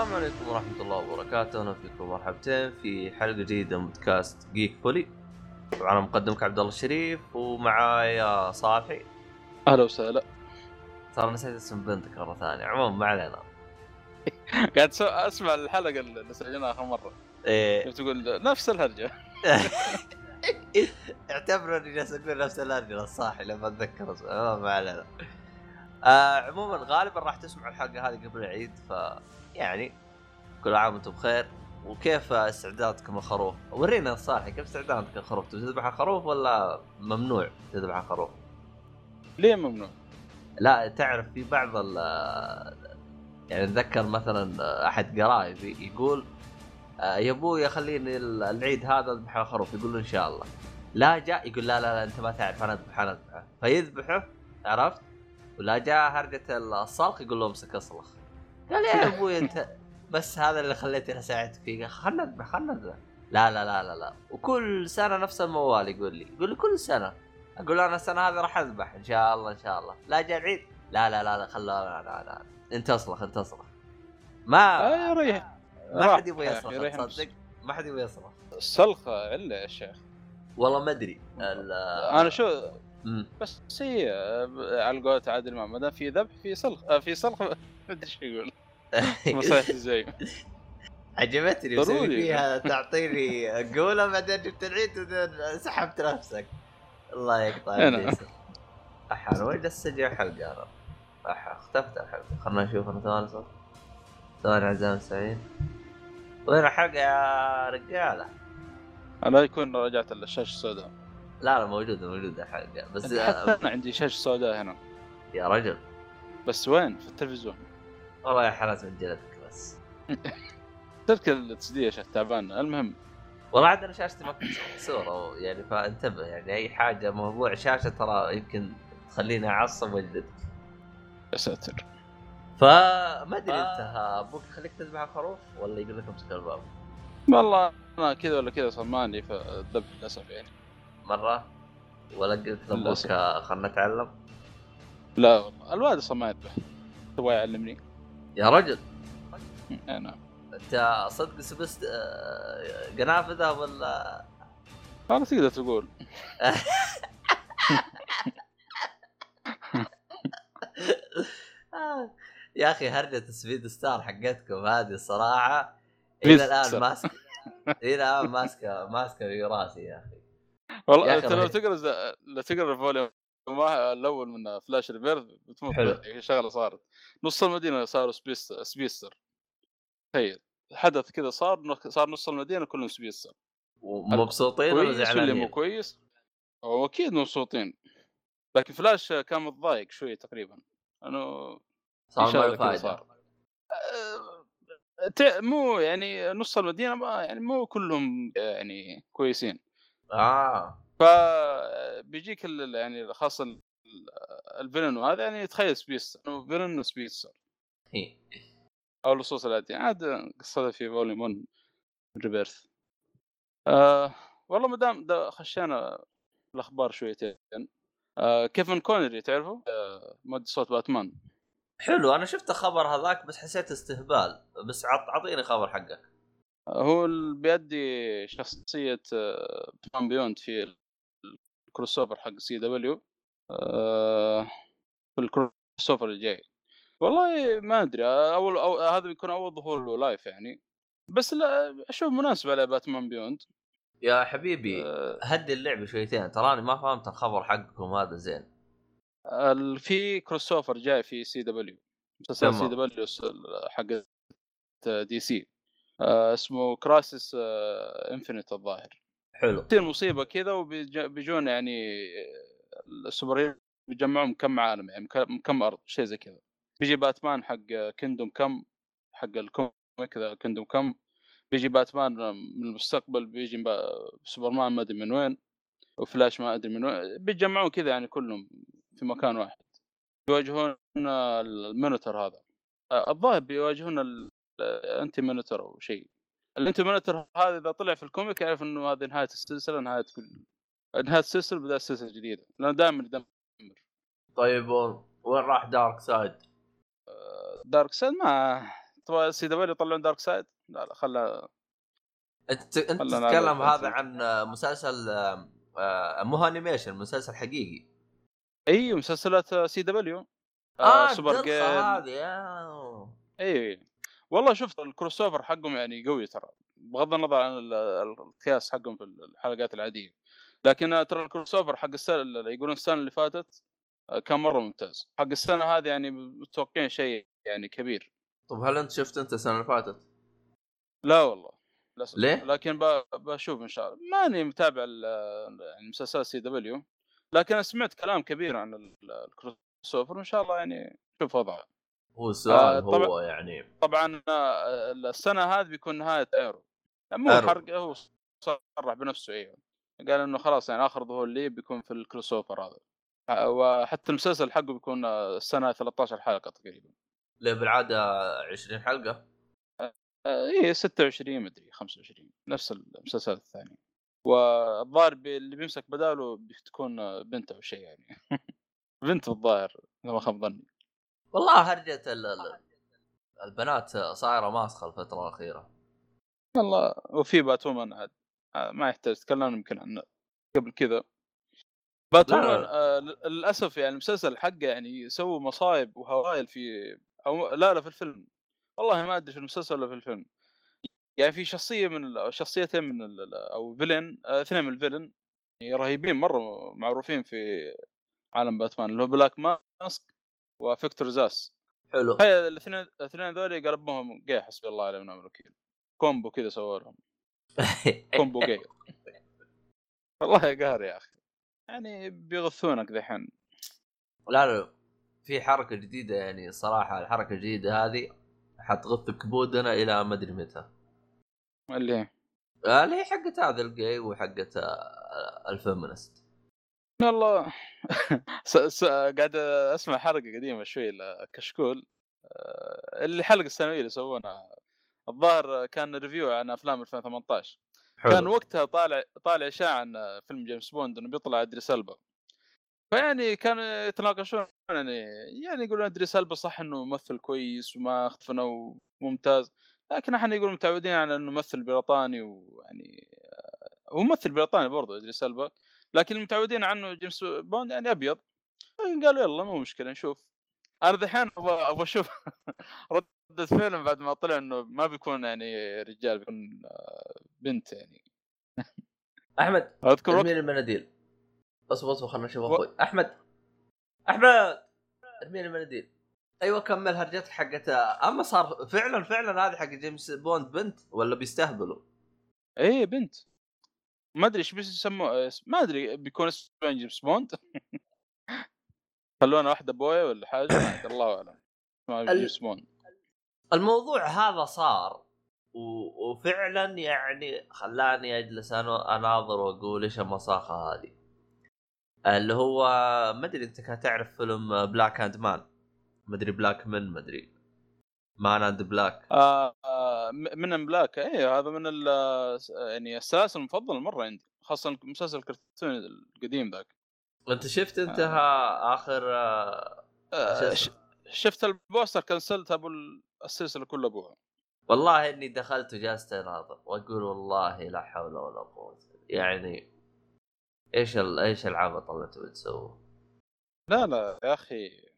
السلام عليكم ورحمة الله وبركاته، أهلا فيكم مرحبتين في حلقة جديدة من بودكاست جيك فولي. طبعا أنا مقدمك عبد الله الشريف ومعايا صالحي. أهلا وسهلا ترى نسيت اسم بنتك مرة ثانية، عموما ما علينا. قاعد. أسمع الحلقة اللي سجلناها آخر مرة إيه تقول نفس الهرجة اعتبروا إني جالس أقول نفس الهرجة الصاحي لما أتذكر ما علينا. آه عموما غالبا راح تسمع الحلقة هذه قبل العيد ف يعني كل عام وأنتم بخير وكيف استعدادكم الخروف؟ ورينا صالحي كيف استعدادك الخروف؟ تبي تذبح الخروف ولا ممنوع تذبح الخروف؟ ليه ممنوع؟ لا تعرف في بعض ال يعني اتذكر مثلا أحد قرايبي يقول آه، يا أبوي خليني العيد هذا أذبح الخروف يقول إن شاء الله لا جاء يقول لا لا لا أنت ما تعرف أنا أذبح أنا اذبحه فيذبحه عرفت؟ ولا جاء هرجة الصلخ يقول له امسك اصلخ قال يا أبوي أنت. بس هذا اللي خليتني أساعدك فيه. خلنا نذبح خلنا نذبح لا لا لا لا لا. وكل سنة نفس الموال يقول لي. يقول لي كل سنة. أقول له أنا السنة هذه راح أذبح إن شاء الله إن شاء الله. لا جاء العيد لا لا لا لا خلوا لا لا لا. انت اصلخ انت اصلخ ما آه ما حد يبغى يصرخ تصدق؟ ما حد يبغى يصرخ. السلخه إلا يا شيخ. والله ما أدري. أنا شو مم. بس هي على قولة عادل ما دام في ذبح في سلخ آه، في سلخ. ما أدري إيش يقول. مصيح زي. عجبتني مسوي ضروري. فيها تعطيني قولة بعدين جبت العيد سحبت نفسك. الله يقطع أنا. الجيسر اح أنا وين اسجل حلقه اح اختفت الحلقة خلنا نشوف أنا ثواني صوت. ثواني عزام سعيد. وين الحلقة يا رجالة؟ أنا يكون رجعت الشاشه السوداء لا لا موجودة موجودة الحلقة. بس أنا عندي شاشه سوداء هنا. يا رجل. بس وين؟ في التلفزيون. والله يا حالات من جلدك بس. تلك التسديه يا شيخ تعبان. المهم. والله عندنا شاشتي ما كنت صورة يعني فانتبه يعني أي حاجة موضوع شاشة ترى يمكن تخليني أعصب واجلد يا ساتر. فما أدري أنت أبوك يخليك تذبح الخروف ولا يقول لك امسك الباب؟ والله أنا كذا ولا كذا صماني فالذبح للأسف يعني. مرة؟ ولا قلت لأبوك. خلنا نتعلم؟ لا والله. الوالد ما يذبح تبغى يعلمني؟ يا رجل. أنا أنت صدق سبست آه، قنافذة ولا؟ والله تقدر تقول. يا أخي هرجة speedster حقتكم هذه الصراحة. speed إلى الآن. ماسكه إلى الآن ماسكه ماسكة في راسي يا أخي. والله أنت لو. تقرأ لو تقرأ ال volume ما- الأول من Flash Rebirth بتموت شغله صارت. نص المدينة صاروا speed speedster تخيل. حدث كذا صار صار نص المدينة كلهم speedster ومبسوطين ولا واللي مو زعلانين؟ كويس؟ هو أكيد مبسوطين. لكن فلاش كان متضايق شوية تقريبا. إنه صار ما فايدة. صار. أه، مو يعني نص المدينة ما يعني مو كلهم يعني كويسين. آه. فبيجيك يعني خاصة ال- الفيلن وهذا يعني تخيل سبيس إنه فيلن وسبيس. هي. أو اللصوص الاتي عاد قصتها في فوليوم 1 ريبيرث آه والله ما دام دا خشينا الأخبار شويتين. آه كيفن كونري تعرفه؟ آه مؤدي صوت باتمان. حلو أنا شفت الخبر هذاك بس حسيت استهبال. بس عط اعطيني خبر حقك. آه هو اللي بيأدي شخصية Batman Beyond في ال crossover حق CW آه في ال crossover الجاي. والله ما أدري آه، أول أو هذا بيكون أول ظهور له live يعني. بس لا أشوف مناسب على Batman Beyond يا حبيبي آه. هدي اللعبة شويتين تراني ما فهمت الخبر حقكم هذا زين. في crossover جاي في CW مسلسل CW حق DC آه اسمه Crisis Infinite الظاهر. حلو. تصير مصيبة كذا وبيجون يعني السوبر بيجمعون كم عالم يعني كم- أرض شيء زي كذا. بيجي باتمان حق Kingdom Come حق ال comic ذا Kingdom Come بيجي باتمان من المستقبل بيجي سوبرمان ما أدري من وين وفلاش ما أدري من وين بيتجمعون كذا يعني كلهم في مكان واحد. بيواجهون ال Monitor هذا. الظاهر بيواجهون ال Anti-Monitor أو شيء. ال Anti-Monitor هذا إذا طلع في ال comic يعرف إنه هذه نهاية السلسلة نهاية كل نهاية السلسلة بدأ السلسلة الجديدة لأنه دائما يدمر طيب وين راح دارك سايد؟ دارك سايد ما تبغى سي دبليو يطلعون دارك سايد لا لا خلها أنت أنت تتكلم هذا. عن مسلسل آه، آه، مو animation مسلسل حقيقي اي مسلسلات سي دبليو آه سوبر الدلخة جيم هذه آه. والله شفت ال crossover حقهم يعني قوي ترى بغض النظر عن ال- القياس حقهم في الحلقات العادية لكن ترى ال crossover حق السنة اللي يقولون السنة اللي فاتت آه، كان مرة ممتاز حق السنة هذه يعني متوقعين شيء يعني كبير طب هل أنت شفت أنت السنة اللي فاتت؟ لا والله للاسف ليه؟ لكن بشوف إن شاء الله ماني متابع يعني مسلسلات CW لكن سمعت كلام كبير عن ال- ال crossover وإن شاء الله يعني شوف وضعه هو السؤال آه، هو يعني طبعا آه، السنة هذه بيكون نهاية Arrow. مو Arrow. حرق هو صرح بنفسه أيوه قال إنه خلاص يعني آخر ظهور لي بيكون في ال crossover هذا. آه، وحتى المسلسل حقه بيكون آه، السنة 13 حلقة تقريبا. ليه بالعادة 20 حلقة؟ آه، إيه 26 مدري 25 نفس المسلسلات الثانية والظاهر اللي بيمسك بداله بتكون آه، بنت أو شيء يعني. بنت الظاهر إذا ما خاب ظني. والله ال- البنات صايرة ماسخة الفترة الأخيرة. والله وفي Batwoman عاد ما يحتاج تكلمنا يمكن عنه قبل كذا. Batwoman. آه للأسف يعني المسلسل حقه يعني سووا مصايب وهوايل في أو لا لا في الفيلم. والله ما أدري في المسلسل ولا في الفيلم. يعني في شخصية من أو شخصيتين من ال- أو villain آه، اثنين من ال villain يعني رهيبين مرة معروفين في عالم باتمان اللي هو Black Mask وفيكتور زاس. حلو. هاي الاثنين الاثنين ذولي قلبهم جاي حسبي الله عليهم ونعم الوكيل combo كذا سووا لهم. combo gay. والله يا قهر يا أخي. يعني بيغثونك ذحين لا لا في حركة جديدة يعني صراحة الحركة الجديدة هذه حتغث كبودنا إلى ما أدري متى. اللي هي؟ اللي هي حقت هذا الجاي وحقت آه، ال feminist والله س... س... قاعد أسمع حلقة قديمة شوي لكشكول. آه، اللي حلقة السنويه اللي سوونها الظاهر كان review عن أفلام 2018 حلو. كان وقتها طالع طالع إشاعة عن فيلم جيمس بوند إنه بيطلع أدريس ألبا. فيعني كانوا يتناقشون يعني يعني يقولون أدريس ألبا صح إنه ممثل كويس وما اختفنا وممتاز. لكن إحنا يقولون متعودين على إنه ممثل بريطاني ويعني آه، هو ممثل بريطاني برضه أدريس ألبا. لكن المتعودين عنه جيمس بوند يعني أبيض. قالوا يلا مو مشكلة نشوف. أنا دحين أبغى أبغى أشوف ردة فعل بعد ما طلع إنه ما بيكون يعني رجال بيكون آه، بنت يعني. أحمد أذكر ارمي لي المناديل. اصبر اصبر خلنا نشوف أخوي. أحمد أحمد! ارمي لي المناديل. أيوه كمل هرجتك حقت أما صار فعلا فعلا هذه حق جيمس بوند بنت ولا بيستهبلوا؟ إيه بنت. ما أدري إيش بيسموه ما أدري بيكون اسمه جيمس بوند خلونا واحدة بويا ولا حاجة الله أعلم. جيمس بوند الموضوع هذا صار و... وفعلا يعني خلاني أجلس أنا أناظر وأقول إيش المصاخه هذه. اللي هو ما أدري أنت كان تعرف فيلم Black and Man ما أدري Black Men ما أدري. Men in Black آه آه. Men in Black. إيه هذا من ال يعني السلاسل المفضلة مرة عندي خاصة مسلسل الكرتون القديم ذاك. انت شفت انت ها آخر آه، آه؟ شفت ال poster كنسلت أبو السلسلة كلها أبوها. والله إني دخلت وجلست أناظر وأقول والله لا حول ولا قوة يعني إيش ال... إيش العبط اللي تبي تسووه لا لا يا أخي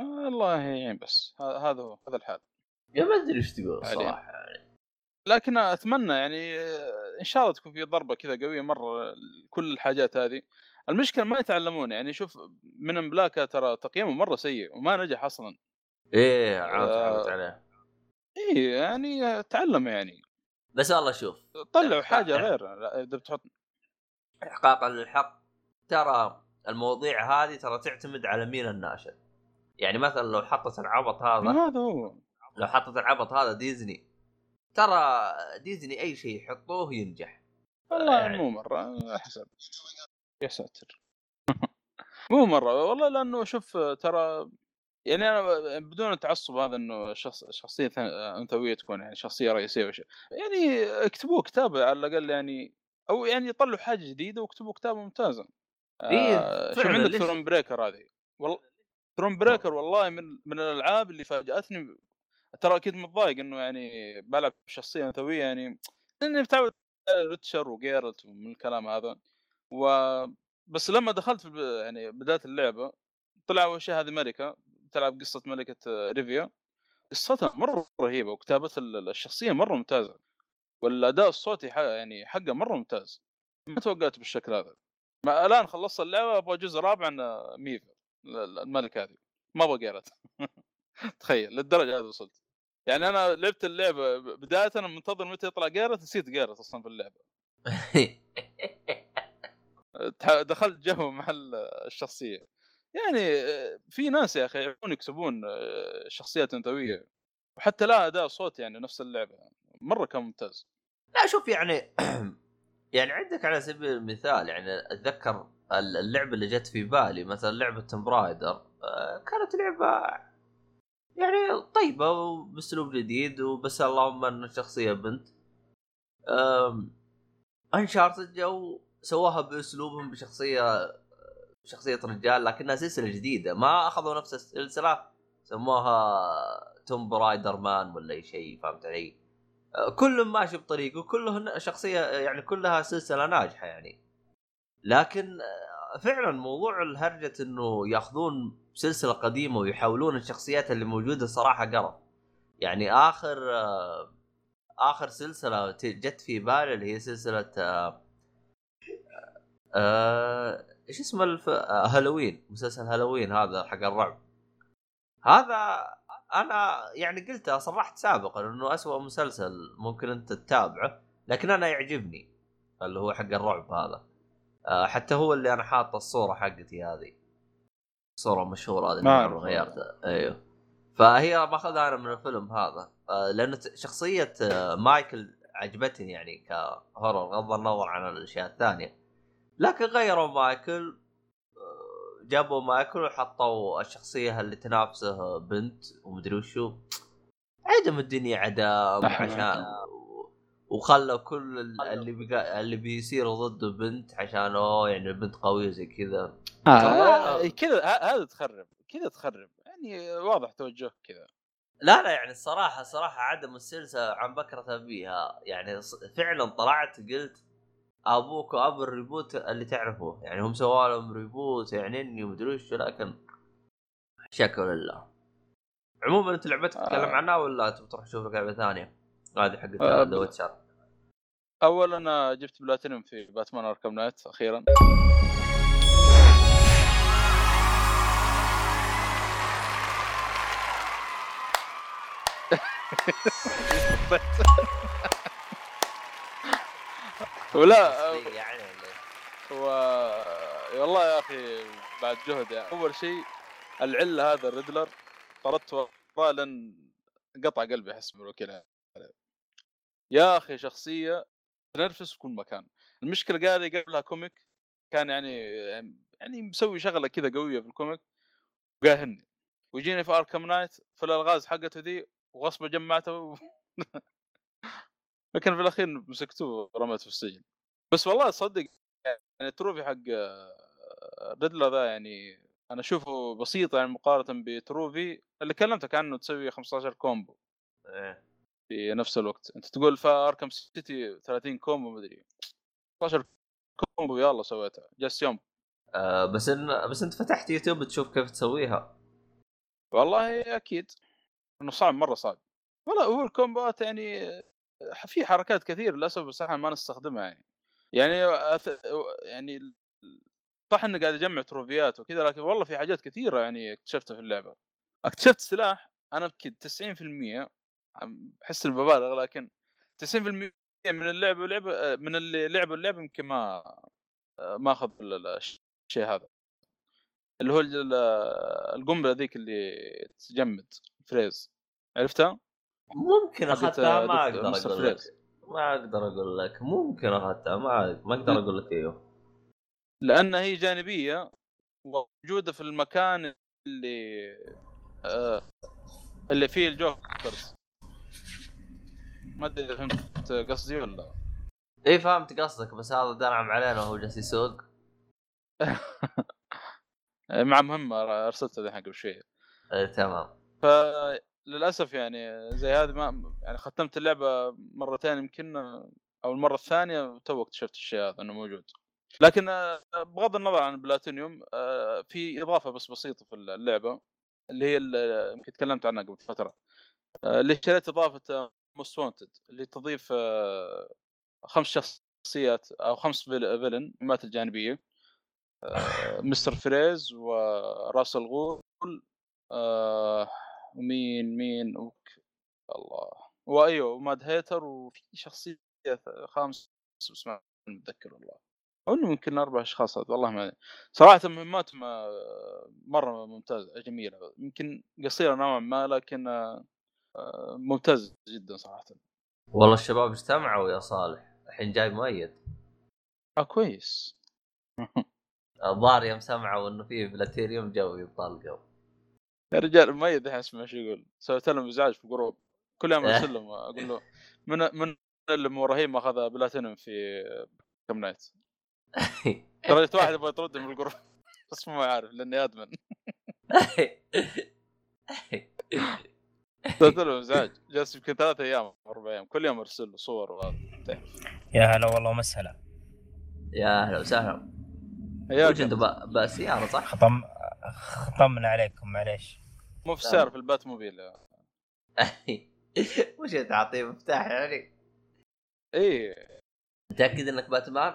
آه الله يعين بس هذا هو هذا الحال. ما أدري إيش تقول. صراحة لكن أتمنى يعني إن شاء الله تكون في ضربة كذا قوية مرة كل الحاجات هذه. المشكلة ما يتعلمون يعني شوف من بلاك ترى تقييمه مرة سيء وما نجح أصلا. إيه عاود آه. تعودت عليه. اي يعني تعلم يعني. بس والله شوف. طلعوا حاجة غير إذا بتحط. احقاقا للحق ترى المواضيع هذه ترى تعتمد على مين الناشر يعني مثلا لو حطت العبط هذا. هذا هو. لو حطت العبط هذا ديزني ترى ديزني أي شيء يحطوه ينجح والله يعني. مو مرة حسب يا ساتر مو مرة والله لأنه شوف ترى يعني أنا بدون التعصب هذا إنه شخص شخصية أنثوية تكون يعني شخصية رئيسية وش يعني اكتبوا كتاب على الأقل يعني أو يعني يطلعوا حاجة جديدة واكتبوا كتابه ممتازه إيه، آه فعلاً، عندك؟ Thronebreaker هذه والله Thronebreaker والله من من الألعاب اللي فاجأتني ترى أكيد متضايق إنه يعني بلعب بشخصيه انثويه يعني لأني متعود على Witcher و Geralt ومن الكلام هذا. و بس لما دخلت في يعني بداية اللعبة طلع أول شيء هذه ملكة تلعب قصة ملكة ريفيا. قصتها مرة رهيبة وكتابه الشخصية مرة ممتازة والأداء الصوتي يعني حقه مرة ممتاز. ما توقعت بالشكل هذا. ما الآن خلصت اللعبة أبغى جزء رابع عن ميفا الملكة هذه. ما أبغى تخيل للدرجة هذه وصلت. يعني أنا لعبت اللعبة بداية أنا منتظر متى يطلع جيرت نسيت جيرت أصلا في اللعبة. دخلت جو مع الشخصية. يعني في ناس يا أخي يعرفون يكسبون شخصيات انثويه وحتى لا أداء صوت يعني نفس اللعبة. مرة كان ممتاز. لا شوف يعني يعني عندك على سبيل المثال يعني أتذكر اللعبة اللي جت في بالي مثلا لعبة تمبرايدر كانت لعبة يعني طيبة وبأسلوب جديد وبس اللهم أن الشخصيه بنت. Uncharted جو سواها بأسلوبهم بشخصية شخصية رجال لكنها سلسلة جديدة. ما أخذوا نفس السلسلة سموها Tomb Raider Man ولا أي شيء فهمت علي؟ كل ماشي بطريقة كلهن شخصية يعني كلها سلسلة ناجحة يعني. لكن فعلا موضوع الهرجة إنه يأخذون سلسلة قديمة ويحولون الشخصيات اللي موجودة صراحة قرف. يعني آخر آخر سلسلة جت في بالي اللي هي سلسلة آه آه إيش اسمه الف... آه هالوين مسلسل هالوين هذا حق الرعب. هذا أنا يعني قلتها صرحت سابقا إنه أسوأ مسلسل ممكن أنت تتابعه لكن أنا يعجبني اللي هو حق الرعب هذا. آه حتى هو اللي أنا حاط الصورة حقتي هذه. صورة مشهورة هذه ما غيرتها أيوه. فهي ماخذها أنا من الفيلم هذا. آه لأن شخصية آه مايكل عجبتني يعني كهورر غض النظر عن الأشياء الثانية. لكن غيروا مايكل آه، جابوا مايكل وحطوا الشخصية اللي تنافسه بنت ومدري وشو. عدم الدنيا عدم عشان وخلوا كل اللي بقى اللي بيصير ضده بنت عشان أوه يعني البنت قوية زي كذا. آه, آه كذا هذا تخرب كذا تخرب يعني واضح توجه كذا. لا لا يعني الصراحة الصراحة عدم السلسلة عن بكرة أبيها يعني فعلا طلعت قلت أبوك وابو ال reboot اللي تعرفه يعني هم سووا لهم reboot يعني إني ومدري وش لكن شكر لله. عموما أنت لعبتك تتكلم آه. عنها ولا تبي تروح تشوف لعبة ثانية؟ هذه حقت آه ذا ويتشر اول أنا جبت بلاتينيوم في باتمان أركم نايت أخيرا. ولا يعني و... والله يا أخي بعد جهد يعني. أول شيء العله هذا الريدلر طردت وراه لأن قطع قلبي أحس بالوكيل يا أخي شخصية تنرفز في كل مكان. المشكلة قال قبلها comic كان يعني يعني مسوي شغلة كذا قوية في ال comic وقاهرني. ويجيني في اركم نايت في الألغاز حقته ذي وغصب جمعته و... لكن في الأخير مسكتوه ورميته في السجن. بس والله صدق يعني ال trophy حق ريدلر ذا يعني أنا أشوفه بسيط يعني مقارنة ب trophy اللي كلمتك عنه تسوي 15 combo إيه. في نفس الوقت. أنت تقول في أركم سيتي 30 combo مدري 15 combo يلا سويتها جلس يوم. آه بس إن بس أنت فتحت يوتيوب تشوف كيف تسويها. والله أكيد. إنه صعب مرة صعب. والله هو الكومبوات يعني في حركات كثير للأسف بس إحنا ما نستخدمها يعني. يعني أث... يعني صح إني قاعد أجمع تروفيات وكذا لكن والله في حاجات كثيرة يعني اكتشفتها في اللعبة. اكتشفت سلاح أنا أكيد 90% احس اني ببالغ لكن 90% من اللعبة ولعبة من اللي لعبوا اللعبة يمكن ما ما أخذ الشيء هذا. اللي هو القنبلة ذيك اللي تجمد. فريز عرفتها؟ ممكن اخذتها ما أقدر أقول لك ما أقدر أقول لك ممكن اخذتها ما ما أقدر أقول لك إيوه. لأن هي جانبية وموجودة في المكان اللي آه اللي فيه الجوكرز. ما أدري إذا فهمت قصدي ولا اي فهمت قصدك بس هذا دنعم علينا وهو جالس يسوق. مع مهمة أرسلتها ذي قبل شوية إيه تمام. ف للاسف يعني زي هذه ما يعني ختمت اللعبة مرتين يمكن أو المرة الثانية تو اكتشفت الشيء هذا إنه موجود. لكن آه، بغض النظر عن بلاتينيوم آه، في إضافة بس بسيطة في اللعبة اللي هي يمكن تكلمت عنها قبل فترة. آه، اللي اشتريت إضافة موست وونتد اللي تضيف خمس شخصيات أو خمس فيلن مات الجانبية. مستر فريز وراس الغول ومين مين وك... الله. وأيوه وماد هيتر وفي شخصية خامس بس ما متذكر والله. أو إنه يمكن أربع أشخاص والله ما صراحة مهماتهم مرة ممتازه جميلة. يمكن قصيرة نوعا ما لكن آه، ممتاز جدا صراحة. والله الشباب اجتمعوا يا صالح. الحين جاي مؤيد. آه كويس. الظاهر يوم سمعوا إنه في بلاتيريوم جو يطلقوا يا رجال مؤيد الحين اسمع شو يقول. سويت لهم إزعاج في group. كل يوم أرسل لهم أقول له من من اللي مو رهيب اخذ بلاتينوم في اركم نايت. ترى واحد يبغى يطردني من ال group. بس مو عارف لأني admin. سويت له إزعاج. جالس يمكن ثلاث أيام أربع أيام. كل يوم أرسل له صور وهذا. يا هلا والله ومسهلا. يا أهلا وسهلا. وش أنت بسياره صح؟ خطم خطمنا عليكم معليش. مو في السياره في البات موبيل وش تعطيه مفتاح يعني؟ إيه. متأكد انك باتمان؟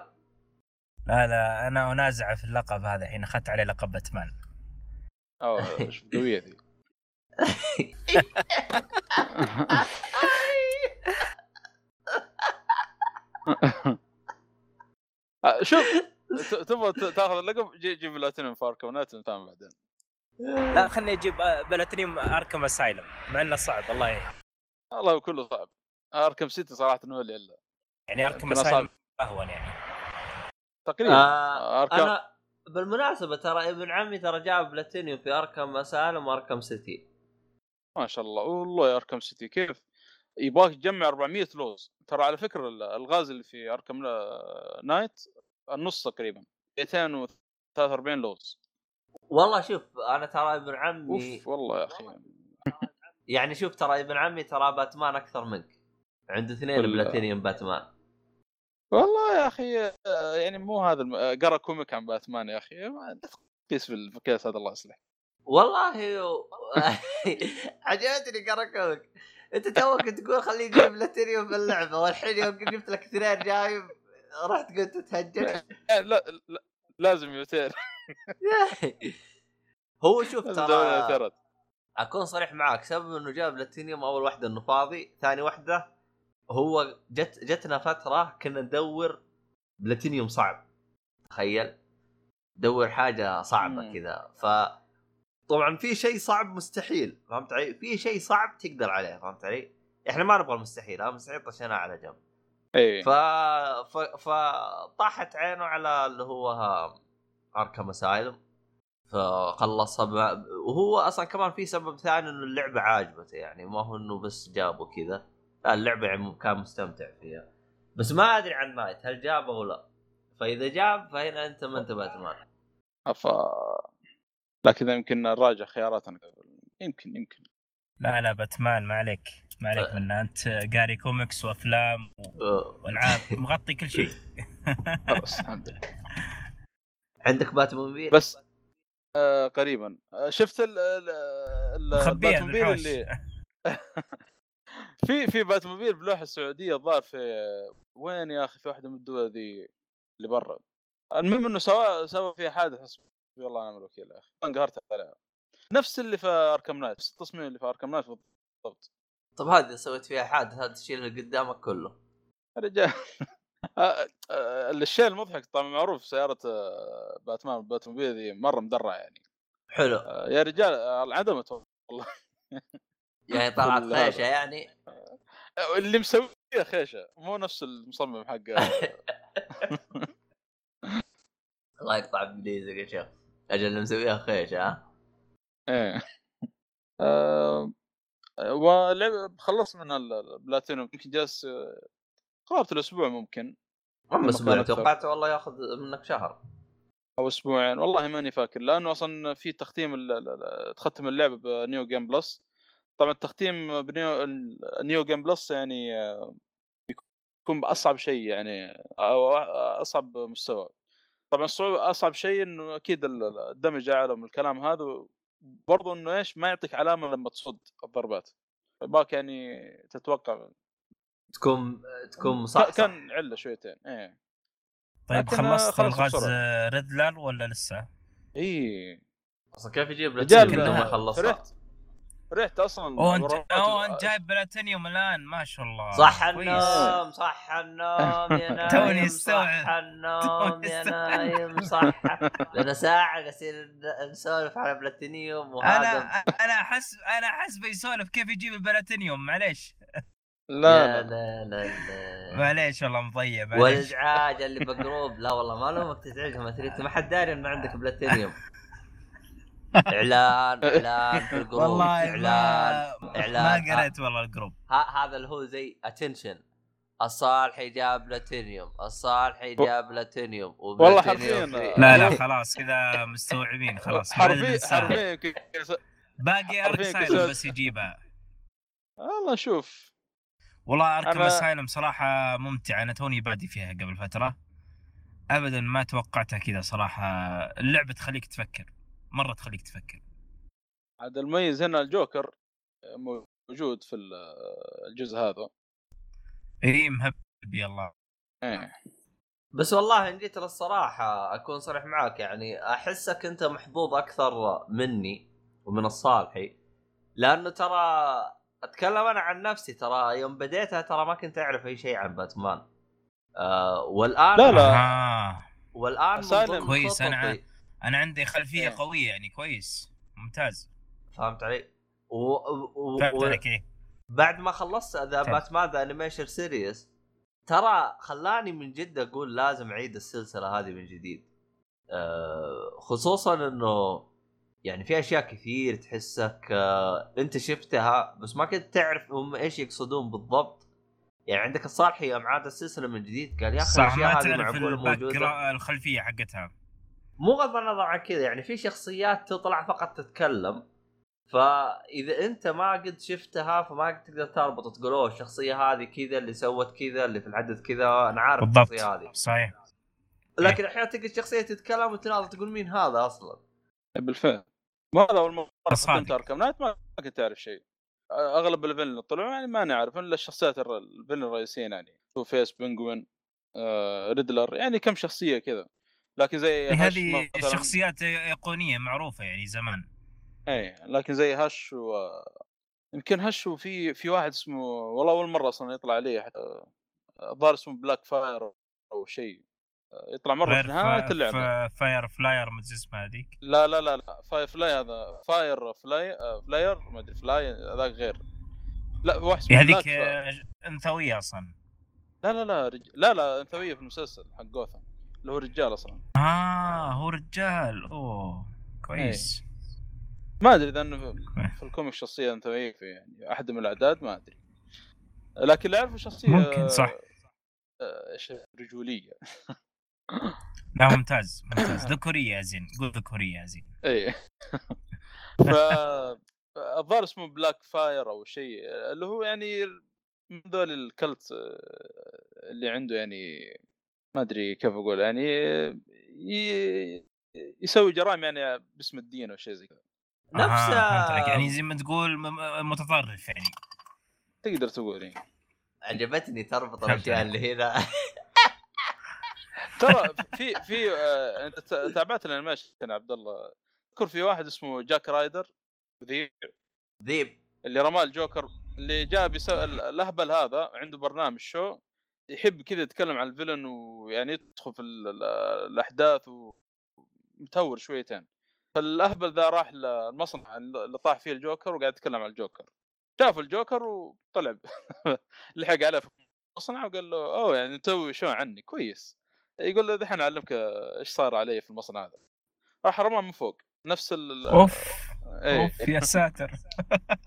لا لا أنا أنازع في اللقب هذا الحين أخذت عليه لقب باتمان. أوه إيش قويه ذي شوف تبغى تاخذ اللقب؟ جيب بلاتينيوم فاركم ونات نتفاهم بعدين. لا خلني أجيب بلاتينيوم أركم أسايلم مع إنه صعب الله يهديك والله كله صعب. أركم سيتي صراحة هو اللي الا يعني أركم أسايلم اهون يعني. تقريبا. آه أركم... أنا بالمناسبة ترى ابن عمي ترى جاب بلاتينيوم في أركم اسايلم وأركم سيتي. ما شاء الله. والله يا أركم سيتي كيف؟ يبغاك تجمع 400 لوز. ترى على فكرة الغاز اللي في أركم نايت النص تقريبا 243 لوز والله شوف أنا ترى ابن عمي أوف والله يا أخي. يعني شوف ترى ابن عمي ترى باتمان أكثر منك. عنده اثنين بلاتينيوم باتمان. والله يا أخي يعني مو هذا الم... قرأ كوميك عن باتمان يا أخي. قيس في الكيس هذا الله يصلح. والله عجبتني قرأ كوميك. أنت توك تقول خليه يجيب بلاتينيوم في اللعبه والحين يوم جبت لك اثنين جايب. رحت قلت تهجر؟ لا, لا لازم يوتير هو شوف ترى أكون صريح معاك سبب إنه جاب بلاتينيوم أول واحدة إنه فاضي ثاني واحدة هو جت جتنا فترة كنا ندور بلاتينيوم صعب تخيل؟ دور حاجة صعبة كذا. ف طبعا في شيء صعب مستحيل فهمت علي؟ في شيء صعب تقدر عليه فهمت علي؟ إحنا ما نبغى المستحيل ها مستحيل طشيناه على جنب. إيه. ف... ف... فطاحت عينه على اللي هو اركم اسايلم فخلصها ب... وهو أصلا كمان في سبب ثاني إنه اللعبة عاجبته يعني ما هو إنه بس جابه كذا. لا اللعبة يعني كان مستمتع فيها. بس ما أدري عن نايت هل جابه ولا لا. فإذا جاب فهنا أنت ما انت باتمان ف لكن يمكن نراجع خياراتنا يمكن يمكن. لا لا باتمان ما عليك. ما عليك منا أنت قاري كوميكس وأفلام وألعاب مغطي كل شيء. خلاص الحمد لله. عندك باتموبيل بس آه قريبا. آه شفت ال الباتموبيل اللي في في باتموبيل بلوحة السعودية الظاهر في وين يا أخي في واحدة من الدول ذي اللي برا. المهم إنه سوا سوا فيها حادث حسبي الله ونعم الوكيل يا أخي. انقهرت عليها. نفس اللي في اركم نايت نفس التصميم اللي في اركم نايت بالضبط. طب هذه سويت فيها حادث هذا الشيء اللي قدامك كله. رجال. آه، آه، الشيء المضحك طبعا معروف سيارة آه، باتمان باتموبيل ذي مرة مدرعة يعني. حلو. يا رجال انعدمت والله. يعني طلعت خيشة يعني؟ اللي مسويها خيشة. مو نفس المصمم حق الله يقطع بليزك يا شيخ. أجل اللي مسويها خيشة ها؟ إيه. ولعب خلصت من البلاتينوم يمكن جالس قرابة الأسبوع ممكن هم أسبوع توقعت والله ياخذ منك شهر. أو أسبوعين والله ماني فاكر لأنه أصلا في تختيم تختم اللعبه ب new game plus طبعا التختيم ب new ال new game plus يعني بيكون بأصعب شيء يعني أو أصعب مستوى. طبعا الصعوبة أصعب شيء إنه أكيد الدمج اعلى من الكلام هذا برضو إنه إيش ما يعطيك علامة لما تصد الضربات. باك يعني تتوقع تكون تكون صح كان علة شويتين إيه. طيب خلصت الغاز ريدلر ولا لسه؟ اي أصلا كيف يجيب رجال ما خلصها؟ رحت أصلا أوه انت أوه أنت جايب بلاتينيوم الآن ما شاء الله. صح النوم صح النوم يا نايم توني استوعب صح النوم يا نايم صح. لنا ساعة قاعدين نسولف على بلاتينيوم وهذا أنا أنا احس أنا أحس بيسولف كيف يجيب البلاتينيوم معليش. لا لا. لا لا معليش والله مضيع والإزعاج اللي ب group لا والله ما لهمك تزعجهم ما حد داري انه عندك بلاتينيوم. إعلان إعلان في ال group والله إعلان إعلان. ما قريت والله ال group. هذا اللي هو زي attention الصالح جاب بلاتينيوم الصالح جاب بلاتينيوم والله حرفيا لا لا خلاص كذا مستوعبين خلاص. حرفيا حرفيا باقي Arkham بس يجيبها والله شوف. والله Arkham أنا... Asylum صراحة ممتعة. أنا توني بادي فيها قبل فترة. ابدا ما توقعتها كذا صراحة. اللعبة تخليك تفكر. مرة تخليك تفكر. عاد المميز هنا الجوكر موجود في الجزء هذا. إي مهبب يلا. إيه. بس والله ان جيت للصراحة أكون صريح معاك يعني أحسك أنت محظوظ أكثر مني ومن الصالحي لأنه ترى أتكلم أنا عن نفسي ترى يوم بديتها ترى ما كنت أعرف أي شيء عن باتمان. آه والآن لا لا. آه. والآن كويس أنا أنا عندي خلفية إيه. قوية يعني كويس. ممتاز. فهمت علي؟ و... و... فهمت عليك إيه؟ بعد ما خلصت ذا Batman the animation series ترى خلاني من جد أقول لازم أعيد السلسلة هذه من جديد. أه خصوصا إنه يعني في أشياء كثير تحسك أه أنت شفتها بس ما كنت تعرف هم إيش يقصدون بالضبط. يعني عندك الصالحي يوم عاد السلسلة من جديد قال يا أخي الأشياء هذه معقولة موجودة؟ الخلفية حقتها. مو غض النظر عن كذا يعني في شخصيات تطلع فقط تتكلم. فإذا أنت ما قد شفتها فما تقدر تربط تقول أوه الشخصية هذه كذا اللي سوت كذا اللي في الحدث كذا أنا عارف بالضبط الشخصيه هذه. صحيح. لكن أحيانا تلقى الشخصيه تتكلم وتناظر تقول مين هذا أصلا. بالفعل. ما هذا أول مرة كنت Arkham Knight ما كنت أعرف شيء. أغلب ال villain اللي طلعوا يعني ما نعرف إلا الشخصيات ال villain الرئيسيين يعني. Two-Face Penguin آه Riddler يعني كم شخصية كذا. لكن زي إيه، هذه شخصيات ايقونيه معروفة يعني زمان. اي لكن زي Hush و يمكن Hush وفي في واحد اسمه والله أول مرة أصلا يطلع عليه الظاهر اسمه Blackfire أو شيء. يطلع مرة في نهايه اللعبه Firefly ما اسمها هذيك. لا لا لا لا Firefly هذا Firefly flyer ما أدري fly هذاك غير. لا واحد اسمه هذيك أنثوية أصلا. لا لا لا رج... لا لا أنثوية في المسلسل حق جوثم اللي هو رجال أصلا. آه هو رجال. أوه كويس. إيه. ما أدري إذا إنه في الكوميك شخصية أنت في يعني أحد من الأعداد ما أدري. لكن اللي أعرفه شخصية ممكن صح. آه، إيش ذكوريه لا ممتاز ممتاز. ذكوريه يا زين قول ذكوريه يا زين. اي ف الظاهر اسمه Blackfire أو شيء اللي هو يعني من ذول ال cult آه، اللي عنده يعني ما أدري كيف أقول يعني يسوي جرائم يعني باسم الدين أو شيء زي كذا. نفس آه يعني زي ما تقول متطرف يعني. تقدر تقول يعني عجبتني تربط الأشياء اللي هنا. ترى في في آه أنت تابعت ال animation عبد الله. أذكر في واحد اسمه Jack Ryder ذيب. ذيب. اللي رمى الجوكر اللي جاء بيسوي الأهبل هذا عنده برنامج show يحب كذا يتكلم عن ال villain ويعني يدخل في الأحداث ومتهور شويتين فالأهبل ذا راح للمصنع اللي طاح فيه الجوكر وقاعد يتكلم عن الجوكر. شاف الجوكر وطلع لحق عليه في المصنع وقال له أوه يعني توي شو عني؟ كويس. يقول له دحين أعلمك إيش صار علي في المصنع هذا. راح رماه من فوق. نفس ال أوف إيه. أوف يا ساتر.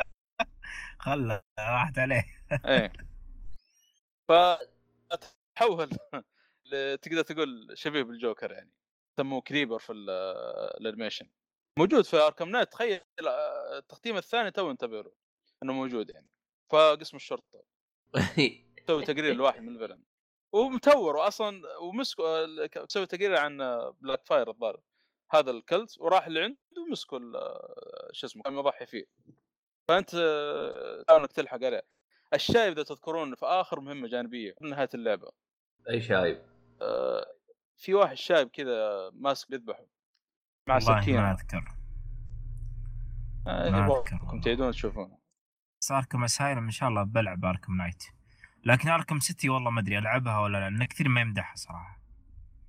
خله راحت عليه. إيه. ف تحول تقدر تقول شبيه بالجوكر يعني. سموه Creeper في ال animation. موجود في Arkham Knight. تخيل التختيم الثاني تو انتبه له إنه موجود يعني. فقسم الشرطة. سوي تقرير لواحد من ال villain. ومتور واصلا ومسكوا ال- سوي تقرير عن Blackfire الظاهر. هذا ال cult وراح لعنده ومسكوا شو اسمه كان يضحي فيه. فأنت آه، تحاول إنك تلحق عليه. الشايب إذا تذكرون في آخر مهمة جانبية في نهاية اللعبة. أي شايب آه، في واحد شايب كذا ماسك يذبحه مع والله ما سكينه أذكر. آه، ما والله. تعيدون تشوفونه. بس Arkham Asylum إن شاء الله بلعب Arkham Knight. لكن Arkham City والله ما أدري ألعبها ولا لا لأن كثير ما يمدحها صراحة.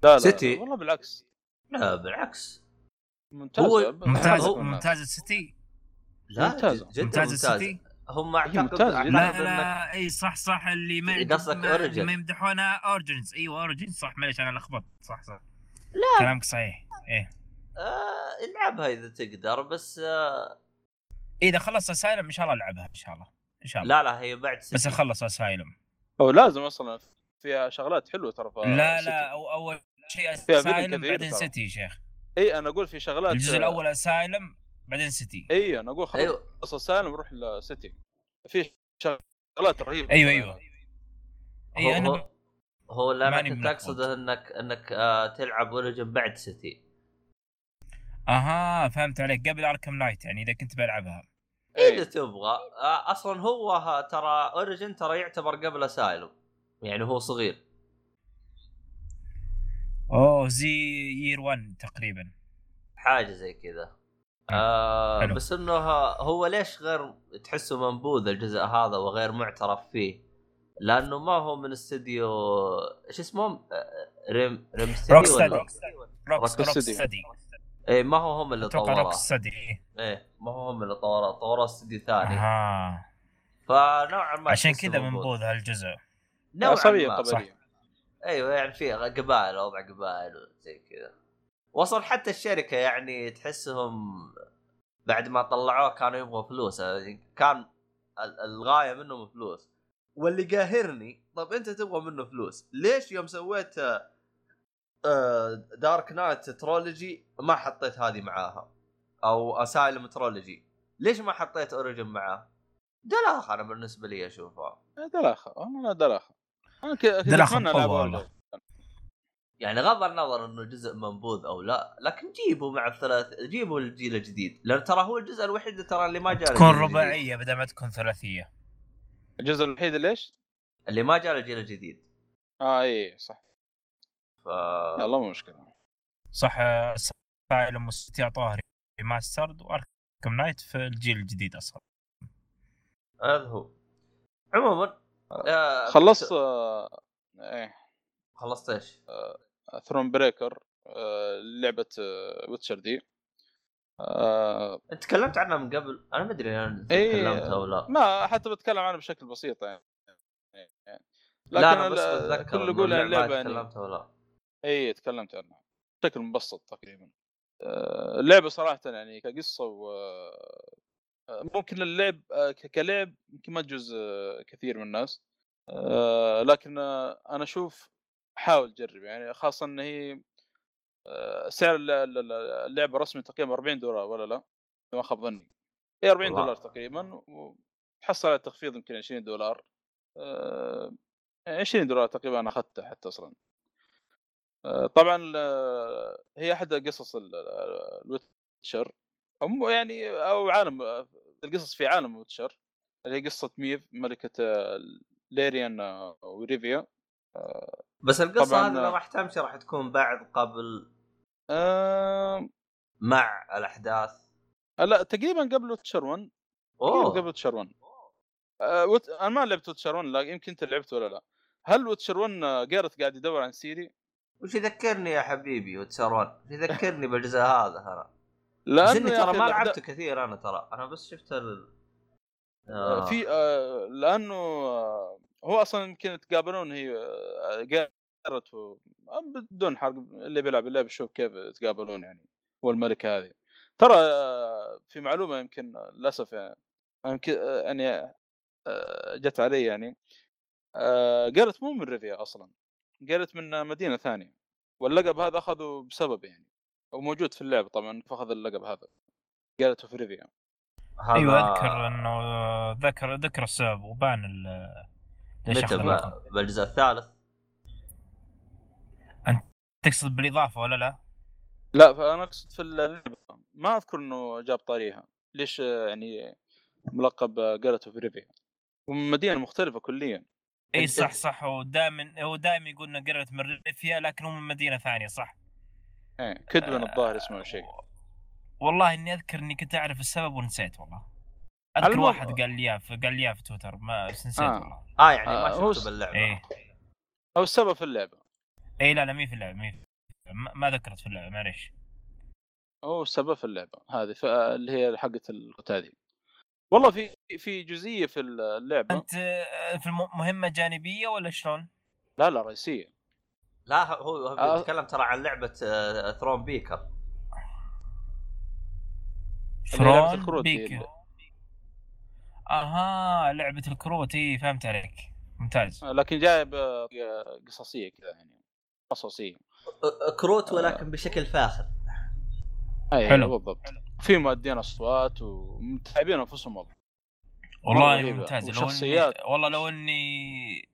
لا لا City. والله بالعكس. لا بالعكس. ممتاز هو ممتاز هو- ممتاز ال City لا ممتازة. جد- جدا ممتاز ممتاز, ال City هم هي أعتقد ممتازة جداً. لا إنك لا إي صح صح اللي ما قصدك. اللي ما يمدحونها Origins أيوه Origins صح معليش أنا لخبطت صح صح لا. كلامك صحيح إيه آه العبها إذا تقدر بس آه إذا خلص اسايلم إن شاء الله ألعبها إن شاء الله إن شاء الله لا لا هي بعد بس ست اخلص اسايلم هو لازم أصلا فيها شغلات حلوة ترى لا. لا أو أول شيء اسايلم بعدين. سيتي يا شيخ إي أنا أقول في شغلات الجزء الأول اسايلم بعدين سيتي اي أنا أقول خلاص أيوه. سالم روح لسيتي في شغلات رهيبة. أيوه أيوه. اي هو, أنا هو, هو اللي أنا ماني كنت ملخبط. اقصده انك إنك آه تلعب Origin بعد City أها فهمت عليك. قبل Arkham Knight يعني إذا كنت بلعبها. إذا إيه. تبغى. آه أصلا هو ترى Origin ترى يعتبر قبل Asylum يعني هو صغير. أوه زي year 1 تقريبا. حاجة زي كذا. آه حلو. بس إنه هو ليش غير تحسه منبوذ الجزء هذا وغير معترف فيه؟ لأنه ما هو من استديو إيش اسمهم آه، ريم ريم روك ستدي. روك ستدي. إيه ما هو هم اللي أتوقع روك طوروه ستدي إيه. ما هو هم اللي طوروه طوروه استديو ثاني. أها فنوعا ما عشان كذا منبوذ. هالجزء. نوعا عصبيه ما. قبليه أيوه يعني في قبائل وضع قبائل وزي كذا. وصل حتى الشركة يعني تحسهم بعد ما طلعوه كانوا يبغوا فلوس. كان ال- الغاية منهم فلوس. واللي قاهرني طب أنت تبغى منه فلوس ليش يوم سويت Dark Knight trilogy ما حطيت هذه معاها؟ أو Asylum trilogy ليش ما حطيت Origin معاه؟ دلاخ أنا بالنسبة لي أشوفها. دلاخة أنا دلاخة. أنا ك- كنت اتمنى العب. يعني غض النظر إنه جزء منبوذ أو لا لكن جيبوا مع الثلاث جيبوا الجيل الجديد لأن ترى هو الجزء الوحيد ترى اللي ما جاء تكون الجيل الجديد. رباعية بدل ما تكون ثلاثية. الجزء الوحيد ليش؟ اللي ما جاء الجيل الجديد. آه اي صح. ف لا والله مو مشكلة. صح Asylum و City اعطوها remastered و Arkham Knight في الجيل الجديد أصلا. هذا هو. عموما آه خلصت آه، إيه. خلصت إيش؟ Thronebreaker آه، لعبة Witcher دي. آه، تكلمت عنها من قبل؟ أنا ما أدري أنا إيه. تكلمت أو لا. ما حتى بتكلم عنها بشكل بسيط يعني. لكن لا أنا بس بتذكر كل يقول عن اللعبة يعني. تكلمت أو لا. اي تكلمت عنها بشكل مبسط تقريبا. آه، اللعبة صراحة يعني كقصة و آه، ممكن اللعب آه، كلعب يمكن ما تجوز آه، كثير من الناس. آه، لكن آه، أنا أشوف حاول جرب يعني خاصة إن هي آه، سعر الل- الل- اللعبة رسمي تقريبا 40 دولار ولا لا؟ ما خاب ظني هي 40 والله. دولار تقريبا وتحصل على تخفيض يمكن 20 دولار آه، 20 دولار تقريبا أنا أخذتها حتى أصلا آه، طبعا آه، هي أحد قصص ال- ال- ال Witcher يعني أو عالم آه، القصص في عالم Witcher اللي هي قصة ميف ملكة آه، ليريا آه، وريفيا بس القصة هذه آه. راح تمشي راح تكون بعد قبل آه، مع الأحداث لا تقريبا قبل Witcher 1 تقريبا أوه قبل Witcher 1 آه، وت... أنا ما لعبت Witcher 1 لا يمكن أنت لعبت ولا لا هل Witcher 1 آه، جيرالت قاعد يدور عن سيري؟ وش يذكرني يا حبيبي وتسرون وش يذكرني بالجزء هذا بس لأنه ترى ما لعبته كثير أنا ترى أنا بس شفت ال آه. في آه لأنه آه هو أصلا يمكن يتقابلون هي آه جارت و... آه، بدون حرق اللي بيلعب اللعبه يشوف كيف يتقابلون يعني هو الملكة هذه. ترى آه في معلومة يمكن للأسف يعني يمكن يعني جت علي يعني جارت مو من ريفيا أصلا جارت من مدينة ثانية واللقب هذا اخذه بسبب يعني وموجود في اللعبة طبعا فأخذ اللقب هذا جارت في ريفيا. هذا أيوه أذكر إنه ذكر ذكر السبب وبان ال- متى بالجزء الثالث. تقصد بالإضافة ولا لا؟ لا فأنا أقصد في اللعبه ما أذكر إنه جاب طاريها. ليش آه، يعني ملقب جالتو في ريفي ومن مدينه مختلفة كليا. إي أنت- صح صح. هو دائما هو دائما يقول إنه قررت من ريفيا لكن هو من مدينة ثانية صح؟ إيه كدبن الظاهر اسمه شيء. والله إني أذكر إني كنت أعرف السبب ونسيت والله. أذكر المهم- واحد قال لي إياه في- قال لي إياه في تويتر ما بس نسيت آه. والله. آه يعني ما آه، هو شفته س- باللعبة. إيه. أو السبب في اللعبة. اي لا لا مي في اللعبة مي في ما ما ذكرت في اللعبة معليش. هو السبب في اللعبة هذه ف- اللي هي حقه القتال والله في في جزئية في اللعبة. أنت آه، في الم- مهمة جانبية ولا شلون؟ لا لا رئيسية. لا هو هو آه. بيتكلم ترى عن لعبة Thronebreaker اللي هي لعبة فرون الكروت دي بيك اللي- أها لعبة الكروت إي فهمت عليك. ممتاز. لكن جايب آه، قصصية كذا يعني. قصصية. آه، كروت ولكن بشكل فاخر. إي حلو. بالضبط. في مؤدين أصوات ومتعبين أنفسهم والله. والله. ممتاز. لو. إني والله لو إني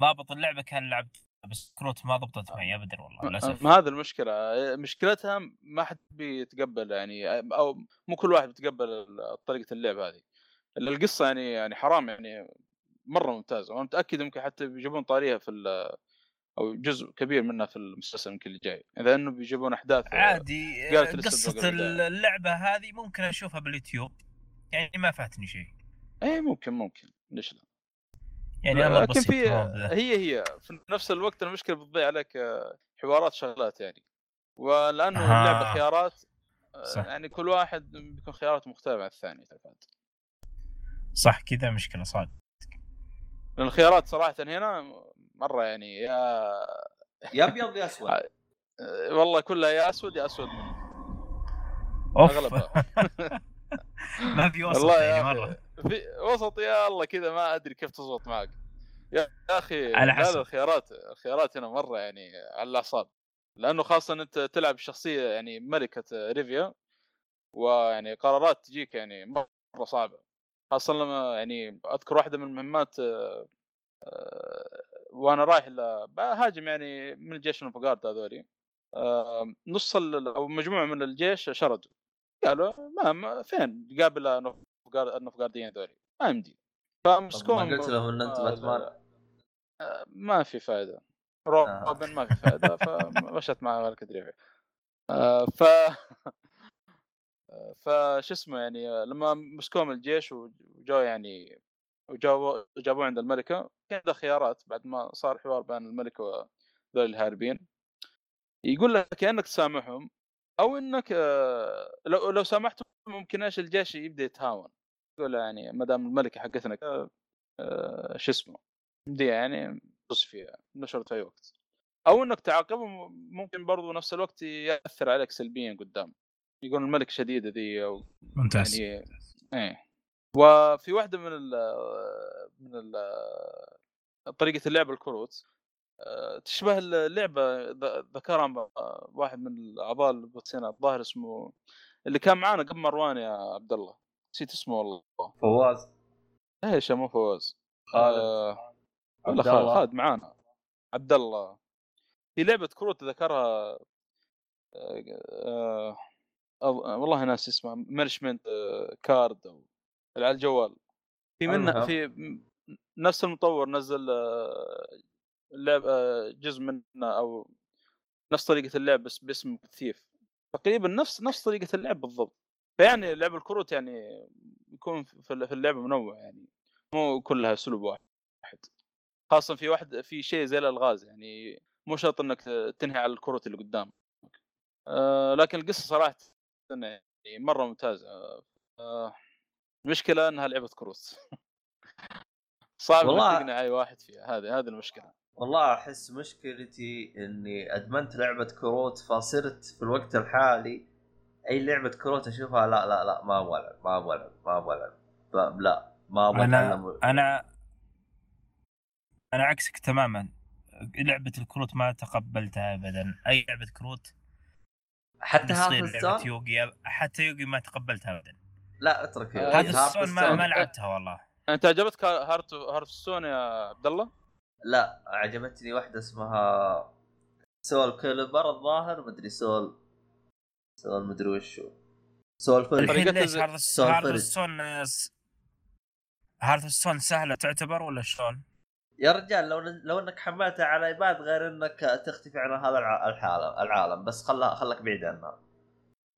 ضابط اللعبة كان لعبت بس كروت ما ضبطت معي ابدا والله للأسف. ما هذا المشكلة. مشكلتها ما حد بيتقبل يعني أو مو كل واحد بيتقبل طريقة اللعب هذه. القصة يعني يعني حرام يعني مرة ممتازة. وأنا متأكد يمكن حتى بيجيبون طاريها في أو جزء كبير منها في المسلسل يمكن اللي جاي. إذا إنه بيجيبون أحداث عادي قالت لسه قصة اللعبة هذه ممكن أشوفها باليوتيوب. يعني ما فاتني شيء. اي ممكن ممكن. ليش لا؟ يعني أمر لكن في. هي هي في نفس الوقت المشكلة بتضيع عليك آه، حوارات شغلات يعني. ولأنه آه. اللعبة خيارات آه، صح. يعني كل واحد بيكون خياراته مختلفة عن الثاني صح كذا مشكلة صاد لأن الخيارات صراحة هنا مرة يعني يا يا أبيض يا أسود. والله كلها يا أسود يا أسود أوف. اغلبها ما في وسط والله يعني يا مره في وسط يا الله كذا ما أدري كيف تزبط معك. يا أخي على لا حسب. لا الخيارات الخيارات هنا مرة يعني على الأعصاب. لأنه خاصة أنت تلعب شخصية يعني ملكة ريفيا ويعني قرارات تجيك يعني مرة صعبة. خاصة لما يعني أذكر واحدة من المهمات آه، آه، وأنا رايح بهاجم يعني من الجيش الانفقارد هذولي نص أو مجموعة من الجيش شردوا. قالوا ما, ما فين؟ قابل النفقار- النفقارديين هذولي. ما يمدي. طب ما قلت لهم إن انت آه، باتمان ما في فائده روبن ما في فائده فمشت مع ملك دريفي ف فش اسمه يعني لما مسكوهم الجيش وجاوا يعني وجابوا جابوه عند الملكة كان عنده خيارات بعد ما صار حوار بين الملكة وذول الهاربين. يقول لك يا انك تسامحهم أو إنك آه، لو لو سامحتهم ممكن إيش الجيش يبدأ يتهاون. يقول يعني ما دام الملكة حقتنا آه، شو اسمه دي يعني بص فيها نشرت في أي وقت. أو إنك تعاقبهم ممكن برضو نفس الوقت يأثر عليك سلبيا قدام. يقول الملك شديده ذي أو ممتاز. يعني إيه. وفي واحدة من ال من ال طريقة اللعب الكروت آه، تشبه اللعبة ذ- ذكرها واحد من الأعضاء البوتسينا الظاهر اسمه اللي كان معانا قبل مروان يا عبد الله نسيت اسمه والله. فواز. إيش مو فواز. خالد. آه، عبد خالد. خالد معانا. عبد الله في لعبة كروت ذكرها آه، آه، أو- والله ناسي اسمها management card أو على الجوال. في منها. في نفس المطور نزل آه، اللعب آه، جزء منها أو نفس طريقة اللعب بس باسم Thief. تقريبا نفس نفس طريقة اللعب بالضبط. فيعني لعب الكروت يعني يكون في اللعبة منوع يعني. مو كلها أسلوب واحد. خاصه في واحد في شيء زي الألغاز يعني مو شرط إنك تنهي على الكروت اللي قدام آه لكن القصة صراحة يعني مرة ممتازه آه المشكلة إنها لعبة كروت. صعب والله- تقنع أي واحد فيها هذه هذه المشكلة. والله أحس مشكلتي إني أدمنت لعبة كروت فصرت في الوقت الحالي أي لعبة كروت أشوفها لا لا لا ما أبغى ألعب ما أبغى ألعب ما أبغى ألعب. لا ما أبغى أنا أنا أنا عكسك تماما. لعبة الكروت ما تقبلتها ابدا. أي لعبة كروت حتى الزون يوغي حتى يوغي ما تقبلتها ابدا لا اترك السون ما, ستون. ما لعبتها والله أنت عجبتك هارت هارت ستون يا عبد الله؟ لا عجبتني واحدة اسمها سول كيلبر الظاهر مدري سول سول مدري وشو سول فيلم الحين ليش الز- هارت سون هارت فريد. ستون Hearthstone سهلة تعتبر ولا شلون؟ يا رجال لو لو إنك حملتها على iPad غير إنك تختفي عن هذا الع- العالم العالم بس خلها خلك بعيد عنها.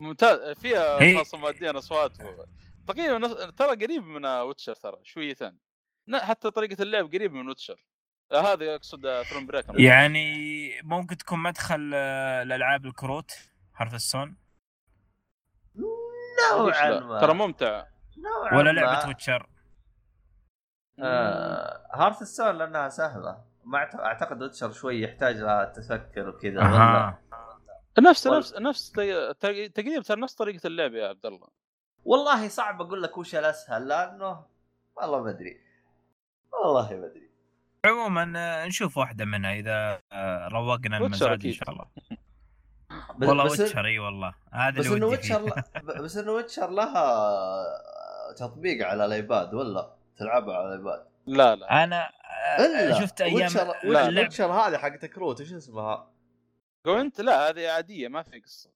ممتاز. فيها خاصة مؤدين أصوات. تقريبا نفس- ترى قريب من Witcher ترى شويتين. ن- حتى طريقة اللعب قريب من Witcher. آه، هذا أقصد Thronebreaker يعني ممكن تكون مدخل آه، الالعاب الكروت Hearthstone نوعا ما. ترى ممتع. نوعا ولا. لعبة Witcher. آه Hearthstone لأنها سهلة. ما أعت- أعتقد Witcher شوي يحتاج لها تفكر وكذا. أها. نفس وال- نفس نفس تقريبا ترى نفس طريقة اللعب يا عبد الله. والله صعب أقول لك وش الأسهل لأنه والله ما أدري. والله ما أدري. عموما آه، نشوف واحدة منها إذا آه، روقنا المزاج إن. شاء الله. والله Witcher إي والله. هذا بس انه Witcher بس انه Witcher لها تطبيق على ال iPad ولا؟ تلعبها على ال iPad. لا لا. أنا شفت أيام Witcher Witcher هذه حقت كروت وش اسمها؟ Gwent لا هذه عادية ما في قصة.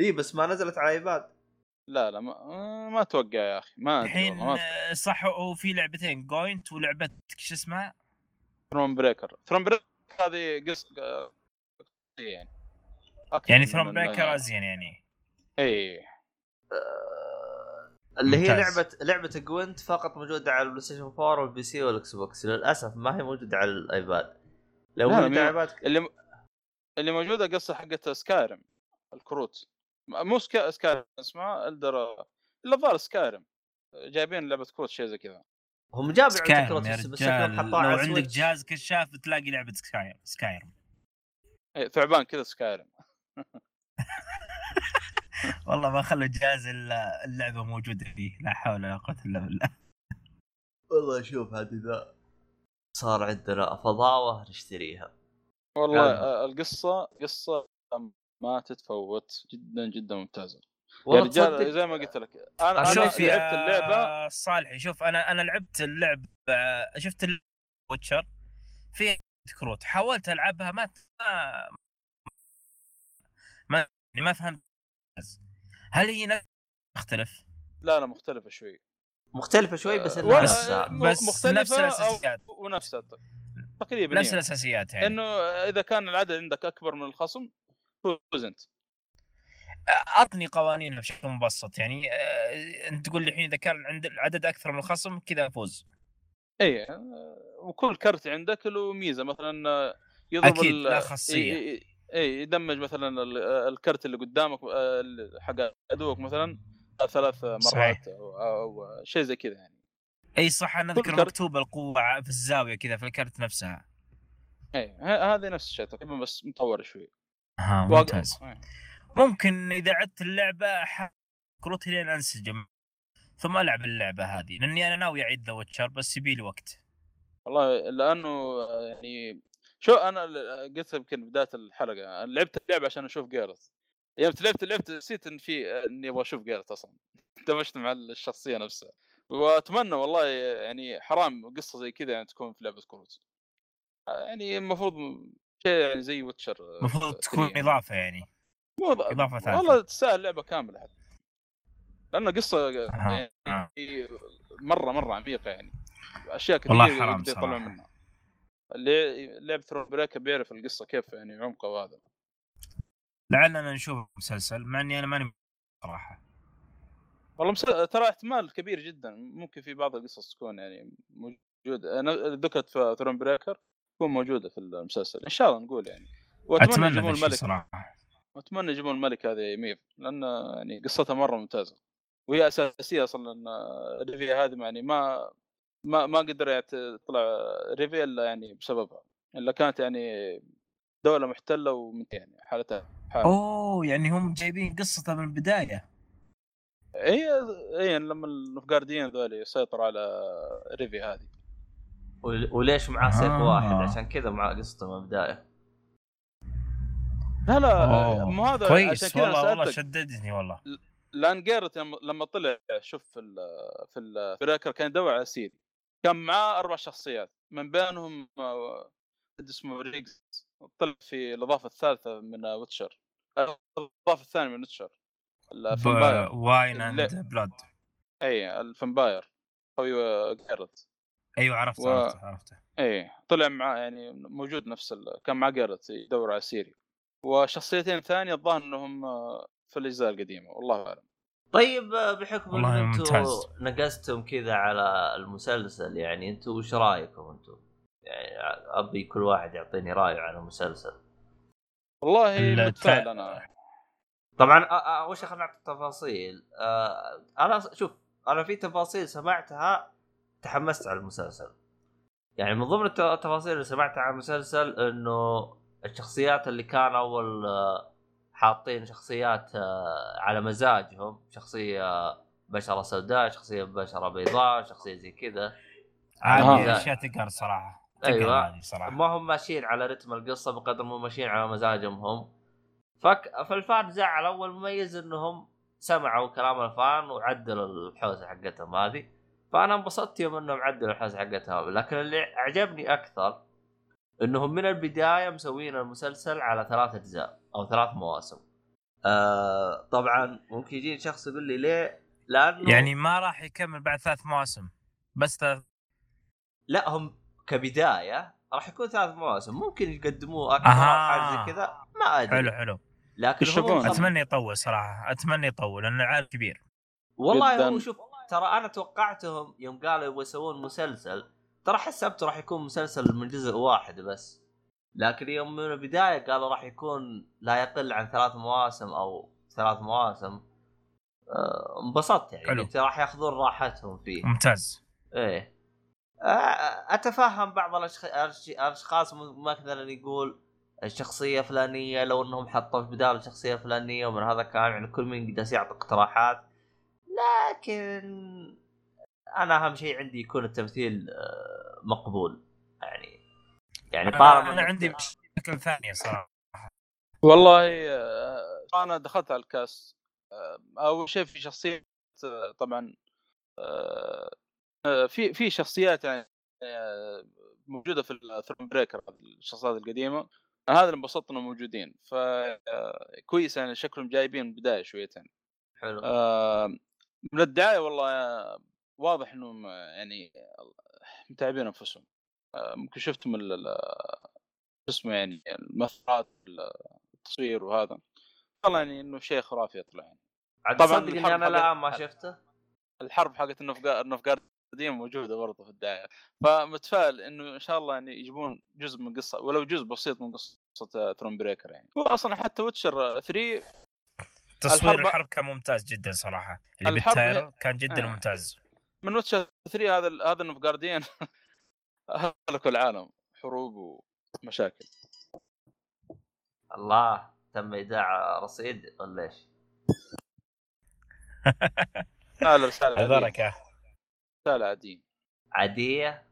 إي بس ما نزلت على iPad. لا لا ما, ما أتوقع يا أخي ما الحين صح هو في لعبتين Gwent ولعبه شو اسمها؟ Thronebreaker Thronebreaker هذه قصة يعني. يعني Thronebreaker ازين يعني. إي. اللي هي. لعبه لعبة Gwent فقط موجودة على ال PlayStation 4 وال PC وال Xbox. للأسف ما هي موجودة على ال iPad. لو موجوده على مي- ال iPad اللي اللي موجودة قصة حقت Skyrim الكروت. مو سكا... Skyrim اسمها Elder الا الظاهر Skyrim. جايبين لعبة كروت شيء زي كذا. هم جابوا Skyrim كروت بس بس لو على عندك. جهاز كشاف تلاقي لعبة Skyrim. Skyrim ثعبان كذا Skyrim. والله ما خلوا جهاز الا اللعبة موجوده فيه لا حول ولا قوة إلا بالله. والله شوف هذه ذا صار عندنا فضاوة نشتريها. والله. آه، القصة قصة ما تتفوت. جدا جدا ممتازة. يا والله رجال زي ما قلت لك أنا أنا شوف يا لعبت اللعبة. صالحي شوف أنا أنا لعبت اللعب شفت ويتشر؟ في كروت حاولت ألعبها ما ما ما, يعني ما فهمت هل هي تختلف لا لا مختلفة شوي. مختلفة شوي بس نفسها م- بس مختلفة نفس الأساسيات. ونفسها تقريبا نفس إيه. الأساسيات يعني. إنه إذا كان العدد عندك أكبر من الخصم فوز أنت. أعطني قوانينها بشكل مبسط. يعني آه، أنت تقول لي الحين إذا كان عند العدد أكثر من الخصم كذا فوز. إي آه، وكل كرت عندك له ميزة. مثلا آه، يضرب أكيد، ال- لا خاصية. إي يدمج مثلا ال- الكرت اللي قدامك آه، حق عدوك مثلا ثلاث مرات صحيح. أو, أو شيء زي كذا يعني. إي صح أنا أذكر مكتوبه القوة في الزاوية كذا في الكرت نفسها. إي هذه نفس الشيء تقريبا بس مطور شوي. ها ممتاز. ممكن إذا عدت اللعبة كروت لين أنسجم. ثم ألعب اللعبة هذه لأني أنا ناوي أعيد ذا ويتشر بس يبي لي وقت. والله لأنه آه، يعني شو أنا قلت يمكن بداية الحلقة أنا لعبت اللعبة عشان أشوف Geralt يوم لعبت لعبت نسيت إن في إني أبغى أشوف Geralt أصلا. اندمجت مع الشخصية نفسها. وأتمنى والله يعني حرام قصة زي كذا يعني تكون في لعبة كروت يعني المفروض شيء يعني زي Witcher المفروض تكون إضافة يعني. مو إضافة ثالثة. والله تستاهل لعبة كاملة حتى. لأن قصة يعني أها. مرة مرة عميقة يعني. أشياء كثير والله حرام. منها. اللي لعب Thronebreaker بيعرف القصة كيف يعني عمقها وهذا لعلنا نشوف مسلسل مع إني أنا ماني صراحة. والله مس... ترى احتمال كبير جدا ممكن في بعض القصص تكون يعني موجوده أنا ذكرت في Thronebreaker تكون موجودة في المسلسل إن شاء الله نقول يعني. وأتمنى أتمنى يجيبون الملك صراحة. وأتمنى يجيبون الملك هذه ميف لأن يعني قصتها مرة ممتازة. وهي أساسية أصلا ريفيا هذه يعني ما ما ما قدر يعني تطلع ريفيا الا يعني بسببها إلا كانت يعني دولة محتلة ومن يعني حالتها حالة. أوه يعني هم جايبين قصته من البداية هي هي لما النفقارديين ذولي يسيطروا على ريفيا هذه ول- وليش معاه سيف آه. واحد عشان كذا مع قصته من البداية لا لا. مو هذا كويس والله والله. شددني والله لأن جيرت لما- لما طلع شوف في ال في البريكر كان يدور على سيري كان معاه أربع شخصيات من بينهم آه، اسمه ريكس طلع في الإضافة الثالثة من ويتشر الإضافة الثانية من ويتشر الفامباير واين. أند بلاد. إي ال vampire خوي Geralt أيوه عرفت و- عرفته عرفته. إيه طلع معاه يعني موجود نفس ال... كان مع Geralt يدور على Ciri. وشخصيتين ثانية الظاهر إنهم آه، في الأجزاء القديمة والله أعلم. طيب آه، بحكم ان أنتم. نقزتم كذا على المسلسل يعني أنتم وش رأيكم أنتم؟ يعني أبي كل واحد يعطيني رأيه عن المسلسل. والله متفائل أنا طبعا اول شيء خلينا نعطي التفاصيل آه، أنا شوف أنا في تفاصيل سمعتها تحمست على المسلسل يعني من ضمن الت- التفاصيل اللي سمعتها عن المسلسل إنه الشخصيات اللي كان أول آه، حاطين شخصيات آه، على مزاجهم. شخصية بشرة سوداء شخصية بشرة بيضاء شخصية زي كذا. هذه آه. أشياء تقهر صراحة. هذه صراحة. ما هم ماشيين على رتم القصة بقدر ما هم ماشيين على مزاجهم هم. فك... فالفان زعل. أول مميز إنهم سمعوا كلام الفان وعدلوا الحوسة حقتهم هذه. فأنا انبسطت يوم إنهم عدلوا الحوسة حقتهم. لكن اللي عجبني أكثر إنهم من البداية مسوين المسلسل على ثلاث أجزاء. أو ثلاث مواسم. آه طبعا ممكن يجيني شخص يقول لي ليه؟ لأنه يعني ما راح يكمل بعد ثلاث مواسم. بس ثلاث لا هم كبداية راح يكون ثلاث مواسم. ممكن يقدموه أكثر. أو حاجة زي كذا ما أدري. حلو حلو. لكن هو أتمنى يطول صراحة. أتمنى يطول لأن العالم كبير. والله جداً. هو شوف ترى أنا توقعتهم يوم قالوا يبغوا يسوون مسلسل ترى حسبته راح يكون مسلسل من جزء واحد بس. لكن يوم من البداية قالوا راح يكون لا يقل عن ثلاث مواسم أو ثلاث مواسم. آه، انبسطت يعني. حلو. راح ياخذون راحتهم فيه. ممتاز. إيه. آه، أتفهم بعض الاشخاص مثلا يقول الشخصية فلانيه لو إنهم حطوا في بدال الشخصية الفلانية ومن هذا الكلام يعني كل من جالس يعطي اقتراحات. لكن أنا أهم شيء عندي يكون التمثيل آه، مقبول. يعني يعني طالما أنا عندي مشكله ثانية صراحة. والله آه، أنا دخلت على الكاس. آه، أول شيء في شخصية آه، طبعا في في شخصيات يعني موجودة في الثرون بريكر الشخصيات القديمة. أنا هذا اللي انبسطت إنهم موجودين. ف كويس يعني شكلهم جايبين من البدايه شويتين. حلو. من الدعاية والله واضح إنهم يعني متعبين أنفسهم. ممكن شفتم ال- ال- شو اسمه يعني المثلات التصوير وهذا. والله يعني إنه شيء خرافي يطلع يعني. طبعاً إني الحرب أنا الان حقت- ما شفته؟ الحرب حقت ال Nilfgaard القديمه موجودة برضه في الدعاية. فمتفائل إنه إن شاء الله يعني يجيبون جزء من قصة ولو جزء بسيط من قصة Thronebreaker يعني. هو أصلا حتى Witcher 3 تصوير الحرب- الحرب كان ممتاز جدا صراحة. اللي الحرب بال trailer كان جدا آه. ممتاز. من Witcher 3 هذا هذا ال Nilfgaardian هلكوا العالم حروب ومشاكل. الله تم إيداع رصيد ولا إيش؟ لا لا رسالة عادية. عذرك رسالة عادية. عادية؟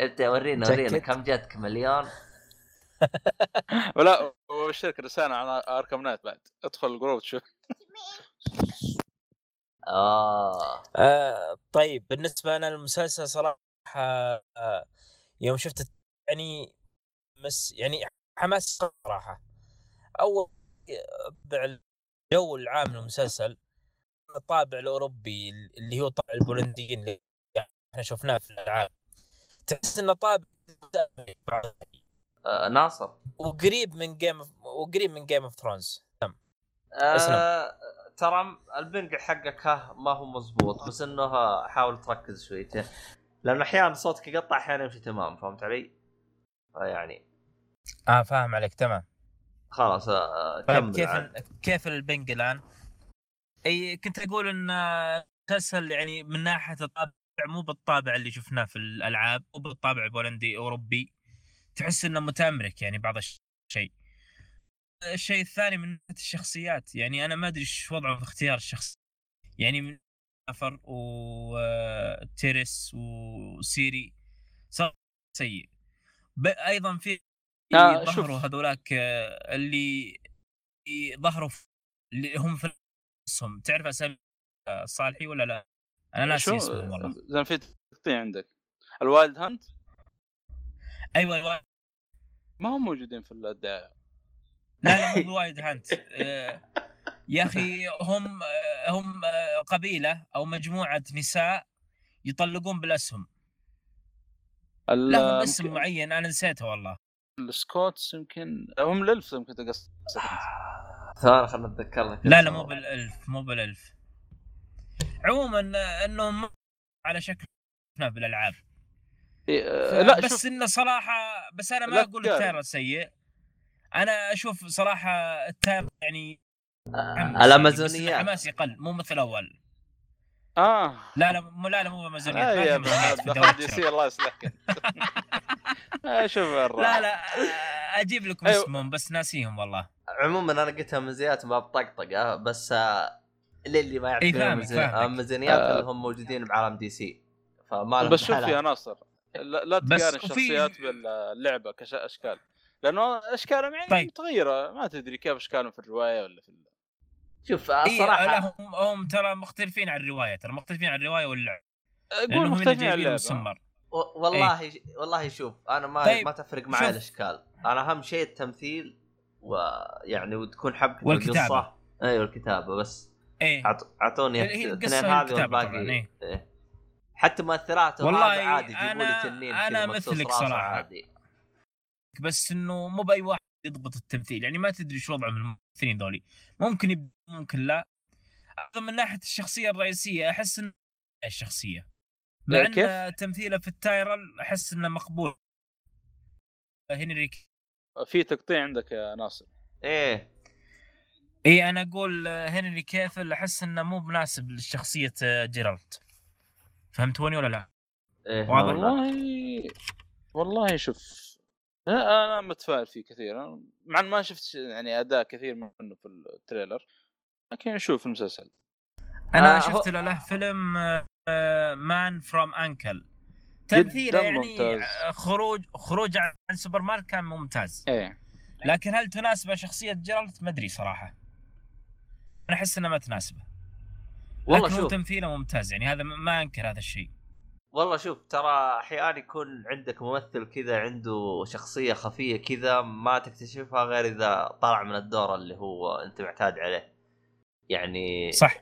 أنت ورينا ورينا؟ كم جاتك مليون؟ ولا والشركة رساله على Arkham Knight بعد. ادخل ال group تشوف آه. آه طيب بالنسبة أنا للمسلسل صراحة آه يوم شفت يعني مس يعني حماس صراحة. أول طابع الجو العام للمسلسل الطابع الأوروبي اللي هو طابع البولنديين اللي إحنا شفناه في الالعاب تحس إنه طابع آه، ناصر. وقريب من Game وقريب من Game of Thrones آه ترى ال ping حقك ها ما هو مزبوط بس إنه حاول تركز شويتين. لأن أحيانا صوتك يقطع أحيانا يمشي تمام فهمت علي؟ يعني آه فاهم عليك تمام خلاص آه طيب كمل كيف عاد. ال- كيف البنج الآن؟ أي كنت أقول إن مسلسل يعني من ناحية الطابع مو بالطابع اللي شفناه في الألعاب مو بالطابع البولندي أوروبي تحس إنه متامرك يعني بعض الشيء الشيء الثاني من ناحية الشخصيات يعني أنا ما أدري إيش وضعه في اختيار الشخص يعني نفر وتيرس وسيري. صار سيء. أيضا في آه،. ظهروا هذولاك آه، اللي ظهروا اللي هم في اسهم تعرف أسامي صالحي ولا لا؟ أنا ناسي شو؟ اسمهم والله زين في تقطيع عندك. ال Wild Hunt؟ أيوه أيوه ما هم موجودين في الدعايه لا لا مو ب Wild Hunt. آه، يا أخي هم هم قبيلة أو مجموعة نساء يطلقون بالاسهم ال- لهم اسم معين أنا نسيته والله. السكوتس يمكن هم الألف يمكن تقصد. ثواني خلنا نتذكر لك لا لا. مو بالألف مو بالألف. عموما إنهم على شكل بالألعاب؟ إيه، لا بس شوف. إنه صراحة بس أنا ما أقول. التاير سيء أنا أشوف صراحة التاير يعني آه، حمس يعني، بس إنه الامازونيات حماس يقل مو مثل الأول آه لا لا مو لا لا مو امازونيات آه ما يا دي. سي الله يصلحك آه، شوف لا لا آه، أجيب لكم أيوه. اسمهم بس ناسيهم والله عموما أنا قلت امازونيات ما بطقطقة بس آه، للي ما يعرف إي، شنو فاهمك، أمازون- فاهمك. امازونيات آه. اللي هم موجودين بعالم دي سي فما لهم بس شوف. يا ناصر لا, تقارن وفي- الشخصيات باللعبة كاشكال لأنه أشكالهم يعني طيب. متغيرة ما تدري كيف أشكالهم في الرواية ولا في شوف إيه الصراحه لا هم هم ترى مختلفين عن الرواية ترى مختلفين عن الرواية واللعب. هنا مختلفين عن جايبين اللعبة. مسمر و- والله والله شوف أنا ما طيب، ما تفرق معي. الأشكال. أنا أهم شيء التمثيل ويعني وتكون حبكة والكتابة. القصة. أيوه الكتابه بس. إيه. اعطوني الاثنين هذه والباقي. إيه. إيه. حتى مؤثراته والله عادي جيبوا لي تنين مقصوص مثلك صراحة. عادي. بس إنه مو بأي واحد يضبط التمثيل. يعني ما تدري شو وضعهم الممثلين ذولي. ممكن يب... ممكن لا. أيضاً من ناحية الشخصية الرئيسية أحس ان الشخصية. مع إيه، كيف؟ ان تمثيله في ال trailer أحس إنه مقبول. هنري في تقطيع عندك يا ناصر. إيه. إي أنا أقول Henry Cavill أحس إنه مو مناسب لشخصيه Geralt فهمتوني ولا لا؟ إيه واضح. والله والله شوف أنا متفائل فيه كثير مع ما شفت يعني أداء كثير منه في ال trailer لكن نشوف المسلسل. أنا آه، شفت هو- له له فيلم Man from U.N.C.L.E. تمثيله يعني ممتاز. آه، خروج خروج عن سوبرمان كان ممتاز. إيه. لكن هل تناسبه شخصية Geralt ما أدري صراحة. أنا أحس انها ما تناسبه. والله شوف. تمثيله ممتاز يعني هذا ما أنكر هذا الشيء. والله شوف ترى أحيانا يكون عندك ممثل كذا عنده شخصية خفية كذا ما تكتشفها غير إذا طلع من الدور اللي هو أنت معتاد عليه. يعني صح.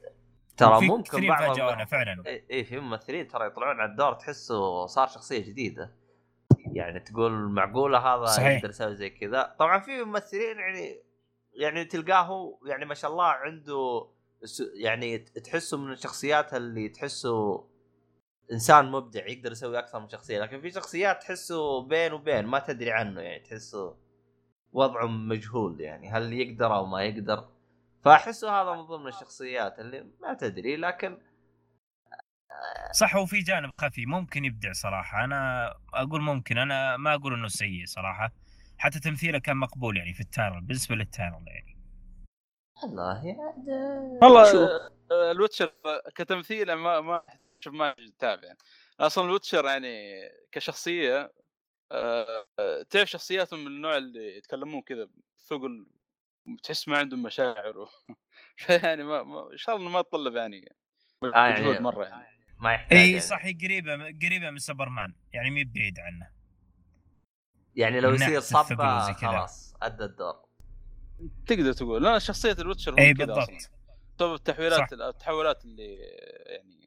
ترى ممكن بعض فعلا. إي إيه في ممثلين ترى يطلعون على الدور تحسه صار شخصية جديدة. يعني تقول معقولة هذا صحيح. يقدر يسوي زي كذا؟ طبعا في ممثلين يعني يعني تلقاه يعني ما شاء الله عنده يعني تحسه من الشخصيات اللي تحسه إنسان مبدع يقدر يسوي أكثر من شخصية لكن في شخصيات تحسه بين وبين ما تدري عنه يعني تحسه وضعه مجهول يعني هل يقدر أو ما يقدر. فأحسه هذا من ضمن الشخصيات اللي ما تدري لكن صح هو في جانب خفي ممكن يبدع صراحة. أنا أقول ممكن أنا ما أقول إنه سيء صراحة. حتى تمثيله كان مقبول يعني في التايرل بالنسبة للتايرل يعني. والله يعني والله الوتشر كتمثيل ما ما شوف ما تتابع. أصلا الوتشر يعني كشخصية آه، آه، تعرف شخصياتهم من النوع اللي يتكلمون كذا ثقل تحس ما عندهم مشاعر و... يعني ما, ما إن شاء الله ما تطلب يعني يعني- مجهود مرة يعني. ما يحتاج إي يعني. صح هي قريبه قريبة من سوبرمان يعني مي بعيد عنه. يعني لو يصير كذا. خلاص أدى الدور. تقدر تقول. لا شخصية الوتشر إي بالضبط. بسبب التحويلات صح. التحولات اللي يعني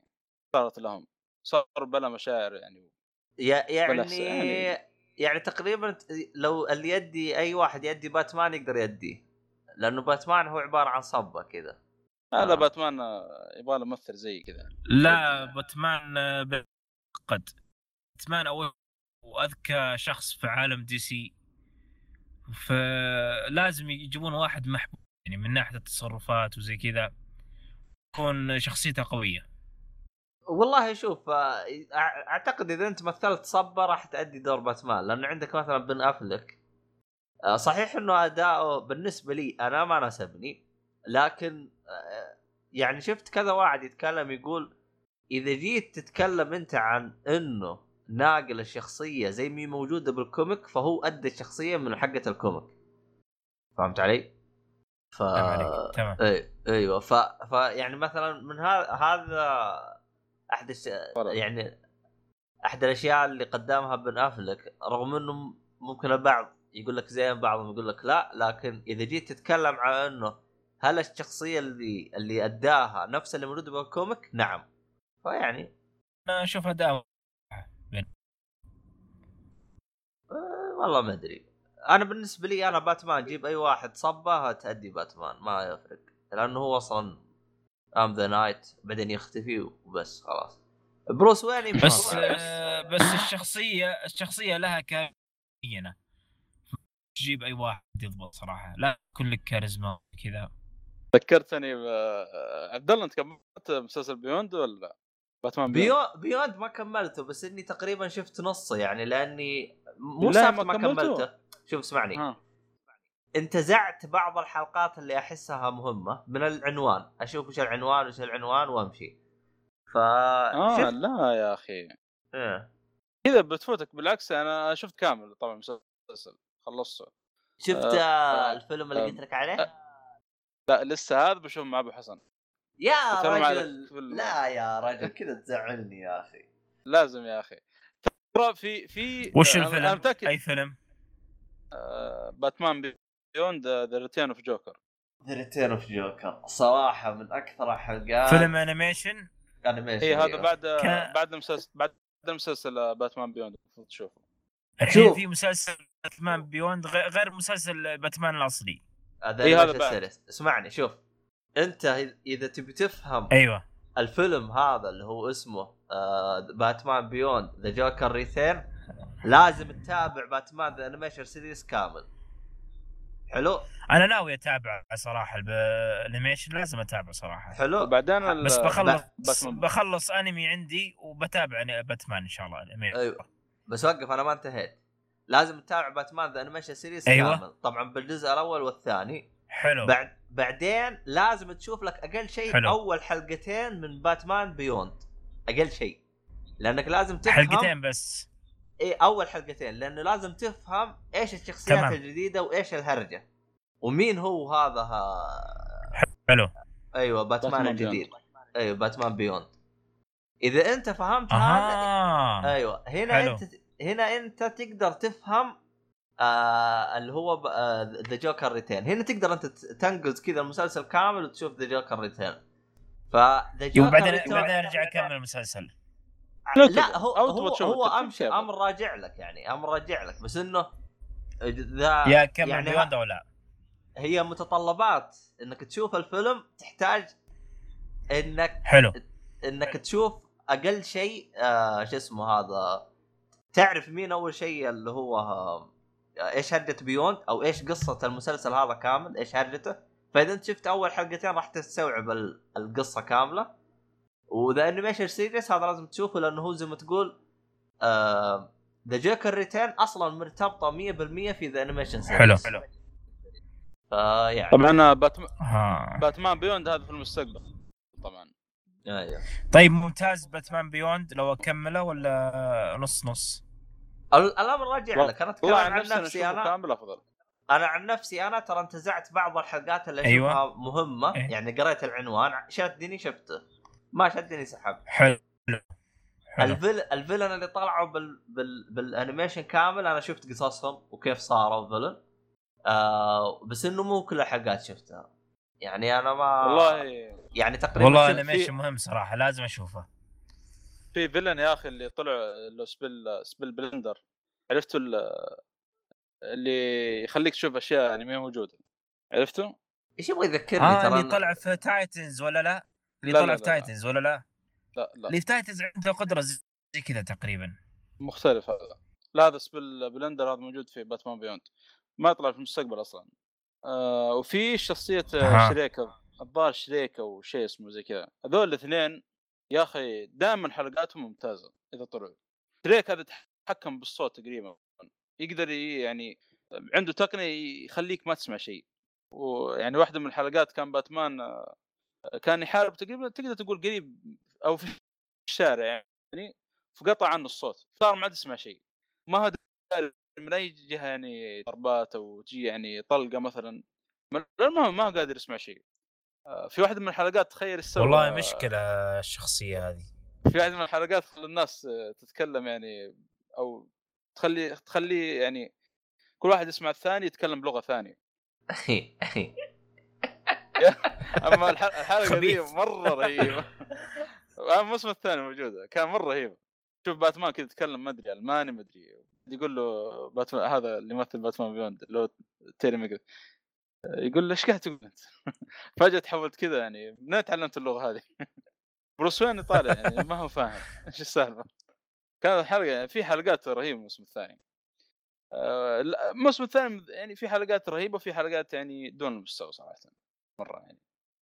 صارت لهم صار بلا مشاعر يعني يعني يعني- يعني تقريبا لو اللي يدي أي واحد يدي باتمان يقدر يديه لأنه باتمان هو عبارة عن صبة كذا هذا آه. باتمان يبغى له ممثل زي كذا لا باتمان آه، قد باتمان أول وأذكى شخص في عالم دي سي. فلازم يجيبون واحد محبوب يعني من ناحية التصرفات وزي كذا يكون شخصيته قوية. والله شوف آه، أعتقد إذا أنت مثلت صبة راح تأدي دور باتمان لأنه عندك مثلا بن أفلك. آه، صحيح إنه أداؤه بالنسبة لي أنا ما ناسبني لكن آه، يعني شفت كذا واحد يتكلم يقول إذا جيت تتكلم أنت عن إنه ناقل الشخصية زي ما موجودة بال comic فهو أدى الشخصية من حقة الكوميك. فهمت علي؟ ف تمام اي إيوه ف... ف يعني مثلا من هذا هذا أحد الش... يعني أحد الأشياء اللي قدمها بن أفلك رغم إنه ممكن البعض يقول لك زين بعضهم يقول لك لا لكن إذا جيت تتكلم عن إنه هل الشخصية اللي اللي أداها نفس اللي موجودة بال comic؟ نعم. فيعني أنا أشوف أداء آه، والله ما أدري. أنا بالنسبة لي أنا باتمان جيب أي واحد صبه تأدي باتمان ما يفرق. لأنه هو أصلا I'm the night بعدين يختفي وبس خلاص. بروس وين؟ يمشي بس. آه، بس الشخصية الشخصية لها كاريزما. تجيب أي واحد يضبط صراحة. لا يكون لك كاريزما كذا. ذكرتني ب... عبد الله أنت كملت مسلسل Beyond ولا باتمان Beyond؟ Bey... Beyond ما كملته بس إني تقريبا شفت نصه يعني لأني مو لا، ما ما كملته. شوف اسمعني. انتزعت بعض الحلقات اللي أحسها مهمة من العنوان أشوف وش العنوان وش العنوان وأمشي ف آه لا يا أخي إيه. كذا بتفوتك بالعكس أنا شفت كامل طبعا المسلسل خلصته شفت آه، آه آه، الفيلم اللي آه، قلت لك عليه؟ لا لسه هذا بشوف مع أبو حسن يا رجل. لا يا رجل كذا تزعلني يا أخي لازم يا أخي ترى في في وش أنا- أنا الفيلم؟ أي فيلم؟ آه، باتمان Beyond the Return of Joker. the Return of Joker صراحة من أكثر الحلقات فيلم animation animation اي هذا. بعد كان- بعد المسلسل بعد المسلسل آه، باتمان Beyond المفروض تشوفه. الحين شوف. في مسلسل باتمان Beyond غير مسلسل باتمان الأصلي. هذا إيه، هذا. اسمعني شوف. أنت إذا تبي تفهم أيوه. الفيلم هذا اللي هو اسمه آه باتمان Beyond the Joker Return لازم تتابع باتمان the animation series كامل. حلو. أنا ناوي أتابع صراحة ال animation لازم أتابع صراحة. حلو. وبعدين ال- بس بخلص باتمان. بخلص أنمي عندي وبتابع باتمان إن شاء الله. الانمي أيوه. بس وقف أنا ما انتهيت. لازم تتابع باتمان the animation series أيوة. كامل. طبعا بالجزء الأول والثاني. حلو. بعد بعدين لازم تشوف لك أقل شيء حلو. أول حلقتين من باتمان Beyond أقل شيء. لأنك لازم تفهم حلقتين بس. اي أول حلقتين لأنه لازم تفهم إيش الشخصيات تمام. الجديدة وإيش الهرجة. ومين هو هذا ها... حلو. أيوه باتمان, باتمان الجديد. أيوه باتمان Beyond. إذا أنت فهمت هذا أها أيوه هنا حلو. أنت هنا أنت تقدر تفهم آه اللي هو the Joker Return هنا تقدر أنت تنقز كذا المسلسل كامل وتشوف the Joker Return ف the Joker وبعدين Return بعدين أرجع أكمل المسلسل. لا هو أو هو, هو الترتيب أمر راجع لك يعني أمر راجع لك. بس إنه ذا يا كمل يعني Beyond أو لا هي متطلبات. إنك تشوف الفيلم تحتاج إنك حلو. إنك تشوف أقل شيء آه شو اسمه هذا. تعرف مين أول شيء اللي هو آه إيش هرجة Beyond أو إيش قصة المسلسل هذا كامل؟ إيش هرجته؟ فإذا أنت شفت أول حلقتين راح تستوعب ال- القصة كاملة. و the animation series هذا لازم تشوفه لأنه هو زي ما تقول آه the Joker Return أصلا مرتبطة 100% في the animation series حلو. حلو. فيعني طبعا باتمان ها. باتمان Beyond هذا في المستقبل. طبعا. أيوه. طيب ممتاز باتمان Beyond لو أكمله ولا نص نص؟ ال- الامر راجع لك. أنا أتكلم عن نفسي أنا كامل أفضل. أنا عن نفسي أنا ترى انتزعت بعض الحلقات اللي أيوة. أشوفها مهمة. إيه. يعني قريت العنوان شدني شفته. ما شدني سحب. حلو. حلو. ال vill ال villain اللي طلعوا بال... بال... بال animation كامل أنا شفت قصصهم وكيف صاروا villain آه بس إنه مو كل الحلقات شفتها. يعني أنا ما والله يعني تقريبا والله شفت ال animation مهم صراحة لازم أشوفه. في villain يا أخي اللي طلع اللي Spell Spellbinder. عرفتوا ال- اللي يخليك تشوف أشياء يعني ما هي موجودة. عرفتوا؟ إيش يبغى يذكرني آه ترى اللي طلع في Titans ولا لا؟ اللي لا، طلع في. Titans ولا لا؟ لا لا. اللي في Titans عنده قدرة زي كذا تقريبا. مختلف هذا. لا هذا Spellbinder هذا موجود في باتمان Beyond ما طلع في المستقبل أصلا. آه وفي شخصية آه،. Shriek الظاهر Shriek أو شيء اسمه زي كذا. هذول الاثنين يا أخي دائما حلقاتهم ممتازة إذا طلعوا. Shriek هذا يتحكم بالصوت تقريبا. يقدر يعني عنده تقنية يخليك ما تسمع شيء. ويعني واحدة من الحلقات كان باتمان كان يحارب تقريبا تقدر تقول قريب أو في الشارع يعني فقطع عنه الصوت صار ما عاد يسمع شيء. ما هو من أي جهة يعني ضربات أو تجي يعني طلقة مثلا المهم ما هو قادر يسمع شيء. آه، في واحدة من الحلقات تخيل سوى. والله مشكلة الشخصية هذه. في واحدة من الحلقات الناس آه، تتكلم يعني أو تخلي تخلي يعني كل واحد يسمع الثاني يتكلم بلغة ثانية. اما الح- الحلقة دي. مرة رهيبة آه، الموسم الثاني موجودة كان مرة رهيب شوف باتمان كذا يتكلم ما أدري ألماني ما أدري يقول له باتمان هذا اللي يمثل باتمان بيوند اللي هو تيري ميجل يقول له إيش قاعد تقول أنت؟ فجأة تحولت كذا يعني منين تعلمت اللغة هذه؟ بروس وين طالع يعني ما هو فاهم إيش السالفة؟ كانت حلقه يعني في حلقات رهيبة الموسم الثاني آه، الموسم الثاني يعني في حلقات رهيبة وفي حلقات يعني دون المستوى صراحة مرة يعني.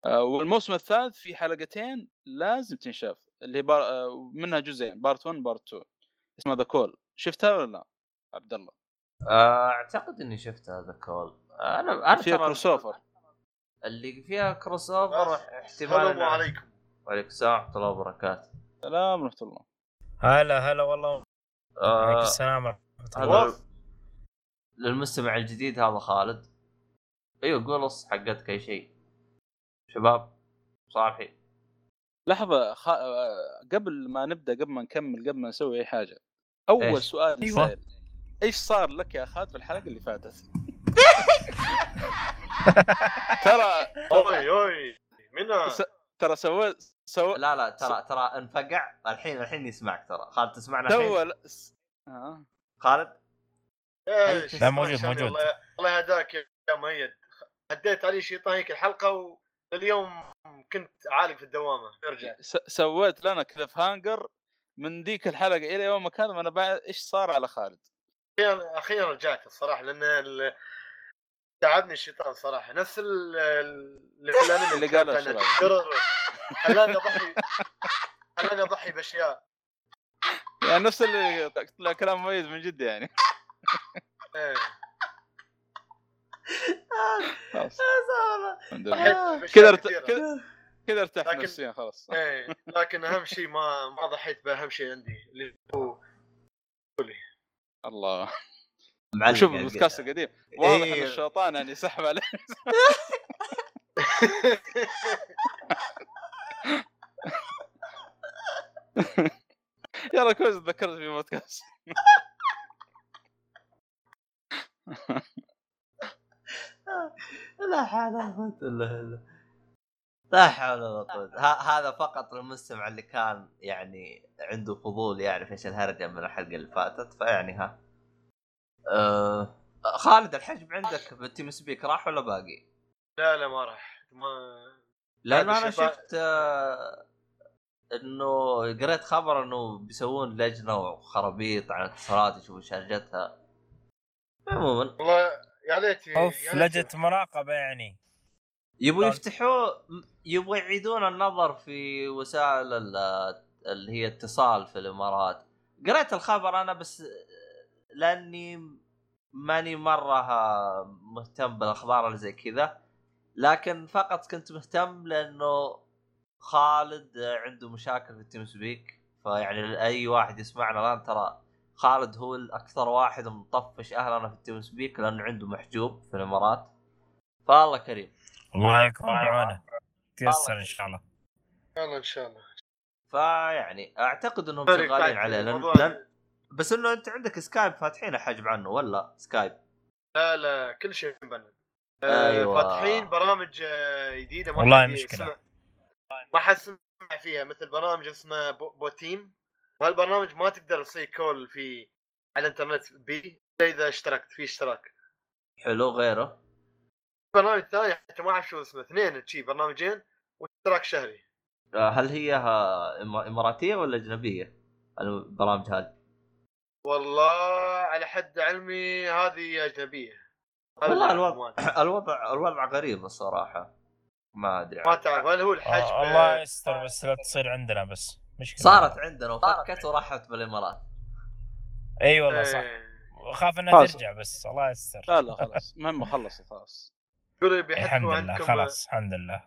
آه، والموسم الثالث في حلقتين لازم تنشاف اللي هي par... آه، منها جزئين part 1 part 2 اسمها The Call شفتها ولا لا؟ عبد الله. آه، أعتقد إني شفت The Call أنا أنا فيها cross over اللي فيها كروس اوفر احتمال السلام عليكم. وعليكم السلام ورحمة الله وبركاته. سلام ورحمة الله. هلا هلا والله. عليكم آه السلام ورحمة الله. للمستمع الجديد هذا خالد. أيوه قولص حقتك أي شيء. شباب صالحي لحظة خ... قبل ما نبدأ قبل ما نكمل قبل ما نسوي أي حاجة أول إيش؟ سؤال أيوة. إيش صار لك يا خالد في الحلقة اللي فاتت؟ ترى أوي أوي منها س- ترى سويت سو لا لا ترى ترى انفقع الحين الحين يسمعك ترى خالد تسمعنا الحين تو آه. خالد إيش لا، موجود- موجود. الله يهداك يا مؤيد هديت علي شيطان هيك الحلقة واليوم كنت عالق في الدوامة ارجع. سويت لنا كليف هانجر من ذيك الحلقة إلى يوم كان أنا بعد إيش صار على خالد؟ أخيرا أخيرا رجعت الصراحة لأن ال- تعبني الشيطان صراحة نفس ال- ال- اللي في الأنمي اللي كان قاله عن الشباب. خلاني اضحي خلاني اضحي بأشياء يعني نفس اللي طلع كلام مميز من جد يعني إيه. خلاص الحمد لله. ضحيت بأشياء كذا ارت... كثيرة. كذا كذا ارتحت لكن- نفسيا خلاص. إيه لكن أهم شيء ما ما ضحيت باهم شيء عندي اللي هو الله. شوف على البودكاست القديم. واضح ان إيه. الشيطان يعني سحب عليه. يلا كويس تذكرت في بودكاست. لا حول ولا قوة إلا بالله. لا حول ولا قوة. ه- هذا فقط للمستمع اللي كان يعني عنده فضول يعرف إيش الهرجة من الحلقة اللي فاتت فيعني ها. آه خالد الحجب عندك بالتيم سبيك راح ولا باقي؟ لا لا ما راح. ما لأن أنا شفت آه إنه قريت خبر إنه بيسوون لجنة وخرابيط عن اتصالات يشوفوا شارجتها. عموما. والله يا ليت أوف لجنة مراقبة يعني. يبغوا طيب. يفتحوا يبغوا يعيدون النظر في وسائل ال- اللي هي اتصال في الإمارات. قريت الخبر أنا بس لأني ماني مرة مهتم بالأخبار اللي زي كذا. لكن فقط كنت مهتم لأنه خالد عنده مشاكل في التيم سبيك. فيعني اي واحد يسمعنا الآن ترى خالد هو الأكثر واحد مطفش اهلنا في التيم سبيك لأنه عنده محجوب في الإمارات. فالله كريم. الله يكون بعونه تيسر إن شاء الله. يلا إن شاء الله. فيعني أعتقد إنهم شغالين عليه لأن, الموضوع- لأن بس إنه أنت عندك سكايب فاتحين حجب عنه ولا سكايب؟ لا لا كل شيء مبند أيوة. آه، فاتحين برامج آه، جديدة ما والله. يسمع- ما حد سمع فيها مثل برامج اسمها بو- بوتيم وهالبرنامج ما تقدر تصير call في على الانترنت بي إلا إذا اشتركت في اشتراك. حلو غيره؟ برنامج ثاني حتى ما أعرف شو اسمه اثنين شي برنامجين واشتراك شهري. آه، هل هي إماراتية ولا أجنبية؟ البرامج هذه. والله على حد علمي هذه أجنبية. والله الوضع. الوضع الوضع غريب الصراحة. ما أدري. ما. تعرف هل هو الحجب؟ آه الله يستر بس لا تصير عندنا بس. مشكلة. صارت عندنا وفكت وراحت بالإمارات. أي والله صح. إيه. اخاف إنها خلاص. ترجع بس الله يستر. لا لا خلاص. المهم خلصت خلاص. يقولوا الحمد بيحطوا لله خلاص الحمد لله.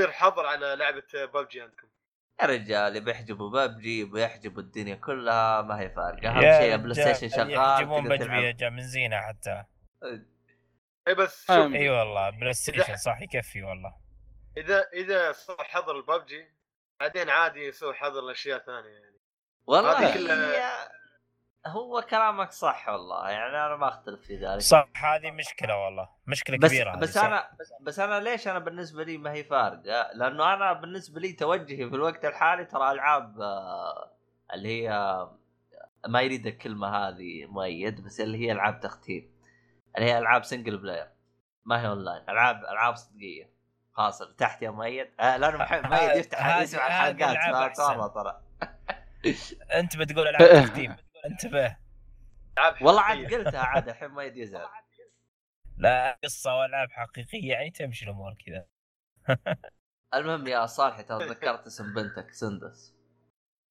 يصير حظر على لعبة ببجي عندكم. يا رجال يبي يحجبوا ببجي يبي يحجبوا الدنيا كلها ما هي فارقة. أهم شيء البلاي رجال ستيشن شغال يحجبون رجال من زينة حتى. اي بس إي والله بلاي ستيشن صح يكفي والله. اذا إذا سووا حظر الببجي بعدين عادي يسووا حظر لاشياء ثانية يعني والله هذه كلها- هي- هو كلامك صح والله يعني أنا ما أختلف في ذلك صح هذه مشكلة والله مشكلة بس كبيرة بس صح. أنا بس أنا ليش أنا بالنسبة لي ما هي فارقة؟ لأنه أنا بالنسبة لي توجهي في الوقت الحالي ترى ألعاب آه، اللي هي ما يريد الكلمة هذه مؤيد بس اللي هي ألعاب تختيم اللي هي ألعاب single player ما هي اونلاين ألعاب ألعاب صدقية خلاص تحت يا مؤيد. آه لأنه مؤيد يفتح يسمع الحلقات. ترى. أنت بتقول ألعاب تختيم انتبه. والله. عاد قلتها عاد الحين مؤيد يزعل. لا قصة وألعاب حقيقية يعني تمشي الأمور كذا. المهم يا صالح ترى تذكرت اسم بنتك سندس.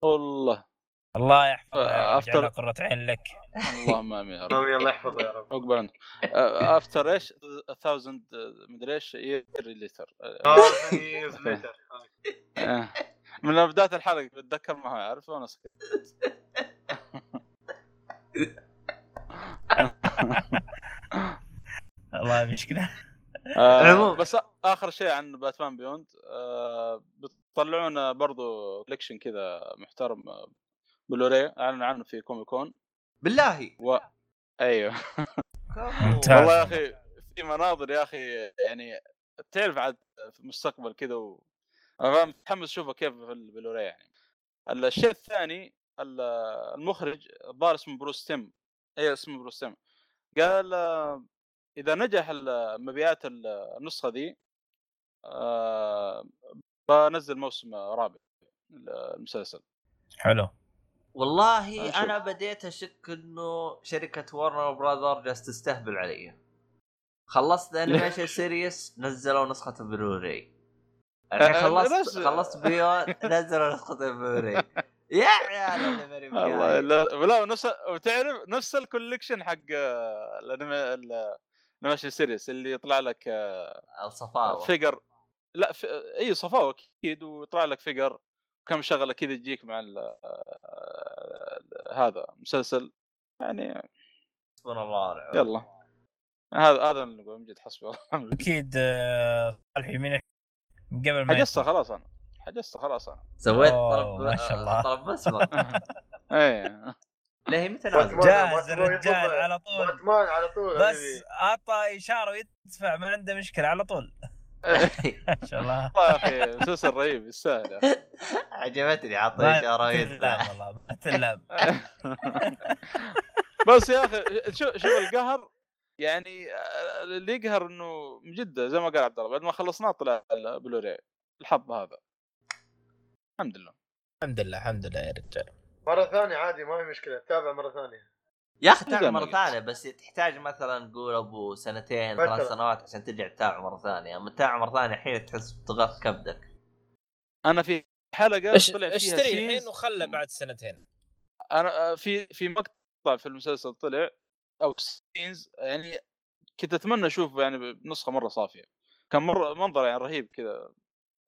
والله. الله يحفظها آه، أفطر. قرة عين لك. اللهم آمين يا رب. الله يحفظه يا رب. عقبال افتر إيش؟ 1000 مدري إيش؟ يير ليتر آه،. آه. من بداية الحلقة بتذكر ما هو عارف وأنا سكت. والله مشكله آه. بس آخر شيء عن باتمان بيوند آه بتطلعون برضو collection كذا محترم آه، بلوري أعلن عنه في Comic Con بالله. و... أيوه. والله يا أخي في مناظر يا أخي يعني تعرف عاد في المستقبل كذا و... أنا متحمس اشوفه كيف في البلوري يعني. الشيء الثاني ال- المخرج الظاهر اسمه بروس تيم. اي اسمه بروس تيم. قال إذا نجح مبيعات ال- النسخة ذي آه، بنزل موسم رابع المسلسل حلو. والله نشوف. أنا بديت أشك إنه شركة ورنر براذر جالس تستهبل علي خلصت Animated Series نزلوا نسخة بلوراي الحين أه، خلصت خلصت Beyond نزلوا نسخة بلوراي يا عيال. لا لا نفس وتعرف نفس ال collection حق ال Animated Series اللي يطلع لك آه، الصفاوة figure لا في... إي صفاوة أكيد ويطلع لك figure كم شغلة كذا تجيك مع. آه، هذا مسلسل يعني حسبنا الله يلا هذا هذا اللي نقول من جد حسبي الله. أكيد آه، صالح يمينك من قبل ما حجزته. خلاص أنا حجزته خلاص أنا سويت طلب ما شاء الله. طلب مسبق إيه ليه متى نازل؟ باتمان- جاهز الرجال على طول على طول بس. أعطى إشارة ويدفع ما عنده مشكلة على طول ما شاء الله. والله يا أخي مسلسل رهيب يستاهل. عجبتني ما إشارة ويدفع والله ما بس يا أخي شوف شوف القهر؟ يعني آه، اللي يقهر إنه من جد زي ما قال عبد الله بعد ما خلصناه طلع البلوري الحظ هذا. الحمد لله. الحمد لله الحمد لله يا رجال. مرة ثانية عادي ما في مشكلة تابع مرة ثانية. يا أخي ما مرة. ثانية بس تحتاج مثلا نقول أبو سنتين. ثلاث سنوات عشان ترجع تتابع مرة ثانية. أما تتابع مرة ثانية الحين تحس بضغط كبدك. أنا في حلقة اش- طلع فيها اشتري الحين وخله بعد سنتين؟ أنا آه، في في مقطع في المسلسل طلع أو scenes يعني كنت أتمنى أشوف يعني بنسخة مرة صافية. كان مرة منظر يعني رهيب كذا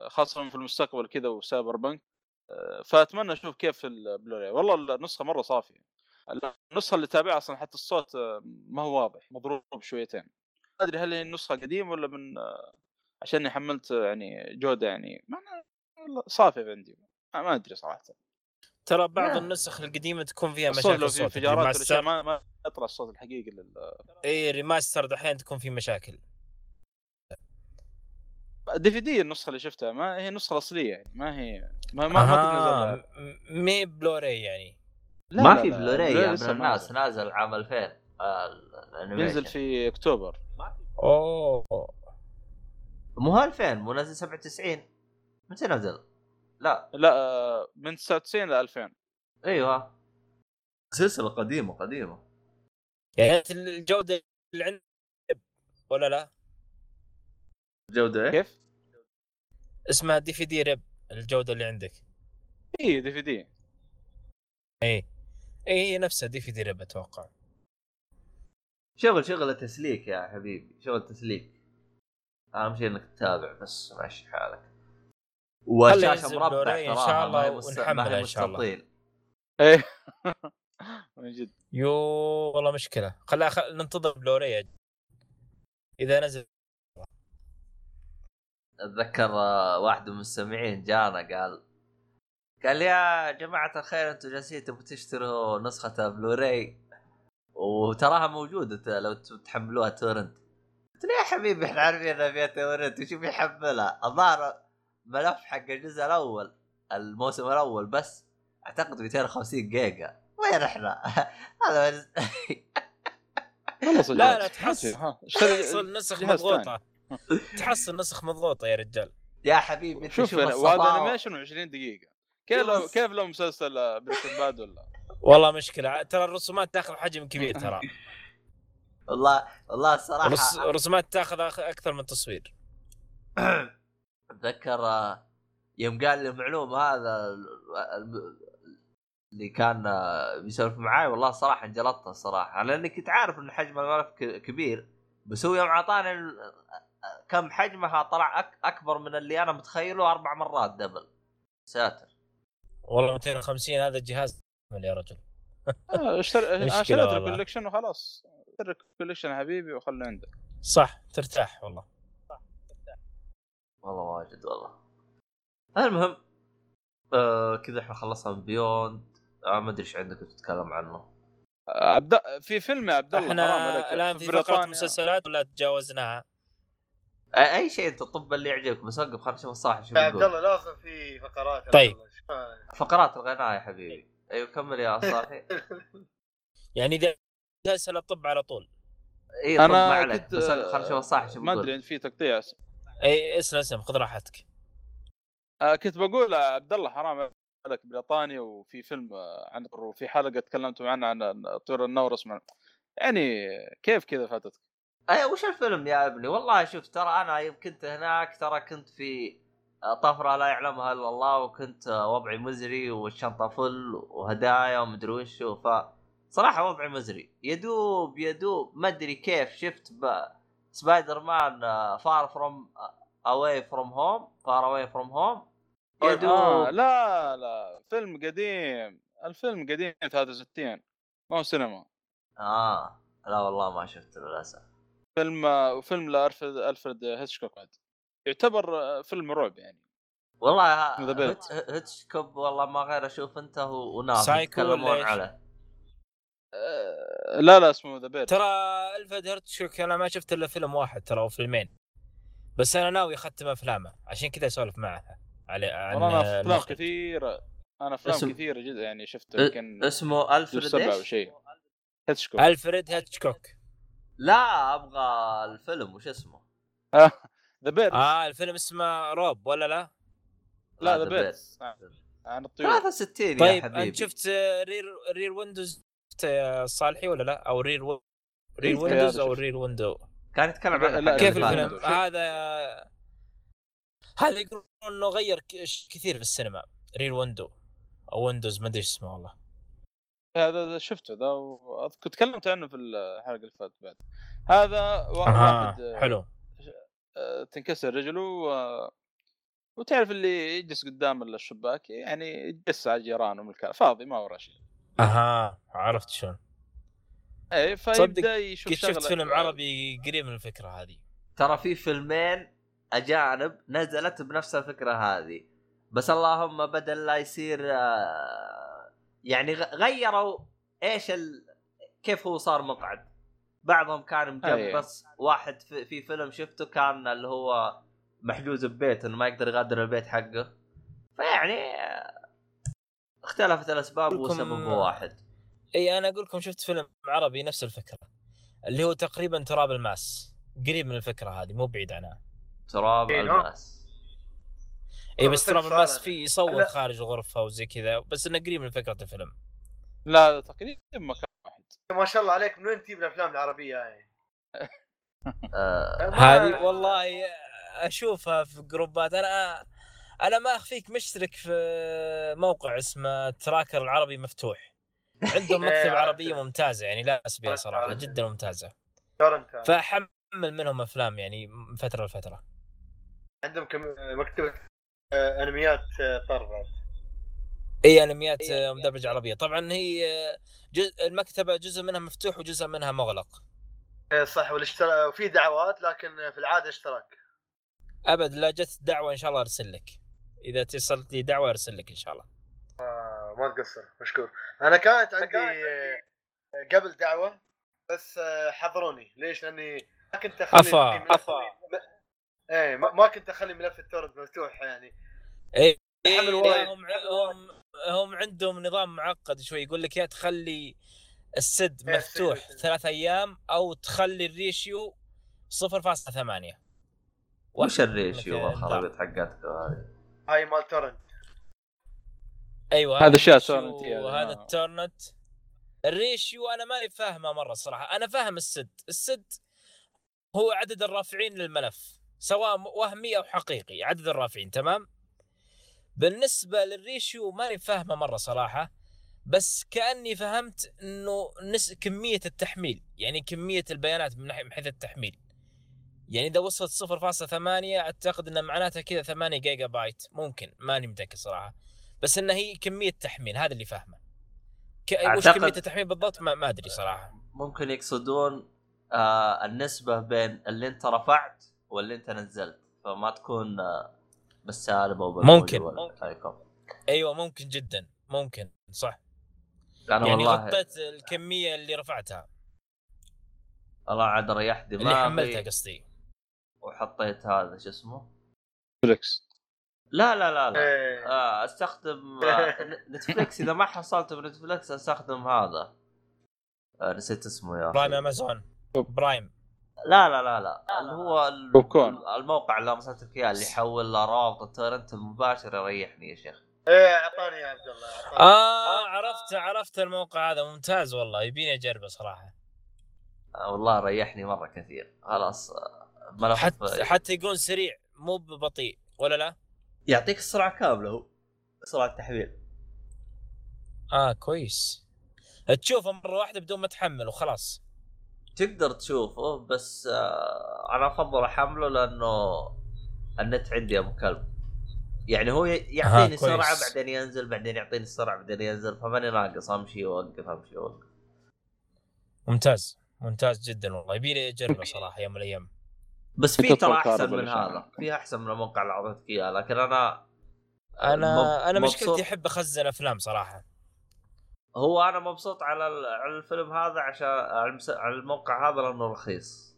خاصة في المستقبل كذا و cyberpunk آه، فأتمنى أشوف كيف في البلوراي والله النسخه مرة صافية. النسخة اللي تابعها أصلا حتى الصوت آه، ما هو واضح مضروب شويتين. ما أدري هل هي النسخة قديمة ولا من آه، عشان حملت آه، يعني جودة يعني ما أنا- صافية عندي ما ما أدري صراحة. ترى بعض آه. النسخ القديمة تكون فيها مشاكل لو في صوت انفجارات ريماستر ما ما يطلع الصوت الحقيقي لل... إي ريماستر دحين تكون في مشاكل. دي في دي النسخة اللي شفتها ما هي النسخة الأصلية يعني ما هي ما ما, ما آه تنزل م- مي بلوراي يعني. لا ما لا في بلوراي يا ابن ما الناس نزل. نازل عام 2000 آه، ينزل في أكتوبر. أوه. مو 2000 مو نازل 97 متى نزل؟ لا. لا آه، من 99 ل 2000 أيوه. سلسلة قديمة قديمة. يعني الجودة اللي عندك ولا لا؟ جودة إيه؟ كيف؟ اسمها دي في دي ريب الجودة اللي عندك. اي دي في دي. اي إي هي نفسها دي في دي ريب أتوقع شغل شغل تسليك يا حبيبي شغل تسليك. أهم شيء إنك تتابع بس ماشي حالك. ينزل مربع تراها شاء الله ونحملها إن شاء الله. مستطيل. إيه. من جد. يو والله مشكلة. خليها خل... ننتظر بلوراي إذا نزل. أتذكر آه، واحد من المستمعين جانا قال قال يا جماعة الخير أنتم جالسين تبغوا تشتروا نسخة بلوراي. وتراها موجودة ت- لو تحملوها torrent. قلت له يا حبيبي إحنا عارفين إنها فيها torrent وش بيحملها؟ الظاهر ملف حق الجزء الأول الموسم الأول بس أعتقد 250 جيجا. وين إحنا؟ هذا والله صدق. لا لا اشتري تحصل نسخ مضغوطة. تحصل نسخ مضغوطة يا رجال. يا حبيبي شوف وهذا. animation و20 دقيقة. كيف لو. كيف لو مسلسل Breaking Bad ولا؟ والله مشكلة. ترى الرسومات تاخذ حجم كبير ترى. والله والله الصراحه رس... رسومات تاخذ أكثر من تصوير. أتذكر آه، يوم قال لي المعلومة هذا اللي كان آه، بيسولف معاي والله صراحة انجلطت الصراحة. لاني كنت عارف إن حجم الملف كبير بس هو يوم أعطاني ال- كم حجمها طلع أك أكبر من اللي أنا متخيله أربع مرات دبل. ساتر. والله 250 هذا الجهاز يا رجل. آه، اشتريت. ال collection وخلاص. اشتري ال collection يا حبيبي وخله عندك صح ترتاح والله. والله واجد والله. المهم آه كذا إحنا خلصنا من Beyond آه ما أدري إيش عندك تتكلم عنه. آه، عبد في فيلم يا عبد الله إحنا الآن في فقرة مسلسلات ولا تجاوزناها؟ اي أي شيء أنت طب اللي يعجبك بس وقف خلينا نشوف الصاحب شو يا عبد الله لازم في فقرات طيب. آه. فقرات الغناء يا حبيبي. أيوه كمل يا صاحي يعني إذا مسلسل الطب على طول. اي أنا ما عليك كنت بس وقف خلينا نشوف الصاحب شو ما أدري في تقطيع. اي اسلم اسلم خذ راحتك. آه كنت بقول يا عبد الله حرام عليك بريطانيا وفي فيلم آه، عن وفي حلقة تكلمتوا عنها عن طيور النورس من... يعني كيف كذا فاتتك؟ اي وش الفيلم يا ابني؟ والله شوف ترى أنا يوم كنت هناك ترى كنت في طفره لا يعلمها إلا الله وكنت وضعي مزري والشنطة full وهدايا ومدري وش ف صراحة وضعي مزري. يدوب يدوب ما أدري كيف شفت ب... Spider-Man Far From Away From Home Far Away From Home يدوب آه لا لا فيلم قديم. الفيلم قديم 63 ما هو سينما. آه لا والله ما شفته للأسف. فيلم آه، فيلم لألفريد ألفريد هيتشكوك بعد. يعتبر آه، فيلم رعب يعني والله ها- اسمه The Birds. هيتش هيتشكوك والله ما غير أشوف أنت و- وناس سايكو ولا يتكلمون؟ عليه آه، لا لا اسمه The Birds ترى الفريد هيتشكوك أنا ما شفت إلا فيلم واحد ترى أو فيلمين بس أنا ناوي أختم أفلامه عشان كذا أسولف معها على عن والله أنا أفلام. كثيرة أنا أفلام اسم- كثيرة جدا يعني شفت يمكن اسمه الفريد أو إيش؟ شيء هيتشكوك الفريد هيتشكوك لا أبغى الفيلم وش اسمه؟ ذا بير آه الفيلم اسمه روب ولا لا؟ لا ذا The بير Bear. عن الطيور. 63 يا طيب حبيبي. انت شفت رير رير ويندوز شفت يا صالحي ولا لا؟ أو رير و... رير ويندوز هذا أو. رير ويندو كان يتكلم لا، عن كيف لا، الفيلم؟ هذا هذا يقولون إنه غير كثير في السينما. Rear Window أو Windows ما أدري اسمه والله. هذا شفته ذا و- كنت تكلمت عنه في الحلقة اللي فاتت بعد. هذا وا- واحد آه، حلو. تنكسر رجله و... وتعرف اللي يجلس قدام الشباك يعني يجلس على الجيران ومن فاضي ما وراه شيء أها عرفت شلون. اي فيبدأ يشوف قد شفت فيلم عربي قريب من الفكرة هذه. ترى في فيلمين أجانب نزلت بنفس الفكرة هذه. بس اللهم بدل لا يصير آه، يعني غ- غيروا إيش ال... كيف هو صار مقعد. بعضهم كان. مجبس واحد في, في فيلم شفته كان اللي هو محجوز ببيت إنه ما يقدر يغادر البيت حقه فيعني اختلفت الأسباب لكم- وسبب واحد إي أنا أقول لكم شفت فيلم عربي نفس الفكرة اللي هو تقريبا تراب الماس قريب من الفكرة هذه مو بعيد عنها تراب إيه، نعم. الماس إي بس تراب الماس. فيه يصور. خارج الغرفه وزي كذا بس إنه قريب من فكرة الفيلم لا تقريبا مكان ما شاء الله عليك من وين تجيب الأفلام العربية يعني؟ هذه والله أشوفها في جروبات أنا أنا ما أخفيك مشترك في موقع اسمه تراكر العربي مفتوح عندهم مكتبه عرفت. عربيه ممتازه يعني لا بها صراحة. جدا ممتازة. فأحمل منهم أفلام يعني من فترة لفترة عندهم كم مكتبة آه، أنميات آه، طر بعد. اي انميات آه، مدبلجه عربية. طبعا هي آه، جزء المكتبة جزء منها مفتوح وجزء منها مغلق. إيه صح والاشتراك وفي دعوات لكن في العادة اشتراك. أبد لا جت دعوة إن شاء الله أرسل لك. إذا اتصلت لي دعوة أرسل لك إن شاء الله. آه ما تقصر مشكور. أنا كانت عندي قبل دعوة بس آه، حظروني. ليش؟ لأني ما كنت أخلي أفا. ملف- إيه ما ما كنت أخلي ملف ال torrent مفتوح يعني. إيه. هم هم هم عندهم نظام معقد شوي يقول لك يا تخلي ال seed إيه، مفتوح. ثلاث أيام أو تخلي ال ratio 0.8 وش ال ratio مثل والخرابيط حقتك هذه؟ هاي مال torrent. أيوه هذا شيء ال ratio torrent هذا، وهذا آه. ال torrent. ال ratio أنا ماني فاهمه مرة صراحة. أنا فاهم ال seed. ال seed هو عدد الرافعين للملف سواء وهمي أو حقيقي عدد الرافعين تمام؟ بالنسبة لل ratio ماني فاهمه مرة صراحة بس كأني فهمت إنه نس كمية التحميل يعني كمية البيانات من حيث التحميل. يعني إذا وصلت 0.8 أعتقد انه معناتها كذا 8 جيجا بايت ممكن ماني متأكد صراحة. بس انها هي كمية تحميل هذا اللي فاهمه. ك... وش كمية التحميل بالضبط؟ ما, ما أدري صراحة. ممكن يقصدون آه النسبة بين اللي أنت رفعت واللي أنت نزلت فما تكون آه بالسالب أو بالموجب ممكن. أيوه ممكن جدا. ممكن صح. أنا يعني والله غطيت الكمية اللي رفعتها. الله عاد ريح اللي حملتها دماغي قصدي. وحطيت هذا شو اسمه؟ فليكس لا لا لا لا. إيه. آه أستخدم آه نتفلكس إذا ما حصلت بنتفلكس أستخدم هذا. آه نسيت اسمه يا برايم أمازون. برايم. لا لا لا لا. اللي هو بوب كورن. الموقع اللي ارسلت لك اياه اللي يحول روابط التورنت المباشر يريحني يا شيخ. إيه أعطاني يا عبد الله آه عرفت عرفت الموقع هذا ممتاز والله يبيني أجربه صراحة. آه والله ريحني مرة كثير. خلاص آه، ملف حتى حتى يقول سريع مو ببطيء ولا لا؟ يعطيك السرعة كاملة هو سرعة التحميل آه كويس. تشوفه مرة واحدة بدون ما تحمل وخلاص. تقدر تشوفه بس آه أنا أفضل أحمله لأنه النت عندي أبو كلب. يعني هو يعطيني كويس. سرعة بعدين ينزل بعدين يعطيني السرعه بعدين ينزل فماني ناقص أمشي وأوقف أمشي وأوقف. ممتاز ممتاز جدا والله. يبي لي أجربه صراحة يوم من الأيام. بس في ترى أحسن من هذا. في أحسن من الموقع اللي اعطيتك اياه لكن أنا أنا مب- أنا مبسوط. مشكلتي أحب أخزن أفلام صراحة. هو أنا مبسوط على ال- على الفيلم هذا عشان على الموقع هذا لأنه رخيص.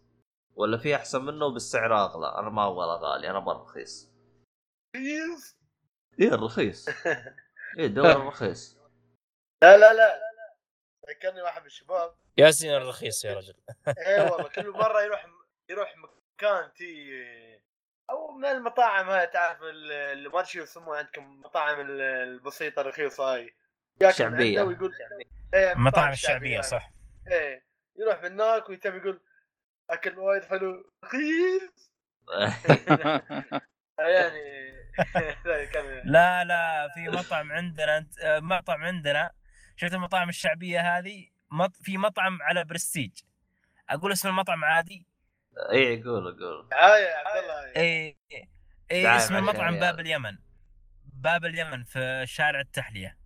ولا في أحسن منه بالسعر اغلى أنا ما أبغى غالي أنا أبغى رخيص. بليز. إيه الرخيص إيه الدوري الرخيص لا لا لا. ذكرني واحد من الشباب. ياسين الرخيص يا رجل. إيه والله كل مرة يروح يروح مكان تي أو من المطاعم هاي تعرف ال- اللي ما أدري شو يسموها عندكم المطاعم ال- البسيطة الرخيصة هاي. عنده ويقول إيه المطاعم الشعبية صح. إيه يروح من هناك ويتم يقول أكل وايد حلو. رخيص. يعني لا لا في مطعم عندنا مطعم عندنا شفت المطاعم الشعبية هذه؟ مط... في مطعم على برستيج. أقول اسم المطعم عادي؟ إيه قول قول. دعايه يا عبد الله اي اي دعاية اسم المطعم. باب اليمن. باب اليمن في شارع التحلية.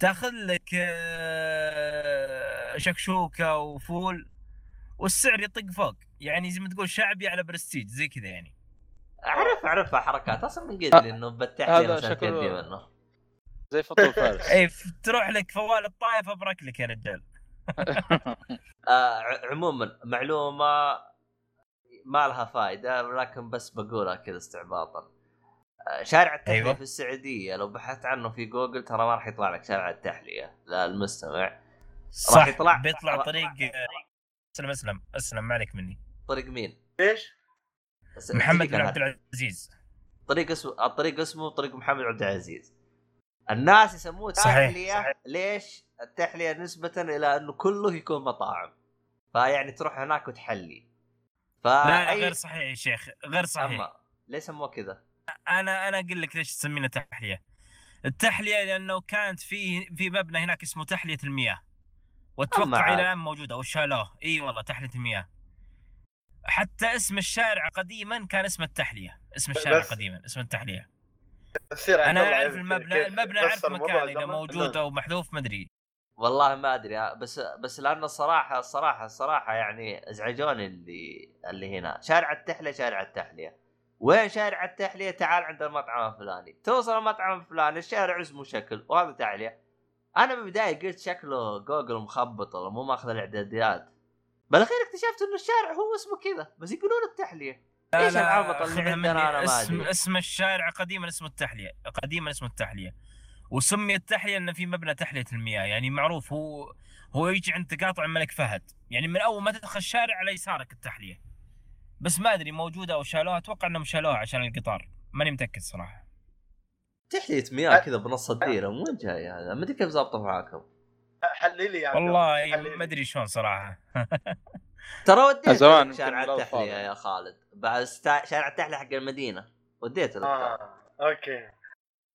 تاخذ لك آه، شكشوكة وفول والسعر يطق فوق. يعني زي ما تقول شعبي على برستيج زي كذا يعني. أعرف أعرف حركات. أصلا من قلت لي إنه شكله- تدي منه. زي فطور فارس. اي تروح لك فوال الطايف أبرك لك يا رجال. آه عموما معلومة ما لها فائده لكن بس بقولها كذا استعباطا. آه شارع التحلية أيوة. في السعودية لو بحثت عنه في جوجل ترى ما راح يطلع لك شارع التحلية لا المستمع صح يطلع- بيطلع راح- طريق اسلم اسلم اسلم ما عليك مني طريق مين؟ ليش؟ س- محمد بن. عبد العزيز طريق اسمه الطريق اسمه طريق محمد عبد العزيز الناس يسموه تحليه صحيح. ليش؟ التحلية نسبة إلى إنه كله يكون مطاعم فيعني تروح هناك وتحلي لا لا فأي غير صحيح يا شيخ غير صحيح أما ليش سموه كذا؟ أنا أنا أقول لك ليش تسمينه تحلية. التحلية لأنه كانت في في مبنى هناك اسمه تحلية المياه. وأتوقع. إلى الآن موجوده وشالوه إي والله تحلية المياه. حتى اسم الشارع قديما كان اسمه التحلية. اسم الشارع بس- قديما اسم التحلية. أنا أعرف كيف- المبنى المبنى أعرف قصر موضوع مكان إذا. موجود أو محذوف ما أدري. والله ما أدري. بس بس لأنه الصراحه الصراحه الصراحه يعني إزعجوني اللي اللي هنا. شارع التحلية شارع التحلية. وين شارع التحلية؟ تعال عند المطعم الفلاني. توصل المطعم الفلاني الشارع اسمه شكل وهذا تحلية. أنا من البدايه قلت شكله جوجل مخبط ولا مو ماخذ الإعداديات. بالأخير اكتشفت إنه الشارع هو اسمه كذا بس يقولون التحلية. إيش العبط اللي عندنا. أنا ما اسم, اسم الشارع قديما اسمه التحلية قديما اسمه التحلية. وسمي التحلية إنه في مبنى تحلية المياه. يعني معروف هو هو يجي عند تقاطع الملك فهد. يعني من أول ما تدخل الشارع على يسارك التحلية. بس ما أدري موجودة أو شالوها أتوقع إنهم شالوها عشان القطار. ماني متأكد صراحة. تحليه مياه كذا بنص الديرة من وين جاي هذا؟ ما أدري كيف ظابطه معاكم. حلي لي يا عبد والله. ما أدري شلون صراحة. ترى وديت زمان لك شارع التحلية. يا خالد. بس تا- شارع التحلية حق المدينة. وديت لك آه أوكي.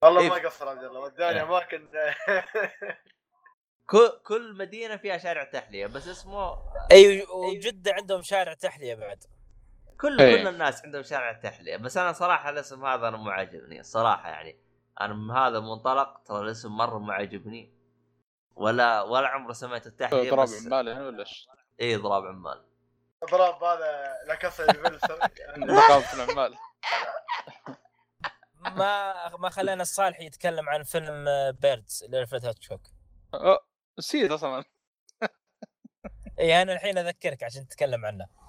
والله إيه. ما قصر عبد الله وداني إيه. أماكن. كل كل مدينة فيها شارع تحلية بس اسمه أي وجدة عندهم شارع تحلية بعد. كل إيه. كل الناس عندهم شارع تحليه بس أنا صراحة الاسم هذا أنا مو عاجبني الصراحة يعني. أنا من هذا المنطلق ترى الاسم مرة مو عاجبني. ولا ولا عمري سمعت التحلية ضرب بس عمال يعني ولا إيش؟ اي ضراب عمال. اضراب هذا لا كسر البل ثقافه العمال. ما ما خلينا الصالح يتكلم عن فيلم بيردز لالفريد هاتشوك نسيت أصلا. اي أنا الحين أذكرك عشان تتكلم عنه.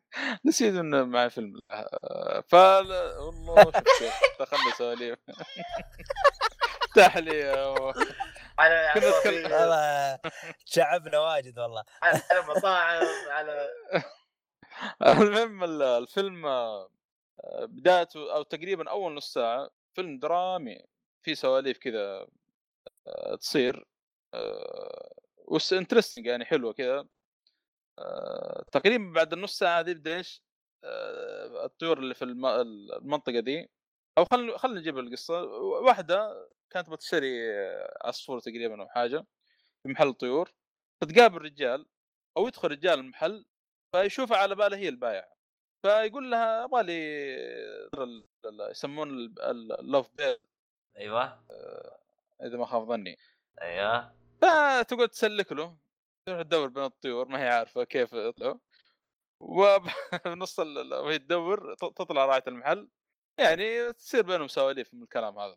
نسيت إنه معي فيلم. آه، فلا والله كيف دخلنا سواليف. تحلية و- على والله شعبنا واجد والله. على على مطاعم على المهم ال- الفيلم آه، بدايته أو تقريبا أول نص ساعة فيلم درامي. في سواليف كذا آه، تصير وس interesting يعني حلوة كذا. تقريبا بعد النص ساعة هذه يبدا إيش؟ آه، الطيور اللي في الم- المنطقة دي. أو خلينا خلينا نجيب القصة. واحدة كانت بتشتري آه، عصفور تقريبا أو حاجة في محل طيور. فتقابل رجال أو يدخل رجال المحل فيشوفها على باله هي البايع. فيقول لها أبغى لي يسمون اللوف بير أيوه. إذا ما خاب ظني. أيوه. فتقعد تسلك له. تدور بين الطيور ما هي عارفة كيف يطلعوا. وبنص ال- وهي تدور تطلع راعية المحل. يعني تصير بينهم سواليف من الكلام هذا.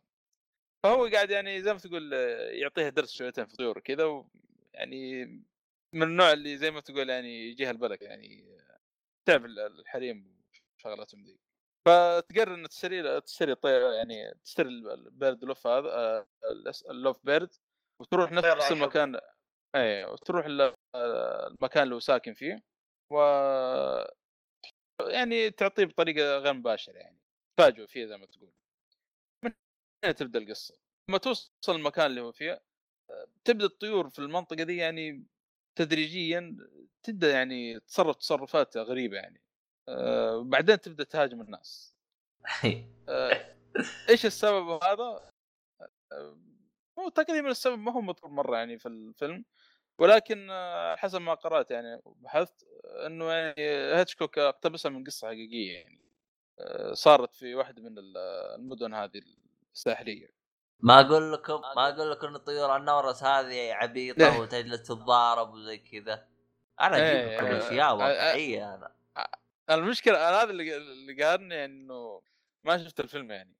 فهو قاعد يعني زي ما تقول يعطيها درس شويتين في الطيور كذا يعني من النوع اللي زي ما تقول يعني يجيها البلك يعني تعب ال- الحريم وشغلاتهم ذي. فتقرر انها تشتري تشتري طير يعني تشتري البيرد لوف هذا آه، اللوف بيرد وتروح نفس. المكان اي وتروح ال- المكان اللي هو ساكن فيه و يعني تعطيه بطريقة غير مباشرة يعني تفاجئ فيه زي ما تقول. من هنا تبدأ القصة. لما توصل المكان اللي هو فيه تبدأ الطيور في المنطقة دي يعني تدريجيا تبدأ يعني تصرف تصرفات غريبة يعني. آه، بعدين تبدأ تهاجم الناس. آه، إيش السبب هذا؟ آه، هو تقريبا السبب ما هو مذكور مرة يعني في الفيلم ولكن آه، حسب ما قرأت يعني بحثت إنه يعني هيتشكوك اقتبسها من قصة حقيقية يعني آه، صارت في واحدة من ال- المدن هذه الساحلية. ما أقول لكم ما أقول لكم إن طيور النورس هذه عبيطة وتجلس تتضارب وزي كذا. أنا أجيب إيه، لكم آه، أشياء آه، واقعية أنا. المشكلة أنا هذا اللي اللي قهرني إنه ما شفت الفيلم يعني.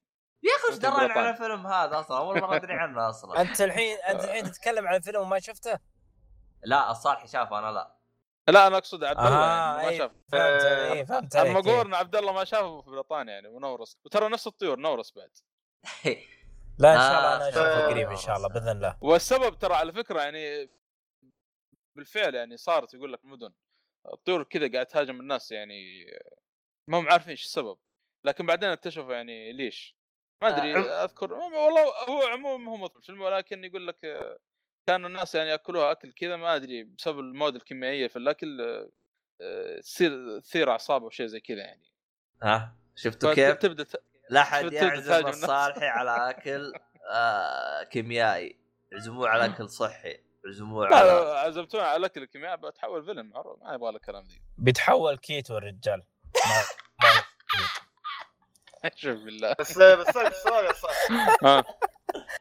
يا أخي وش دراني. على الفيلم هذا أصلا أول مرة أدري عنه أصلا أنت الحين أنت الحين تتكلم عن فيلم وما شفته؟ لا الصالح شافه أنا لا لا أنا أقصد عبد الله آه، يعني ما. شاف فهمت آه، اي فهمت عليك المقور إيه. ان عبد الله ما شافه في بريطانيا يعني ونورس وترى نفس الطيور نورس بعد لا إن شاء الله أنا آه، أشوفه آه، قريب إن شاء الله بإذن الله والسبب ترى على فكرة يعني بالفعل يعني صارت يقول لك مدن الطيور كذا قاعد تهاجم الناس يعني ما هم عارفين إيش السبب لكن بعدين اكتشفوا يعني ليش ما أدري آه، أذكر والله هو عموما هو الفيلم ولكن يقول لك آه، كانوا الناس يعني يأكلوها أكل كذا ما أدري بسبب المواد الكيميائية في الأكل آه، تصير تصير أعصاب أو شيء زي كذا يعني. ها؟ شفتوا كيف؟ فتبدا ت- لا حد تبدأ يعزم. الصالحي على أكل آه كيميائي. عزموه على أكل صحي عزموه على لا، عزمتونا على الأكل الكيميائي بتحول فيلم معروف، ما يبغى له الكلام ذي. بيتحول كيتو الرجال شوف بالله. بس بس سؤال سؤال يا صالح ها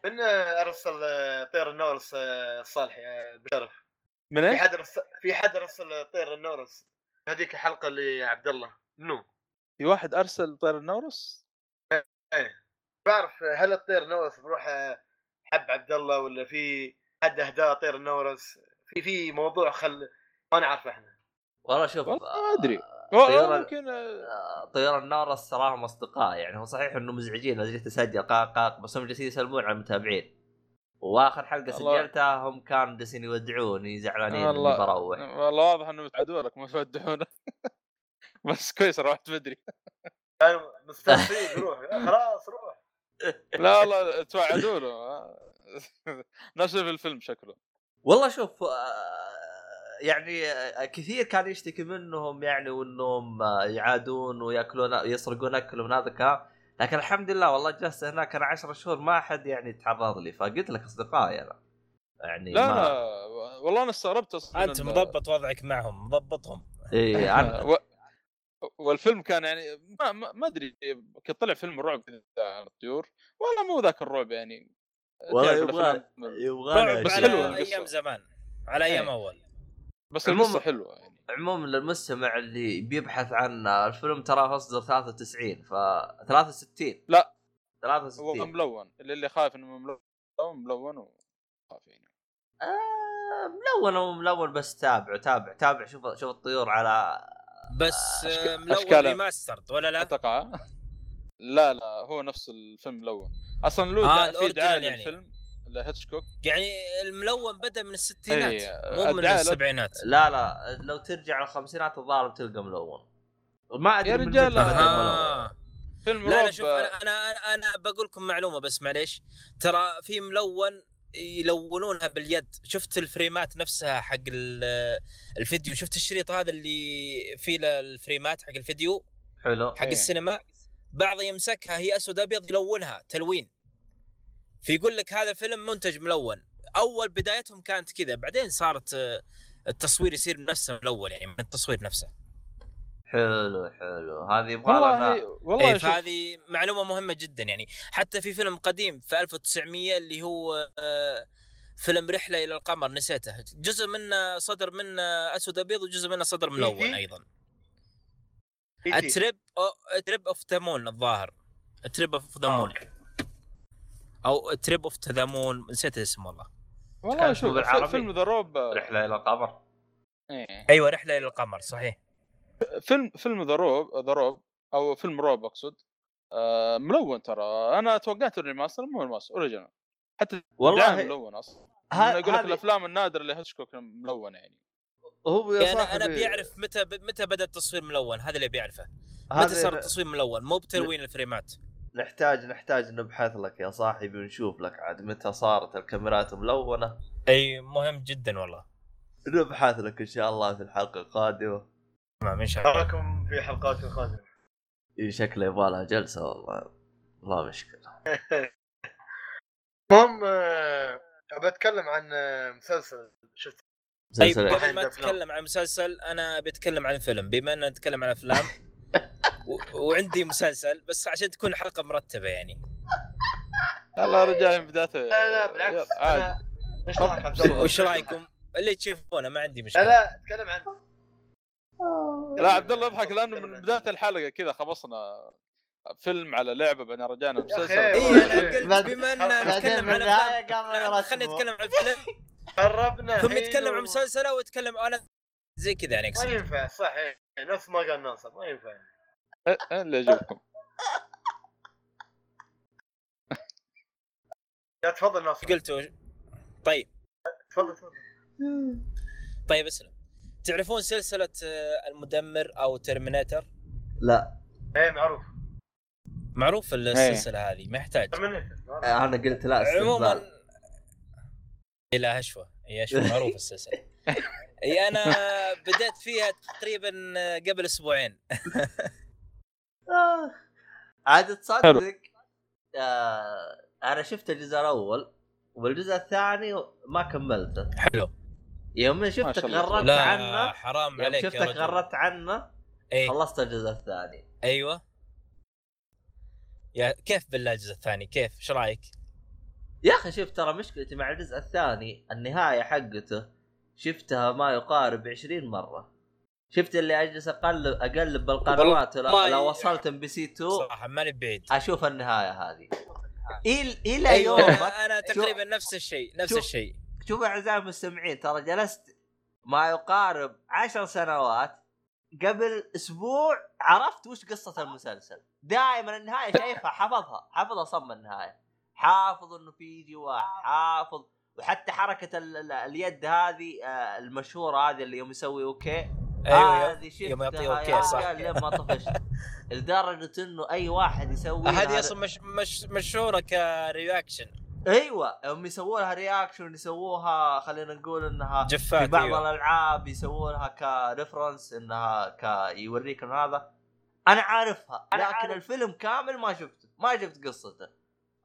من آه، ارسل آه، طير النورس آه، الصالحي آه، بشرف. من في؟ حد رسل في حد رسل طير النورس؟ هذيك الحلقة اللي عبد الله منو؟ في واحد أرسل طير النورس؟ بعرف هل الطير نورس بروح آه، حب عبد الله ولا في حد اهداه طير النورس؟ في في موضوع خل ما نعرف إحنا. والله شوف والله ما أدري. آه، والله ممكن آه، آه، طيور النار الصراحة اصدقاء يعني هو صحيح إنه مزعجين لو جيت اسجل قاق قاق بس هم جالسين يسلمون على المتابعين وآخر حلقة. سجلتها هم كانوا جالسين يودعوني زعلانين إني والله. بروح والله واضح إنه متعدوا لك ما تودعونك بس كويس روحت بدري كانوا مستانسين روح خلاص روح لا والله توعدوا له آه. نفس في الفيلم شكله والله شوف آه، يعني آه، كثير كان يشتكي منهم يعني وإنهم آه، يعادون ويأكلون يسرقون أكل من هذا الكلام. لكن الحمد لله والله جلست هناك أنا 10 شهور ما احد يعني تعرض لي. فقلت لك أصدقائي أنا. يعني لا ما... لا والله أنا استغربت أصلا أنت مضبط وضعك معهم مضبطهم. إيه أنا... و... والفيلم كان يعني ما ما, ما أدري طلع فيلم رعب كذا عن الطيور. والله مو ذاك الرعب يعني. والله يبغى يبغى رعب بس القصة. أيام زمان على أيام إيه. أول. بس القصة حلوة يعني. عموما للمستمع اللي بيبحث عن الفيلم تراه اصدر 93 ف 63 لا. هو 63 ملون اللي, اللي خايف إنه ملون ملون وخاف يعني. آه ملون أو ملون بس تابع تابع تابع شوف شوف الطيور على بس أشك- آه، ملون أشكالها. ريماسترد ولا لا؟ أتوقع. لا لا هو نفس الفيلم ملون. أصلا له آه، دع- في دعاية يعني. للفيلم. لهيتشكوك يعني الملون بدأ من الستينات إيه، مو من السبعينات. لا لا لو ترجع الخمسينات الظاهر بتلقى ملون. ما أدري يا رجال، آه. فيلم لا لا شوف أنا أنا أنا, أنا بقول لكم معلومة بس معليش. ترى في ملون يلونونها باليد. شفت الفريمات نفسها حق ال- الفيديو؟ شفت الشريط هذا اللي فيه الفريمات حق الفيديو؟ حلو. حق إيه. السينما. بعض يمسكها هي أسود أبيض يلونها تلوين. فيقول لك هذا فيلم منتج ملون. أول بدايتهم كانت كذا بعدين صارت آه، التصوير يصير نفسه ملون يعني من التصوير نفسه. حلو حلو. هذه يبغى والله والله شوف. فهذه معلومة مهمة جدا يعني. حتى في فيلم قديم في 1900 اللي هو آه، فيلم رحلة إلى القمر نسيته. جزء منه صدر منه أسود أبيض وجزء منه صدر ملون؟ أيضا. A Trip of the Moon الظاهر. Trip of the Moon. A Trip of the Moon نسيت اسمه والله. والله شوف. فيلم The Robe. رحلة إلى القمر. إيه. أيوه رحلة إلى القمر صحيح. فيلم فيلم The Robe The Robe أو فيلم روب أقصد. آه، ملون ترى. أنا توقعت ال remaster مو remaster original حتى والله ملون أصلا. ها- يقول لك الأفلام النادرة اللي هيتشكوك ملونة يعني. هو يا يعني أنا صاحبي أنا بيعرف متى متى بدأ التصوير ملون هذا اللي بيعرفه. متى صار التصوير ملون؟ مو بتلوين الفريمات. نحتاج نحتاج نبحث لك يا صاحبي ونشوف لك عاد متى صارت الكاميرات ملونة. أي مهم جدا والله. نبحث لك إن شاء الله في الحلقة القادمة. تمام إن شاء الله. نراكم في حلقات قادمه إيه، شكله يبغى لها جلسة والله. لا مشكلة. المهم آه، بتكلم عن آه، مسلسل. شفت؟ طيب مسلسل قبل ما. أتكلم عن مسلسل أنا بتكلم عن فيلم. بما ان نتكلم عن أفلام. و... وعندي مسلسل بس عشان تكون حلقة مرتبة يعني. يا رجال من بدايته لا لا بالعكس. عادي أنا إيش رايك؟ عبد الله؟ وش رأيكم؟ اللي تشوفونه ما عندي لا مشكلة. لا اتكلم عن لا عبد الله يضحك لأنه من بداية الحلقة كذا خلصنا فيلم على لعبة بعدين رجعنا مسلسل اي أنا بما ان نتكلم عن خلينا نتكلم عن الفيلم قربنا. ثم يتكلم عن و- مسلسل أو يتكلم أنا زي كذا يعني. ما ينفع صح نفس ما قال ناصر ما ينفع. إيه، إيه اللي يجيبكم لا تفضل ناصر. قلتوا؟ طيب. تفضل تفضل. طيب اسلم تعرفون سلسلة آه، المدمر أو ترمينيتر؟ لا. إيه معروف. معروف السلسلة هذه ما يحتاج. ترمينيتر أنا قلت لا عموما إلى هشوة. هي هشوة معروف السلسلة. اي أنا بدأت فيها تقريبا قبل أسبوعين. آه. عاد تصدق آه أنا شفت الجزء الأول والجزء الثاني ما كملته. حلو. يوم شفتك. غردت لا عنه حرام يوم عليك شفتك غردت عنه اي خلصت الجزء الثاني. أيوه. يا كيف بالله الجزء الثاني؟ كيف؟ إيش رأيك؟ يا أخي شوف ترى مشكلتي مع الجزء الثاني النهاية حقته شفتها ما يقارب 20 مرة. شفت اللي أجلس أقلب اقلب بالقنوات لو وصلت MBC 2 صراحة ماني بعيد. أشوف النهاية هذه. إلى إلى أيوه. يومك أنا, أنا تقريبا نفس الشيء نفس. الشيء. شوف أعزائي المستمعين ترى جلست ما يقارب عشر سنوات. قبل أسبوع عرفت وش قصة المسلسل. دائما النهاية شايفها حافظها حافظها صم النهاية. حافظ إنه في يجي واحد حافظ. وحتى حركة ال ال اليد هذه آه، المشهورة هذه اللي يوم يسوي أوكي. أيوه هذه شفتها يوم يعطيه يا أوكي، صح. رجال لين ما طفشت لدرجه انه أي واحد يسوي هذه أصلا مش مش مشهورة كرياكشن أيوه هم يسووا لها رياكشن يسووها خلينا نقول إنها جفات في بعض أيوة. الألعاب يسووا لها كريفرنس إنها ك يوريك انه هذا أنا عارفها أنا لكن عارف. الفيلم كامل ما شفته ما شفت قصته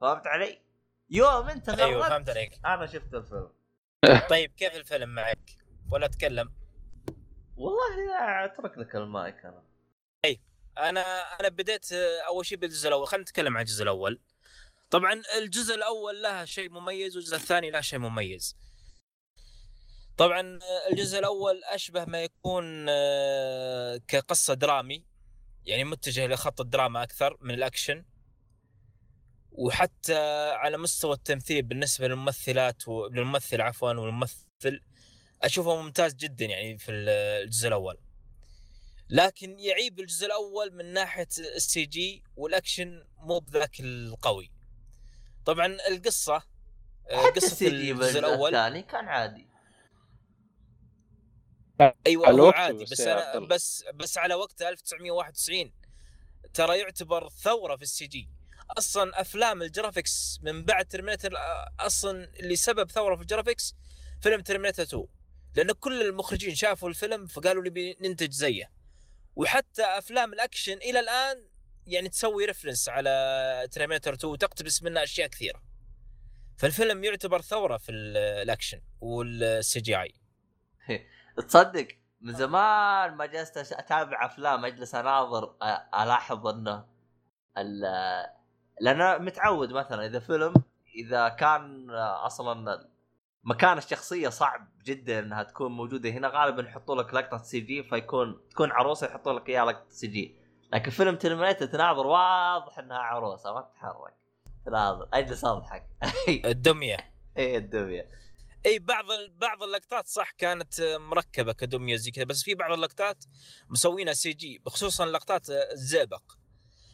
فهمت علي؟ يوم أنت أيوه غلطت فهمت عليك أنا شفت الفيلم طيب كيف الفيلم معك؟ ولا اتكلم والله أترك لك المايك أنا. أنا أنا بديت آه، أول شيء بالجزء الأول. خلينا نتكلم عن الجزء الأول. طبعا الجزء الأول له شيء مميز والجزء الثاني له شيء مميز. طبعا آه، الجزء الأول أشبه ما يكون آه، كقصة درامي. يعني متجه لخط الدراما أكثر من الأكشن. وحتى على مستوى التمثيل بالنسبة للممثلات للممثل عفوا والممثل أشوفه ممتاز جدا يعني في الجزء الأول. لكن يعيب الجزء الأول من ناحية ال CG والأكشن مو بذاك القوي. طبعا القصة آه، حتى قصة ال CG الجزء الأول. الثاني كان عادي. أيوه هو وقته عادي بس الله. بس بس على وقت 1991 ترى يعتبر ثورة في ال CG. أصلا أفلام ال graphics من بعد Terminator أصلا اللي سبب ثورة في ال graphics فيلم Terminator 2 لأن كل المخرجين شافوا الفيلم فقالوا نبي ننتج زيه. وحتى أفلام الأكشن إلى الآن يعني تسوي reference على Terminator 2 وتقتبس منه أشياء كثيرة. فالفيلم يعتبر ثورة في ال- الأكشن وال CG اي تصدق من زمان ما جلست أتابع أفلام أجلس أناظر ألاحظ انه لأن متعود مثلا إذا فيلم إذا كان أصلا مكان الشخصية صعب جدا إنها تكون موجودة هنا. غالبا يحطوا لك لقطة CG فيكون تكون عروسة يحطوا لك إياها لقطة CG لكن فيلم Terminator تناظر واضح إنها عروسة. ما تتحرك. تناظر. أجلس أضحك. الدمية. إيه الدمية إي بعض بعض اللقطات صح كانت مركبة كدمية زي كذا بس في بعض اللقطات مسوينها CG خصوصا لقطات الزئبق.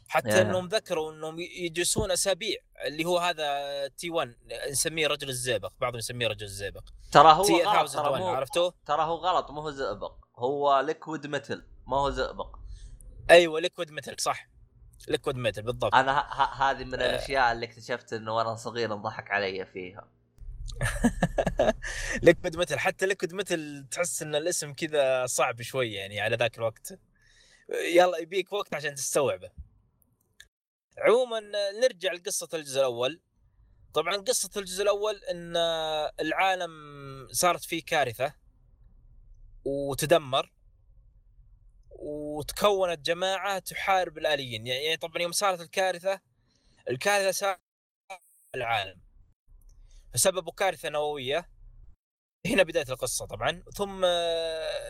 حتى يا. إنهم ذكروا إنهم يجلسون أسابيع اللي هو هذا T 1 نسميه رجل الزئبق بعضهم يسميه رجل الزئبق. ترى هو T غلط 1000 ترى 1 مو عرفتوه؟ ترى هو غلط مو هو زئبق هو liquid metal ما هو زئبق. أيوه liquid metal صح. liquid metal بالضبط. أنا ه- ه- هذه من آه. الأشياء اللي اكتشفت إنه وأنا صغير انضحك علي فيها. liquid metal حتى liquid metal تحس إن الاسم كذا صعب شوي يعني على ذاك الوقت. يلا يبيك وقت عشان تستوعبه. عموما نرجع لقصة الجزء الأول. طبعا قصة الجزء الأول إن العالم صارت فيه كارثة وتدمر وتكونت جماعة تحارب الآليين. يعني طبعا يوم صارت الكارثة الكارثة صارت العالم. فسببوا كارثة نووية. هنا بداية القصة طبعا. ثم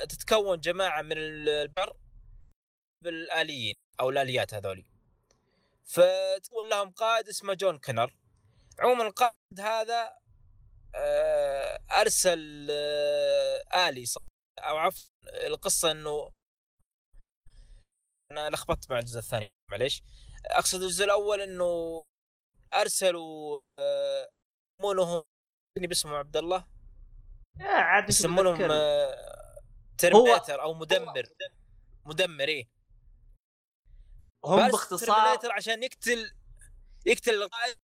تتكون جماعة من البر بالآليين أو الآليات هذولي. فتكون لهم قائد اسمه جون كنر عموما القائد هذا آه، أرسل آه، آلي أو عفوا القصة إنه أنا لخبطت مع الجزء الثاني معليش. أقصد الجزء الأول إنه أرسلوا آه، يسمونهم باسمه عبد الله عاد يسمونهم Terminator أو مدمر. مدمر إيه. هم بس باختصار عشان يقتل يقتل القائد.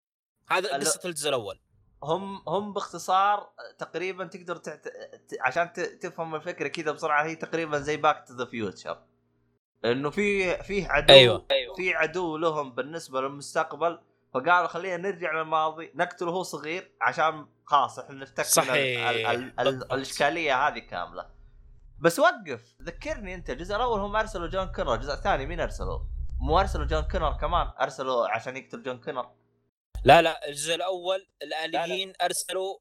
هذا قصة الجزء الأول. هم هم باختصار تقريبا تقدر تعت... ت- عشان ت... تفهم الفكرة كذا بسرعة هي تقريبا زي Back to the Future إنه في فيه عدو أيوه. في عدو لهم بالنسبة للمستقبل فقالوا خلينا نرجع للماضي نقتله هو صغير عشان خلاص إحنا نفتك من ال- صحيح. ال- ال-. الإشكالية هذه كاملة. بس وقف ذكرني أنت الجزء الأول هم أرسلوا جون كنر الجزء الثاني مين أرسلوا؟ مو أرسلوا جون كنر كمان أرسلوا عشان يقتل جون كنر لا لا الجزء الأول الآليين أرسلوا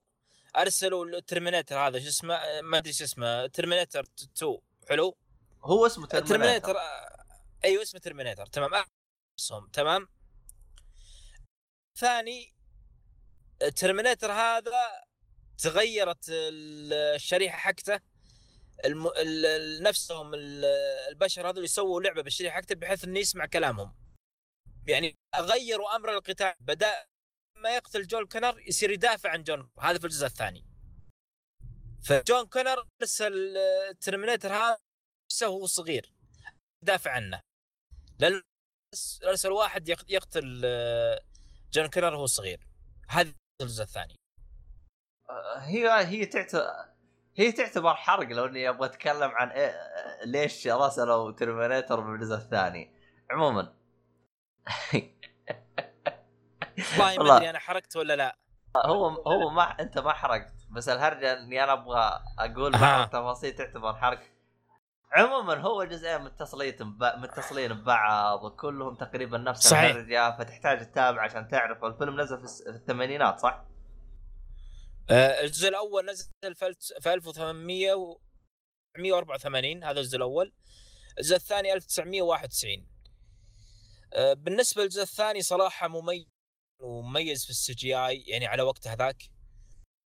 أرسلوا ال Terminator هذا شو اسمه؟ ما أدري شو اسمه Terminator 2 حلو؟ هو اسمه Terminator. أيوه اسمه Terminator. تمام اسمه تمام؟ ثاني ال Terminator هذا تغيرت ال- الشريحة حقته. الم... ال... نفسهم ال- البشر هذول يسووا لعبة بالشريحه حقته بحيث إنه يسمع كلامهم. يعني غيروا أمر القتال. بدأ ما يقتل جون كونر يصير يدافع عن جون هذا في الجزء الثاني. فجون كونر أرسل ال Terminator هذا نفسه وهو صغير. يدافع عنه. لأن أرسل واحد يق- يقتل آه، جون كونر وهو صغير. هذا الجزء الثاني. هي هي تعتبر هي تعتبر حرق لو إني أبغى أتكلم عن إيه ليش رسلوا Terminator بالجزء الثاني عموما والله ما. أدري أنا حرقت ولا لا هو هو ما أنت ما حرقت بس الهرجة إني أنا أبغى أقول. بعض التفاصيل تعتبر حرق عموما هو الجزئين متصلين متصلين ببعض وكلهم تقريبا نفس صحيح. الهرجة فتحتاج تتابع عشان تعرف الفيلم نزل في الثمانينات صح؟ آه، الجزء الأول نزل في ألف- في 1884 هذا الجزء الأول. الجزء الثاني 1991 آه، بالنسبة للجزء الثاني صراحة مميز ومميز في ال CGI يعني على وقت هذاك.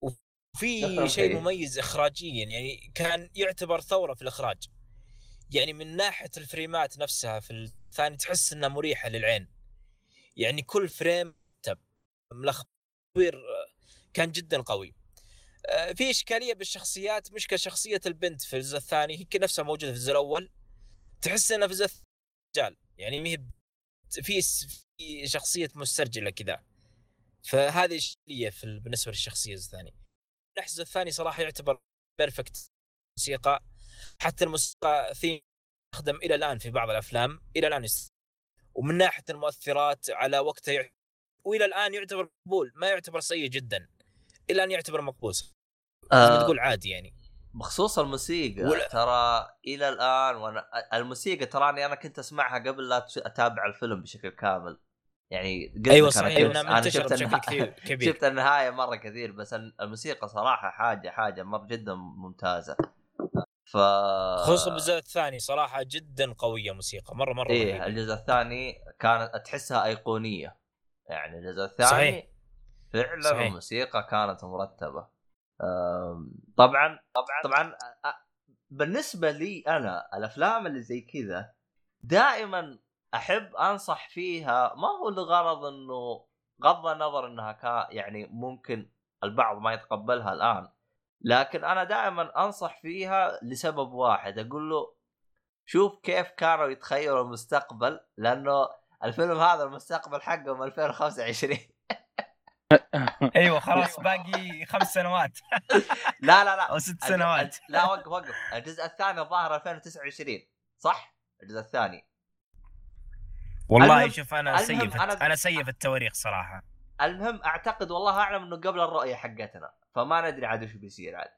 وفي شيء. مميز اخراجيا يعني كان يعتبر ثورة في الإخراج. يعني من ناحية الفريمات نفسها في الثاني تحس إنها مريحة للعين. يعني كل frame تب ملخبط تصوير كان جدا قوي. آه، في إشكالية بالشخصيات مشكله شخصيه البنت في الجزء الثاني هي نفسها موجودة في الجزء الأول. تحس إنها في الجزء رجال. يعني ما هي في في شخصية مسترجلة كذا. فهذه إشكالية في ال- بالنسبة للشخصية الجزء الثاني. الجزء الثاني صراحة يعتبر perfect موسيقى. حتى الموسيقى ثيم تستخدم إلى الآن في بعض الأفلام إلى الآن. ومن ناحية المؤثرات على وقتها وإلى الآن يعتبر مقبول ما يعتبر سيء جدا. إلى الان يعتبر ما آه تقول عادي يعني. بخصوص الموسيقى ولا- ترى إلى الآن وأنا الموسيقى تراني أنا كنت أسمعها قبل لا أتابع الفيلم بشكل كامل. يعني قلت أيوه أنا صحيح. أنا منتشرة شفت النها- كثير كبير. شفت النهاية مرة كثير بس الموسيقى صراحة حاجة حاجة مره جدا ممتازة. ف خصوصا بالجزء الثاني صراحة جدا قوية موسيقى مره مرة إيه. الجزء الثاني كانت تحسها أيقونية. يعني الجزء الثاني صحيح. فعلا صحيح. الموسيقى كانت مرتبة. طبعا طبعا. طبعا بالنسبة لي أنا الأفلام اللي زي كذا دائما أحب أنصح فيها. ما هو لغرض إنه غض النظر إنها كا يعني ممكن البعض ما يتقبلها الآن. لكن أنا دائما أنصح فيها لسبب واحد. أقول له شوف كيف كانوا يتخيلوا المستقبل لأنه الفيلم هذا المستقبل حقهم 2025 أيوه خلاص باقي خمس سنوات. لا لا لا. أو ست الج- سنوات. لا وقف وقف. الجزء الثاني الظاهر 2029 صح؟ الجزء الثاني. والله المهم- شوف أنا سيء أنا سيء في التواريخ صراحة. المهم أعتقد والله أعلم إنه قبل الرؤية حقتنا فما ندري عاد وش بيصير عاد.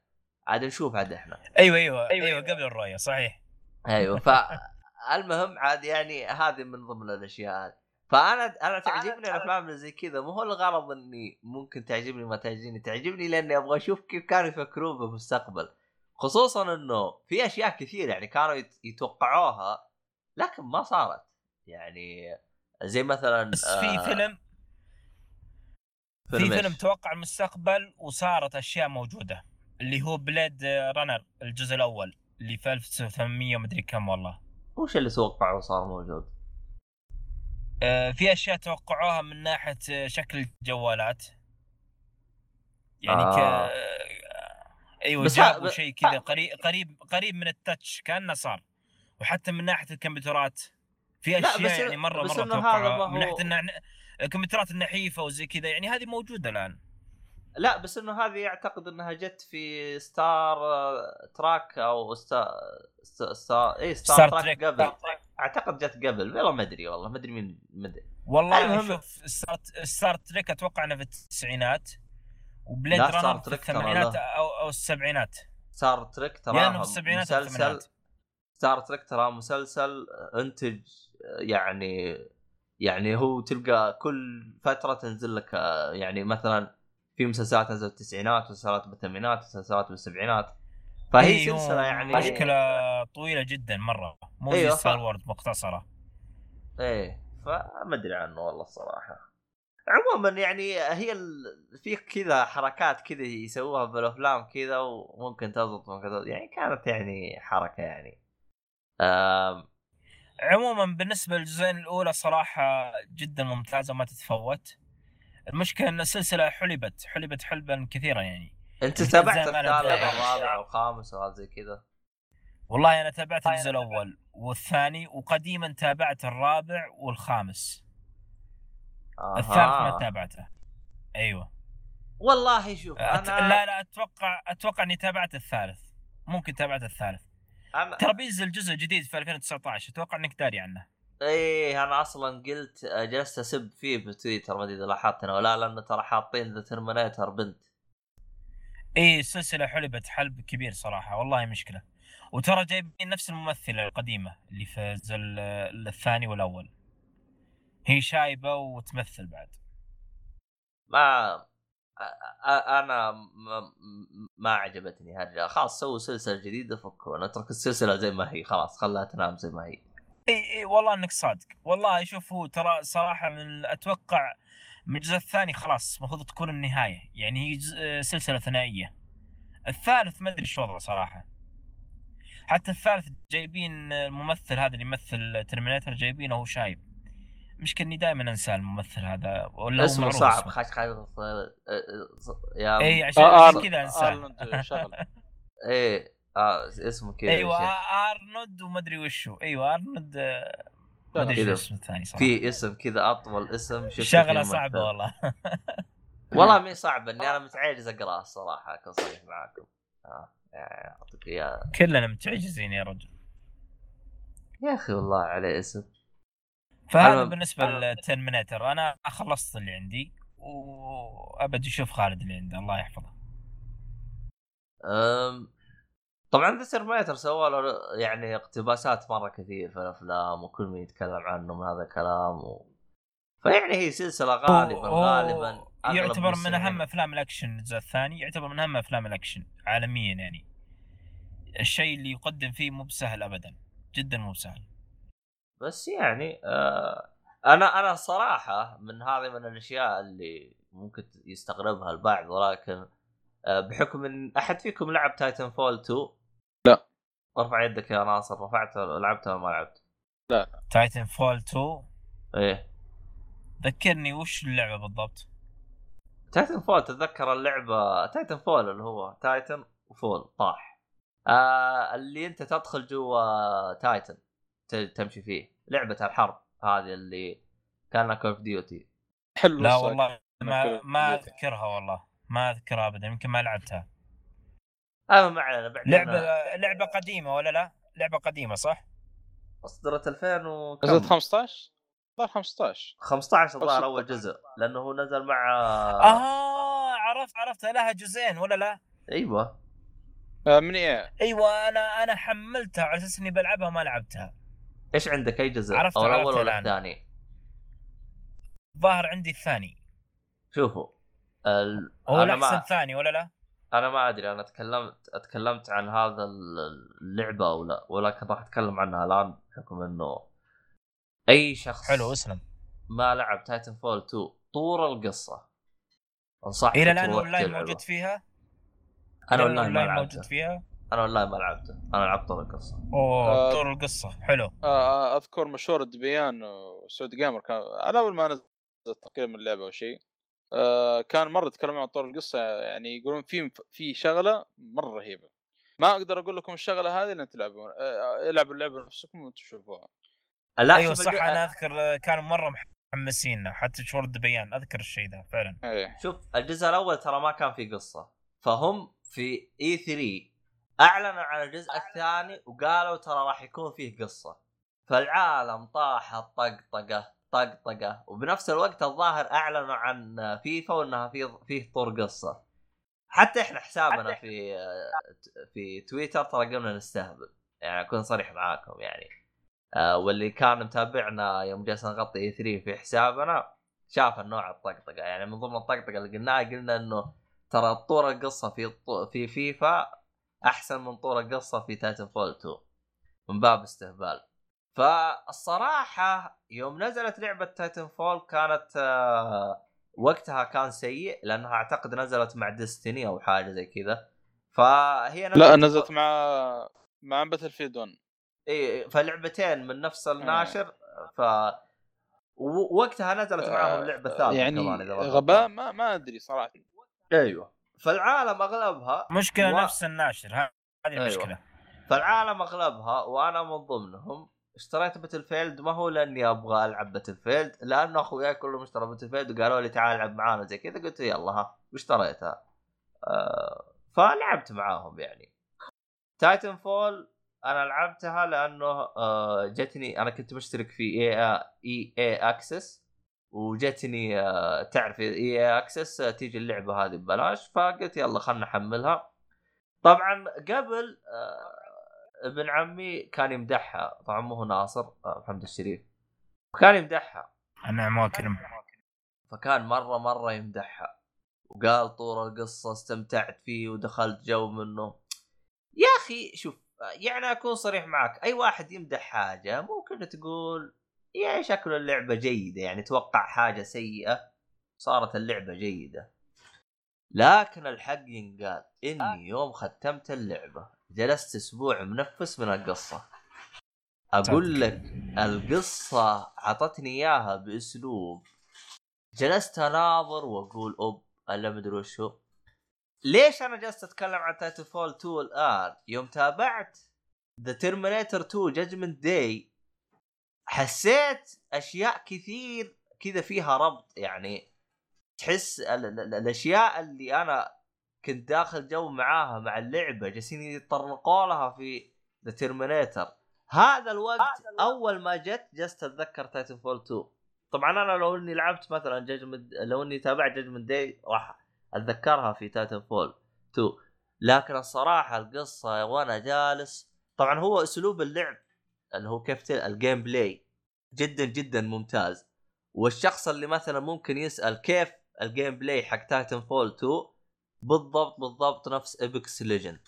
عاد نشوف عاد إحنا. أيوه أيوه أيوه قبل الرؤية صحيح. أيوه فالمهم عاد يعني هذه من ضمن الأشياء. هذه فأنا أنا تعجبني الأفلام اللي زي كذا. مو هو الغرض إني ممكن تعجبني ما تعجبني تعجبني لأني أبغى أشوف كيف كانوا يفكرون بالمستقبل خصوصا إنه في أشياء كثير يعني كانوا يت- يتوقعوها لكن ما صارت. يعني زي مثلا بس في فيلم في فيلم؟ توقع المستقبل وصارت أشياء موجودة اللي هو Blade Runner الجزء الأول اللي في 1800 مدري كم والله. وش اللي توقعه صار موجود؟ آه، في أشياء توقعوها من ناحية آه، شكل الجوالات. يعني آه. ك أيوه بس ها- جابوا شيء كذا قريب قريب قريب من ال touch كأنه صار. وحتى من ناحية الكمبيوترات. في أشياء يعني مرة مرة توقعوها. من ناحية. الكمبيوترات النحيفة وزي كذا يعني هذه موجودة الآن. لا بس إنه هذه أعتقد إنها جت في Star آه، Trek أو Star Star اي Star, Star Trek Trek. قبل. أعتقد جت قبل. والله ما أدري والله ما أدري مين ما أدري. والله المهم- شوف Star Star Trek أتوقع إنه في التسعينات و Blade Star Runner في ترى الثمانينات. أو أو السبعينات. Star Trek أو مسلسل Star Trek ترى مسلسل انتج يعني يعني هو تلقى كل فترة تنزل لك آه، يعني مثلا في مسلسلات نزلت بالتسعينات مسلسلات بالثمانينات مسلسلات بالسبعينات. فهي هو سلسلة يعني مشكلة طويلة جدا مرة. مو ف- ستار وورد مختصره إيه فما أدري عنه والله الصراحة. عموما يعني هي ال... في كذا حركات كذا يسووها بالافلام كذا وممكن تزبط ممكن تزبط. يعني كانت يعني حركة يعني. آم... عموما بالنسبة للجزئين الأولى صراحة جدا ممتازة ما تتفوت. المشكلة أن السلسلة حلبت حلبت حلبا كثيرا يعني. أنت أنت تابعت أنا الثالث. والرابع والخامس وهذا زي كذا. والله أنا تابعت الجزء الأول والثاني وقديما تابعت الرابع والخامس. آها. الثالث ما تابعته. أيوه. والله شوف أت... أنا لا لا أتوقع أتوقع إني تابعت الثالث. ممكن تابعت الثالث. أنا ترى بينزل جزء جديد في 2019 أتوقع إنك داري عنه. إيه أنا أصلا قلت جلست أسب فيه بتويتر ما أدري إذا لاحظت أنا ولا لأنه ترى حاطين ذا Terminator بنت. إيه السلسلة حلبت حلب كبير صراحة والله مشكلة. وترى جايبين نفس الممثلة القديمة اللي في ال- الثاني والأول. هي شايبة وتمثل بعد. ما أنا ما, ما عجبتني هالرجال خلاص سووا سلسلة جديدة فكوا نترك السلسلة زي ما هي خلاص خلاها تنام زي ما هي. إي إي والله إنك صادق. والله شوف هو ترى صراحة من أتوقع من الجزء الثاني خلاص المفروض تكون النهاية. يعني هي جزء- سلسلة ثنائية. الثالث ما أدري شو وضعه صراحة. حتى الثالث جايبين الممثل هذا اللي يمثل Terminator جايبينه وهو شايب. مشكلة إني دائما أنسى الممثل هذا ولا هو اسمه معروف صعب. خش خش يا إي عشان آه، عشان كذا شغله إيه آه اسمه كذا أيوه. آرنولد ومدري وشو. أيوه آرنولد آه، ما أدري شو. اسمه الثاني صراحة. في اسم كذا أطول اسم شغلة صعبة. والله. والله مي صعبة إني أنا متعجز اقراه الصراحة أكون صريح معاكم. آه اعطيك اياه كلنا متعجزين يا رجل. يا أخي والله عليه اسم. فهذا المهم- بالنسبة لل Terminator. أنا خلصت اللي عندي وأبد أشوف خالد اللي عنده. الله يحفظه. أم... طبعا ذا Terminator سوى له يعني اقتباسات مرة كثير في الأفلام وكل من يتكلم عنه من هذا الكلام و... فيعني هي سلسلة غالبا غالبا يعتبر من أهم أفلام الأكشن الجزء الثاني يعتبر من أهم أفلام الأكشن عالميا يعني. الشيء اللي يقدم فيه مو بسهل ابدا جدا مو بسهل. بس يعني آه أنا أنا صراحة من هذه من الأشياء اللي ممكن يستغربها البعض ولكن آه بحكم إن أحد فيكم لعب Titanfall 2 لا. ارفع يدك يا ناصر رفعته لعبته ولا ما لعبت؟ Titan fall 2 إيه. ذكرني وش اللعبة بالضبط؟ Titanfall تتذكر اللعبة Titanfall اللي هو titan و fall طاح. آه اللي أنت تدخل جوا Titan تمشي فيه. لعبة الحرب هذه اللي كانها Call of Duty حلو لا. والله ما ما أذكرها والله. ما أذكرها ابدا يمكن ما لعبتها. أنا ما علينا بعدين لعبة لعبة قديمة ولا لا لعبة قديمة صح اصدرت 2000 و نزلت كم؟ 15 ظهر 15 15 الظاهر. أول جزء لأنه هو نزل مع آه عرفت عرفت لها جزئين ولا لا أيوه آه، من إيه أيوه أنا أنا حملتها على أساس إني بلعبها وما لعبتها إيش عندك أي جزء؟ عرفت- أو الأول ولا. الثاني؟ ظاهر عندي الثاني شوفوا ال... هو الأحسن ما الثاني ولا لا أنا ما أدري أنا تكلمت اتكلمت عن هذا ال- اللعبة أو لا ولكن راح أتكلم عنها الآن بحكم إنه أي شخص حلو اسلم. ما لعب Titanfall 2 طور القصة. أنصحك إلى الآن أونلاين. موجود فيها؟ أنا والله ما لعبته. موجود فيها؟ أنا والله ما لعبته. أنا لعبت طور القصة. أوه آه. طور القصة. حلو. آه، أذكر مشهور دبيان وسعود جيمر كان على أول ما نزل تقريبا اللعبة أو شيء. آه، كان مرة يتكلمون عن طور القصة يعني يقولون في في شغلة مرة رهيبة. ما أقدر أقول لكم الشغلة هذه لأن تلعبون آه، العبوا اللعبة نفسكم وتشوفوها. لا أيوه صح أنا أذكر آه، كانوا مرة محمسين حتى شهور الدبيان أذكر الشيء ذا فعلا. إيه. شوف الجزء الأول ترى ما كان فيه قصة فهم في اي 3 أعلنوا عن الجزء الثاني وقالوا ترى راح يكون فيه قصة. فالعالم طاحت طقطقة. طقطقه وبنفس الوقت الظاهر أعلنوا عن فيفا وإنها في فيه طور قصة. حتى إحنا حسابنا في في تويتر ترى قمنا نستهبل. يعني أكون صريح معاكم يعني. آه واللي كان متابعنا يوم جلسنا نغطي E3 في حسابنا شاف النوع الطقطقة. يعني من ضمن الطقطقة اللي قلناها قلنا إنه ترى طور القصة في في فيفا أحسن من طور القصة في Titanfall 2 من باب استهبال. فالصراحة يوم نزلت لعبة Titanfall كانت آه، وقتها كان سيء لأنها أعتقد نزلت مع Destiny أو حاجة زي كذا. فهي لا نزلت مع مع Battlefield 1 إي فلعبتين من نفس الناشر. ف ووقتها نزلت معاهم لعبة ثالثه يعني كمان إذا ما غباء؟ ما ما أدري صراحة. أيوه. فالعالم أغلبها مشكلة و- نفس الناشر هذه أيوة. المشكلة. فالعالم أغلبها وأنا من ضمنهم اشتريت Battlefield ما هو لأني أبغى ألعب Battlefield لأنه اخوياي كلهم اشتروا Battlefield وقالوا لي تعال العب معانا زي كذا قلت يلا ها واشتريتها. آه فلعبت معاهم يعني. Titanfall أنا لعبتها لأنه آه جتني أنا كنت مشترك في إي EA Access وجتني آه تعرف EA Access تيجي اللعبة هذه ببلاش فقلت يلا خلنا نحملها. طبعا قبل آه ابن عمي كان يمدحها. طبعا مو هو ناصر آه محمد الشريف. كان يمدحها. النعم واكرم فكان مرة مرة يمدحها. وقال طول القصة استمتعت فيه ودخلت جو منه. يا أخي شوف يعني أكون صريح معك أي واحد يمدح حاجة ممكن تقول يا شكل اللعبة جيدة يعني توقع حاجة سيئة صارت اللعبة جيدة. لكن الحق ينقال إني يوم ختمت اللعبة جلست أسبوع منفس من القصة. أقول لك القصة عطتني إياها بأسلوب. جلست أناظر وأقول أوب ألا مدري وش هو ليش أنا جلست أتكلم عن Titanfall 2 الآن؟ يوم تابعت The Terminator 2 Judgment Day حسيت أشياء كثير كذا فيها ربط يعني تحس ال- ال- ال- الأشياء اللي أنا كنت داخل جو معاها مع اللعبة جالسين يتطرقوا لها في The Terminator هذا الوقت أول ما جت جلست أتذكر Titanfall 2 طبعا أنا لو إني لعبت مثلا Judgment لو إني تابعت Judgment Day راح أتذكرها في Titanfall 2 لكن الصراحة القصة وأنا جالس طبعا هو أسلوب اللعب اللي هو كيف. ال gameplay جدا جدا ممتاز. والشخص اللي مثلا ممكن يسأل كيف ال gameplay حق Titanfall 2 بالضبط بالضبط نفس ايبكس ليجند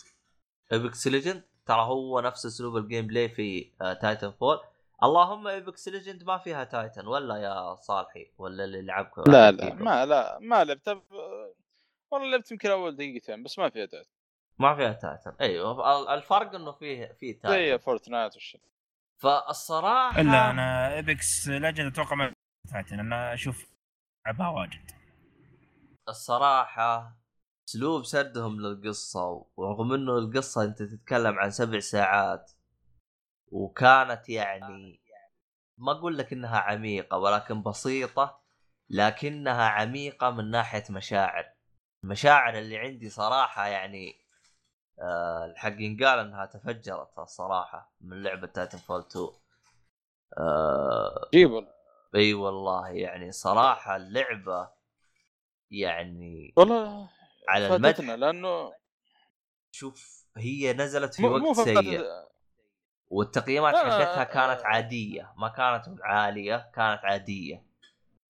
ايبكس ليجند ترى هو نفس أسلوب الجيم بلاي في آه تايتن فول اللهم ايبكس ليجند ما فيها تايتن ولا يا صالحي؟ ولا اللي لعبك لا لا ما لا ما لعبت والله لعبت يمكن أول دقيقتين بس ما فيها داعي ما فيها تايتن أيوه ال- الفرق إنه فيه في زي تايتن فورتنايت والشيء. فالصراحة الا أنا ابيكس ليجند أتوقع ما فاتن أنا أشوف لعبها واجد. الصراحة اسلوب سردهم للقصة ورغم إنه القصة أنت تتكلم عن سبع ساعات وكانت يعني ما أقول لك إنها عميقة ولكن بسيطة لكنها عميقة من ناحية مشاعر. المشاعر اللي عندي صراحة يعني آه الحق ينقال إنها تفجرت الصراحة من لعبة Titanfall 2 آه جيبل إي والله يعني صراحة اللعبة يعني والله على المدح لأنه شوف هي نزلت في وقت سيء. والتقييمات حقتها كانت. عادية ما كانت عالية كانت عادية.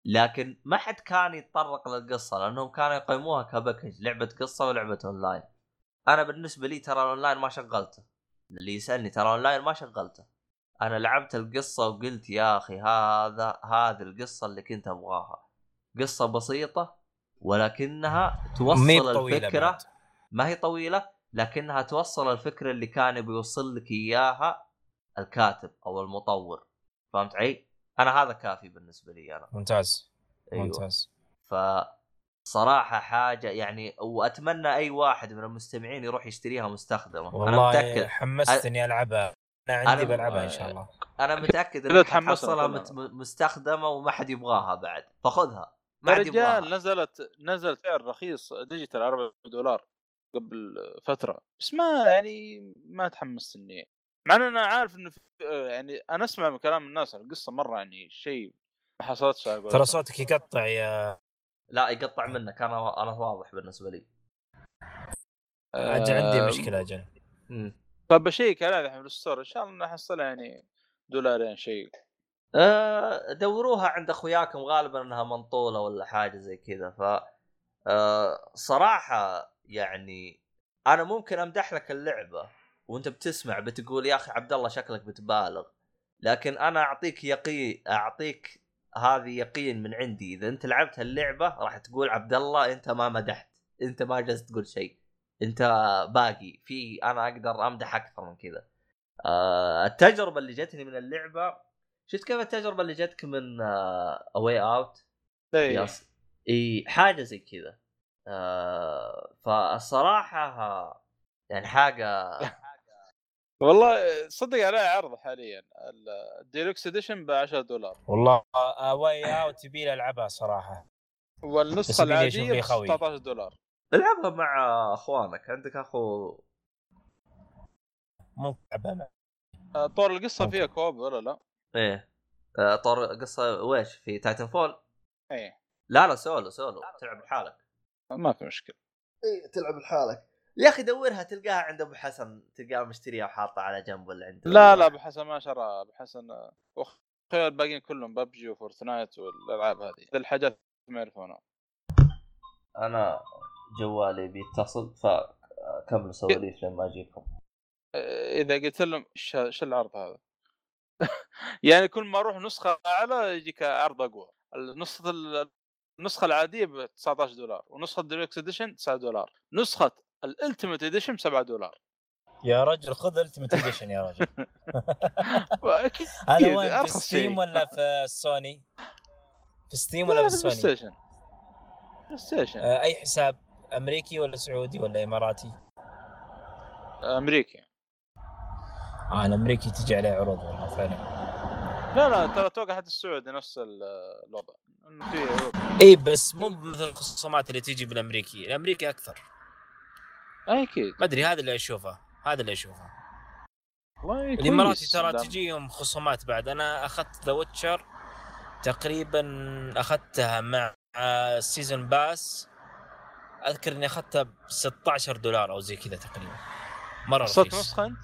لكن ما حد كان يتطرق للقصة لأنهم كانوا يقيموها ك package لعبة قصة ولعبة أونلاين. أنا بالنسبة لي ترى الأونلاين ما شغلته. اللي يسألني ترى اونلاين ما شغلته. أنا لعبت القصة وقلت يا أخي هذا هذه القصة اللي كنت أبغاها. قصة بسيطة ولكنها توصل الفكرة بعد. ما هي طويلة؟ لكنها توصل الفكرة اللي كان بيوصل لك إياها الكاتب أو المطور. فهمت علي؟ أنا هذا كافي بالنسبة لي أنا. ممتاز. أيوه. ممتاز. ف صراحة حاجة يعني وأتمنى أي واحد من المستمعين يروح يشتريها مستخدمة. أنا والله متأكد. حمستني ألعبها. أنا عندي أنا- بلعبها إن شاء الله. أنا متأكد إنك. مت... مستخدمة وما حد يبغاها بعد. فخذها. ما رجال نزلت نزل سعر رخيص ديجيتال 4 دولار قبل فترة. بس ما يعني ما تحمست إني مع إن أنا عارف إنه في يعني أنا أسمع من كلام الناس القصة مرة يعني شيء ما حصلتش على. ترى صوتك يقطع يا لا يقطع منك. أنا أنا واضح بالنسبة لي. أجل عندي آه، مشكلة أجل. فبشيك عليها الحين في الستور إن شاء الله احصلها يعني دولارين شيء. آه، دوروها عند أخوياكم غالبا إنها منطولة ولا حاجة زي كذا. ف آه، صراحة يعني أنا ممكن أمدح لك اللعبة وأنت بتسمع بتقول يا أخي عبد الله شكلك بتبالغ لكن أنا أعطيك يقين أعطيك هذه يقين من عندي. إذا أنت لعبت اللعبه راح تقول عبد الله أنت ما مدحت أنت ما جالس تقول شيء أنت باقي. في أنا أقدر أمدح أكثر من كذا. آه، التجربة اللي جتني من اللعبة شفت كيف التجربة اللي جتك من A Way Out إيه. yes إي. حاجة زي كذا. آه فالصراحة آه، يعني حاجة والله صدق عليه عرض حاليا. ال Deluxe Edition ب 10 دولار. والله A Way Out يبي لي ألعبها صراحة. والنسخة العادية ب خوي. 16 دولار. العبها مع أخوانك. عندك أخو. ممكن العبها مع- آه، طور القصة. فيها co-op ولا لا؟ إيه. آه طور قصة ويش في Titanfall إيه. لا لا solo solo. تلعب لحالك. ما في مشكلة. اي تلعب لحالك. يا أخي دورها تلقاها عند أبو حسن تلقاها مشتريها وحاطها على جنب ولا عنده لا لا أبو حسن ما شرى. أبو حسن واخويا الباقيين كلهم PUBG و Fortnite والألعاب هذه. ذي الحاجات ما يعرفونها. أنا جوالي بيتصل فكملوا سواليف لما أجيكم. آه، إذا قلت لهم إيش العرض هذا؟ يعني كل ما أروح نسخة أعلى يجيك عرض أقوى النسخة ال- النسخة العادية ب 19 دولار ونسخة ال Deluxe Edition 9 دولار نسخة ال Ultimate Edition 7 دولار يا رجل خذ Ultimate Edition يا رجل هذا وين في Steam. ولا في السوني؟ في Steam لا ولا لا في السوني؟ station في station أي حساب أمريكي ولا سعودي ولا إماراتي؟ أمريكي آه الامريكي تجي عليه عروض والله فعلا. لا لا ترى أتوقع حتى السعودي نفس ال- الوضع. إنه في عروض. اي بس مو مثل الخصومات اللي تيجي بالأمريكي، الأمريكي أكثر. أكيد. ما أدري هذا اللي أشوفه. هذا اللي أشوفه. الإماراتي. ترى تجيهم خصومات بعد. أنا أخذت The Witcher تقريبا أخذتها مع ال Season Pass أذكر إني أخذتها ب 16 دولار أو زي كذا تقريبا. مرة صرت رخيص. نسخة أنت؟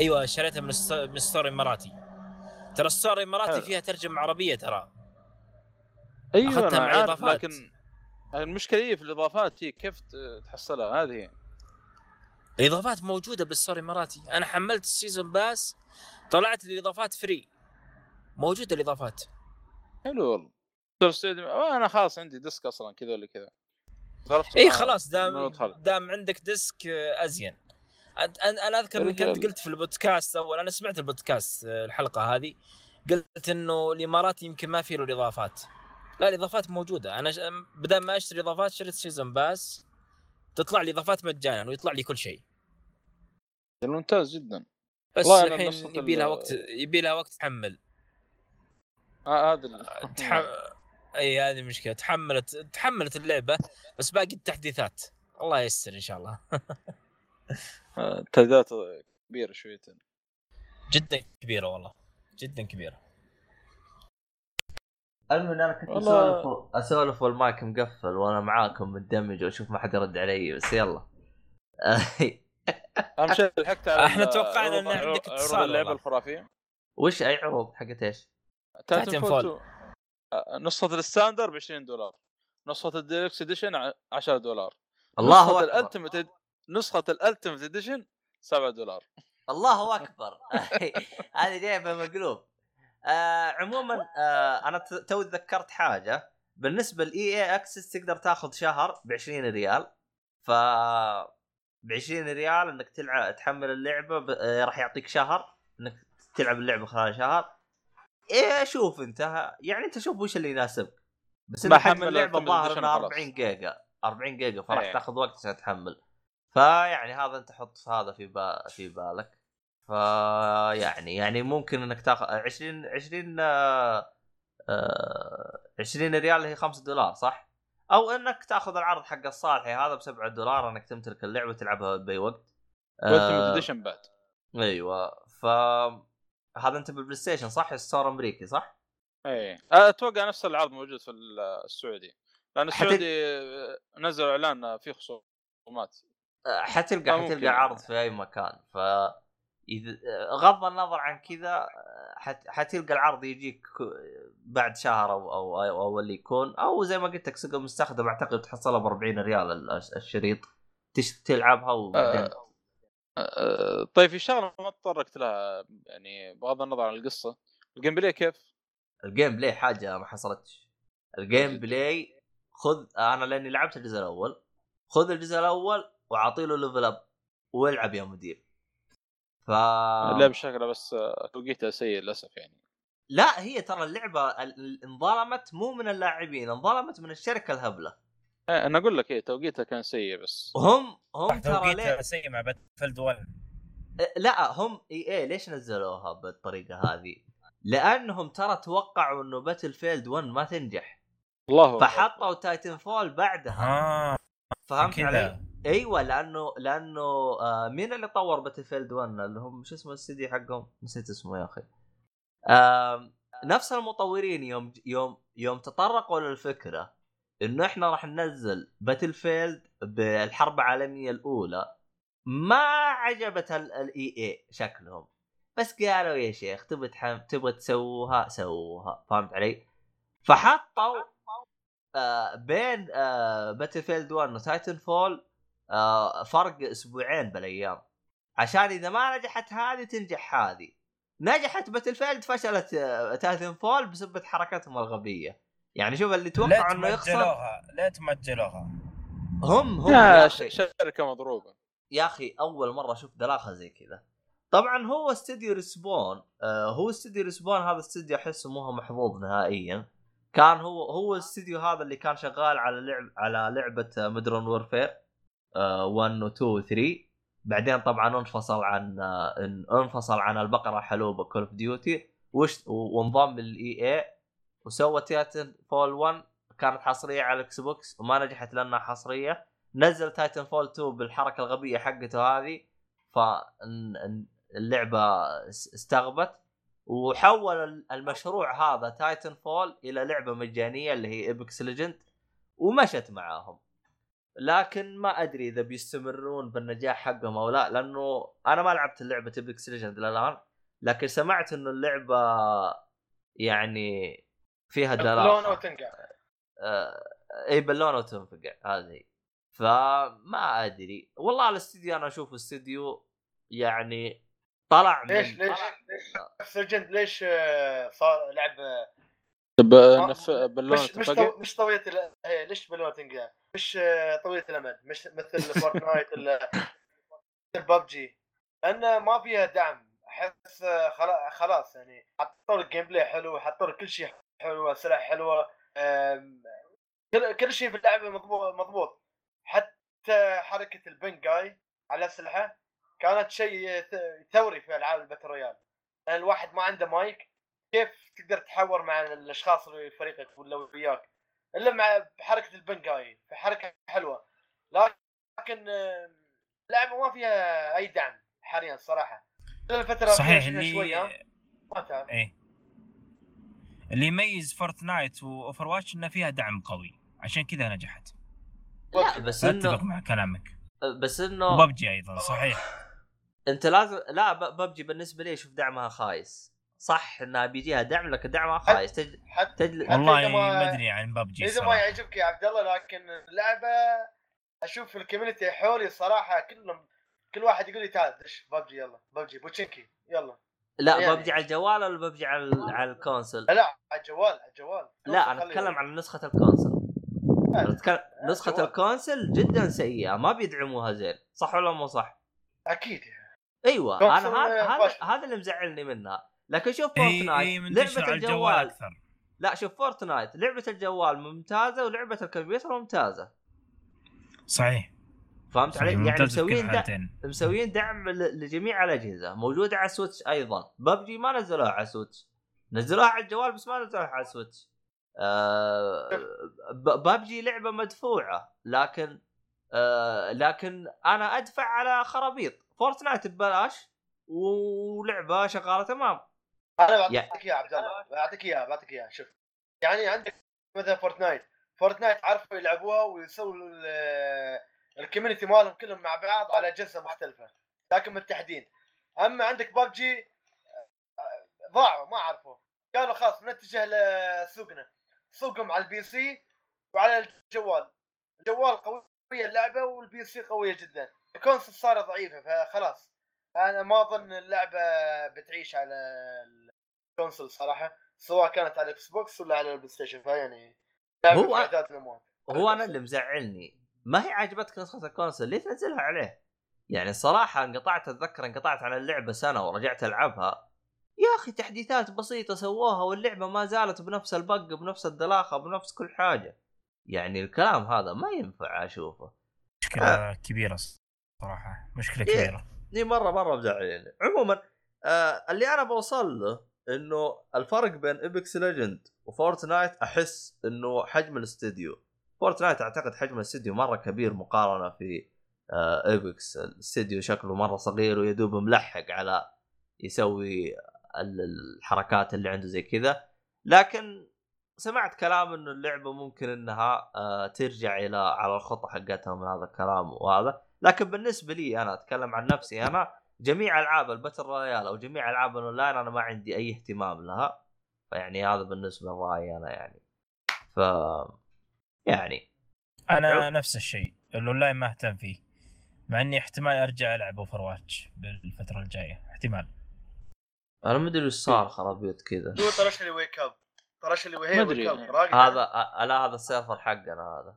أيوه شريتها من من store إماراتي. ترى ال store الاماراتي حلو. فيها ترجمة عربية ترى. أيوه أخذتها أنا مع عارف إضافات. لكن المشكلة هي في الإضافات هي كيف تحصلها هذه. الإضافات موجودة بال store الاماراتي أنا حملت ال Season Pass طلعت الإضافات free موجودة الإضافات. حلو والله. store أنا خلاص عندي disc أصلا كذا ولا كذا. اي خلاص دام. دام عندك disc آه، أزين. أنا أذكر انك انت. قلت في البودكاست أول أنا سمعت البودكاست آه، الحلقة هذه قلت إنه الإمارات يمكن ما في له الإضافات. لا الإضافات موجودة. أنا. بدل ما أشتري إضافات شريت Season Pass تطلع لي إضافات مجانا ويطلع لي كل شيء. ممتاز جدا. بس الحين يبي لها وقت يبي لها وقت تحمل. آه هذا ال- تح... إي هذه المشكلة. تحملت تحملت اللعبة بس باقي التحديثات. الله ييسر إن شاء الله. آه، تحديثات كبيره شويتين جدا كبيرة والله. جدا كبيرة. المهم أنا كنت والله- اسولف أسولف والمايك مقفل وأنا معاكم مندمج وأشوف ما حد يرد علي بس يلا. أهم شيء لحقت على إحنا توقعنا إن عندك اتصال اللعبة. الخرافية. وش أي عروض حقت إيش؟ Titanfall نسخه ال Standard ب 20 دولار نسخه ال Deluxe Edition 10 دولار. الله أكبر. الالتيميت نسخة الالتيميت اديشن 7 دولار. الله أكبر. هذه لعبة مقلوب. آه عموما آه أنا تو تذكرت حاجة. بالنسبة ل EA Access تقدر تاخذ شهر ب 20 ريال. ف ب 20 ريال إنك تلعب تحمل اللعبة ب... آه راح يعطيك شهر إنك تلعب اللعبة خلال شهر. إيه شوف أنت يعني أنت شوف وش اللي يناسبك. بس انك حجم اللعبة الظاهر Edition انها وخلاص. 40 جيجا. 40 جيجا فراح إيه. تاخذ وقت عشان تحمل. فيعني هذا أنت حط هذا في با... في بالك فيعني يعني ممكن إنك تاخذ 20 20 آه، آه، 20 ريال اللي هي 5 دولار صح؟ أو إنك تاخذ العرض حق الصالحي هذا ب 7 دولار إنك تمتلك اللعبة وتلعبها بأي وقت. و Ultimate آه، Edition بعد أيوه ف هذا أنت بال PlayStation صح؟ store أمريكي صح؟ إيه أتوقع نفس العرض موجود في السعودي لأن حتى- السعودي نزلوا إعلان فيه خصومات آه، حتلقى حتلقى يعني. عرض في أي مكان. ف اذا غض النظر عن كذا حت... حتلقى العرض يجيك بعد شهر أو أو أو, أو اللي يكون. أو زي ما قلت لك سوق المستخدم أعتقد تحصلها ب 40 ريال ال- الشريط. تش... تلعبها وبعدين. آه، آه، طيب في شغلة ما تطرقت لها يعني بغض النظر عن القصة ال gameplay كيف؟ ال gameplay حاجة ما حصلتش. ال gameplay خذ أنا لأني لعبت الجزء الأول خذ الجزء الأول وعطي له level up والعب يا مدير. ف اللعبه شكلها بس آه، توقيتها سيء للأسف يعني. لا هي ترى اللعبة ال- ال- انظلمت مو من اللاعبين انظلمت من الشركة الهبلة. آه، أنا أقول لك إيه توقيتها كان سيء بس. هم هم ترى ليه؟ توقيتها سيء مع Battlefield 1 لا هم إي إي ليش نزلوها بالطريقة هذه؟ لأنهم ترى توقعوا إنه Battlefield 1 ما تنجح. الله فحطوا Titanfall بعدها. آه فهمت. علي؟ أيوه لأنه لأنه آه مين اللي طور Battlefield 1 اللي هم شو اسمه الاستديو حقهم؟ نسيت اسمه يا أخي. آه نفس المطورين يوم يوم يوم تطرقوا للفكرة إنه إحنا راح ننزل Battlefield بالحرب العالمية الأولى ما عجبت ال EA شكلهم بس قالوا يا شيخ تبغى. تبغى تسووها سووها فهمت علي؟ فحطوا آه بين آه Battlefield 1 و Titanfall فرق أسبوعين بالأيام. عشان إذا ما نجحت هذه تنجح هذه. نجحت Battlefield فشلت آه Titanfall بسبب حركتهم الغبية. يعني شوف اللي توقع إنه يخسر تمجلوها لا تمجلوها هم هم يا شركة مضروبة. يا أخي أول مرة أشوف دلاخة زي كذا. طبعا هو استديو ريسبون آه هو استديو ريسبون هذا استديو أحسه مو هو محظوظ نهائيا. كان هو هو الاستديو هذا اللي كان شغال على لعب على لعبة مدرون وورفير 1 و 2 و 3 بعدين طبعا انفصل عن آه، ان- انفصل عن البقرة الحلوبه كول اوف ديوتي وانضم لل EA وسوى Titanfall 1 كانت حصرية على ال Xbox وما نجحت لأنها حصرية. نزل Titanfall 2 بالحركة الغبية حقته هذه. فاللعبه استغبت. وحول ال- المشروع هذا Titanfall إلى لعبة مجانية اللي هي Apex Legends ومشت معاهم. لكن ما أدري إذا بيستمرون بالنجاح حقهم أو لا لأنه أنا ما لعبت لعبه Apex Legends الآن لكن سمعت إنه اللعبة يعني فيها لونه دلاخه وتنقع آه، إي بالونه وتنفقع هذه. فما أدري. والله الاستديو أنا أشوف استديو يعني طلع من ليش ليش ليش ليش آه، صار لعب طب آه، نف... باللون مش مش تفقع طو... مش طويلة ال... إيه، ليش بالونه تنقع؟ مش آه، طويلة الأمد مش مثل فورتنايت ولا ببجي لأن ما فيها دعم. أحس آه، خلا- خلاص يعني حطوا لك gameplay حلو حطوا لك كل شيء حلو أسلحة حلوة كل كل شيء في اللعبة مضبوط مضبوط. حتى حركة ال ping على الأسلحة كانت شيء ثوري في ألعاب ال battle royale الواحد ما عنده مايك كيف تقدر تحور مع الأشخاص اللي في فريقك ولا وياك؟ إلا مع بحركة ال ping في حركة حلوة. لكن اللعبه ما فيها أي دعم حاليا الصراحه الفترة صحيح اللي شوية ما تعرف إيه. اللي يميز Fortnite و Overwatch إنه فيها دعم قوي. عشان كذا نجحت. لا. بس أتفق انه مع كلامك. بس إنه وببجي أيضا صحيح. أنت لازم لا ب- ببجي بالنسبة لي أشوف دعمها خايس. صح إنها بيجيها دعم لكن دعمها خايس. تج... حتى تجل... حتى والله ما- ما أدري عن ببجي إذا ما. يعجبك يا عبد الله لكن اللعبة أشوف ال community حولي صراحة كلهم كل واحد يقول لي تعال دش ببجي يلا PUBG Pochinki يلا. لا يعني- ببجي على الجوال ولا ببجي على على ال console لا على الجوال على الجوال. لا أنا أتكلم عن نسخة ال console لا، أنا أتكلم... نسخة جوال. ال console جدا سيئة ما بيدعموها زين. صح ولا مو صح؟ أكيد أيوه console أنا هذا. هذا اللي مزعلني منها. لكن شوف اي Fortnite اي منتشر لعبه على الجوال. أكثر. لا شوف Fortnite لعبة الجوال ممتازة ولعبة الكمبيوتر ممتازة. صحيح. فهمت علي؟ يعني مسويين. الحالتين. مسويين دعم لجميع الأجهزة موجودة على ال Switch أيضا. ببجي ما نزلوها على ال Switch. نزلوها على الجوال بس ما نزلوها على ال Switch. آه ببجي لعبة مدفوعة لكن آه لكن أنا أدفع على خرابيط. Fortnite ببلاش ولعبة شغالة تمام. أنا بعطيك إياها عبد الله. بعطيك إياها بعطيك إياها. شوف يعني عندك مثلا Fortnite Fortnite عارفوا يلعبوها ويسووا ال- ال community مالهم كلهم مع بعض على اجهزه مختلفة لكن متحدين. أما عندك ببجي ضاعوا ما عرفوا. قالوا خلاص نتجه لسوقنا. سوقهم على ال PC وعلى الجوال. الجوال قوية اللعبة وال PC قوية جدا. ال console صار ضعيفة فخلاص. أنا ما أظن اللعبة بتعيش على الكونسول صراحة سواء كانت على ال Xbox ولا على ال PlayStation فيعني هو- هو أنا اللي مزعلني. ما هي عجبتك نسخة ال console ليه تنزلها عليه؟ يعني الصراحه انقطعت اتذكر انقطعت عن اللعبة سنة ورجعت ألعبها. يا أخي تحديثات بسيطة سووها واللعبة ما زالت بنفس ال bug بنفس الدلاخة بنفس كل حاجة. يعني الكلام هذا ما ينفع أشوفه. مشكلة كبيرة صراحة. مشكلة إيه. كبيرة. دي مرة مرة مزعلني. عموما آه اللي أنا بوصل له إنه الفرق بين Apex Legends و Fortnite أحس إنه حجم الاستديو. Fortnite أعتقد حجم الاستديو مرة كبير مقارنة في آه Apex الاستديو شكله مرة صغير ويدوب ملحق على يسوي ال- الحركات اللي عنده زي كذا. لكن سمعت كلام إنه اللعبة ممكن إنها آه ترجع إلى على الخطة حقتها من هذا الكلام وهذا. لكن بالنسبة لي أنا أتكلم عن نفسي أنا جميع ألعاب ال battle royale أو جميع ألعاب الأونلاين أنا ما عندي أي اهتمام لها فيعني هذا بالنسبة لرأيي أنا يعني. ف يعني. أنا عب- نفس الشيء الأونلاين ما أهتم فيه مع إني احتمال أرجع ألعب Overwatch بالفترة الجاية احتمال. أنا ما أدري وش صار خرابيط كذا. هو طرش لي wake up طرش لي وهي. wake up راقد هذا لا هذا السيرفر حقنا هذا.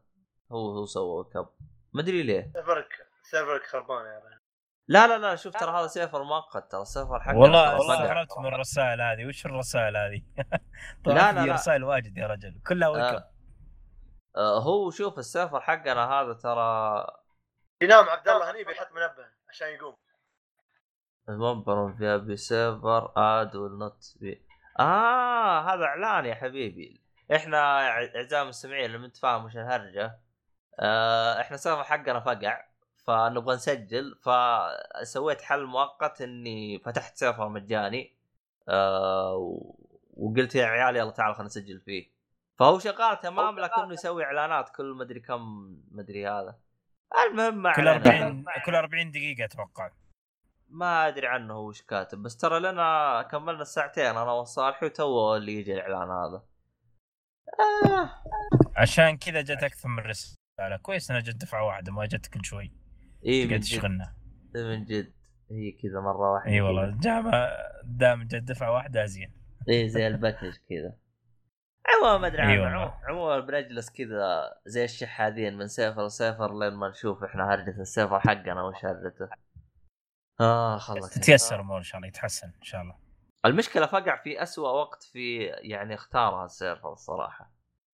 هو هو سوى كب ما أدري ليه. سيرفرك سيرفرك خربان يا رجل. لا لا لا شوف ترى هذا سيرفر مؤقت ترى السيرفر حقنا والله. استغربت من الرسائل هذه وش الرسائل هذه؟ لا، لا،. رسائل واجد يا رجل كلها ويك آه. آه هو شوف السيرفر حقنا هذا ترى ينام عبد الله هني بيحط منبه عشان يقوم المنبر في ابي سيرفر اد والنوت بي آه هذا إعلان يا حبيبي إحنا إعزائي المستمعين اللي ما انت فاهم وش الهرجة آه إحنا السيرفر حقنا فقع فنبغى نسجل فسويت حل مؤقت إني فتحت سيرفر مجاني آه وقلت يا عيال يلا تعالوا خلينا نسجل فيه. فهو شغال تمام لكنه يسوي إعلانات كل مدري كم مدري هذا. المهم ما كل علينا. 40 كل 40 دقيقة أتوقع. ما أدري عنه هو وش كاتب بس ترى لنا كملنا الساعتين أنا وصالحي وتو اللي يجي الإعلان هذا. آه. عشان كذا جت أكثر من رسالة. كويس إنها جت دفعة واحدة ما جت كل شوي. من تقعد تشغلنا. من جد. هي كذا مرة واحدة إي. والله دام دام جت دفعة واحدة ازين اي زي ال package كذا. عموما ما أدري والله. عموما- بنجلس كذا زي الشحاذين من سيرفر لسيرفر لين ما نشوف إحنا هرجة السيرفر حقنا وش هرجته. آه خلاص. تيسر الأمور إن شاء الله يتحسن إن شاء الله. المشكلة فقع في أسوأ وقت في يعني اختارها السيرفر الصراحة.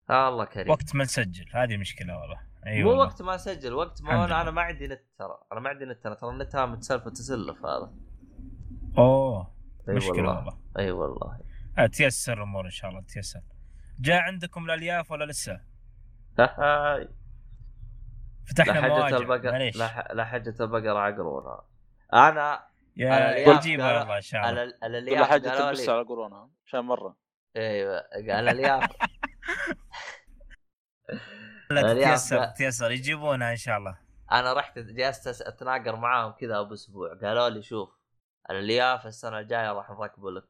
الله كريم. وقت ما نسجل هذه مشكلة والله. اي مو وقت ما اسجل وقت ما أنا. أنا ما عندي نت ترى. أنا ما عندي نت ترى ترى النت هذا متسلف وتسلف هذا. أوه أي مشكلة والله. والله. أي والله. آه، تيسر الأمور إن شاء الله تيسر. جاء عندكم الألياف ولا لسه؟ هاي. لا فتحنا حجة مواجع البقر معليش. لا, ح... لا حجة البقر عقرونها أنا يا قالوا- والله إن شاء الله. الألياف تلبس لي. على قرونها عشان مرة. أيوه قال الياف لا الألياف تيسر. تيسر يجيبونها إن شاء الله. أنا رحت جلست أتناقر معاهم كذا ابو أسبوع قالوا لي شوف الألياف السنة الجاية راح نركبه لك.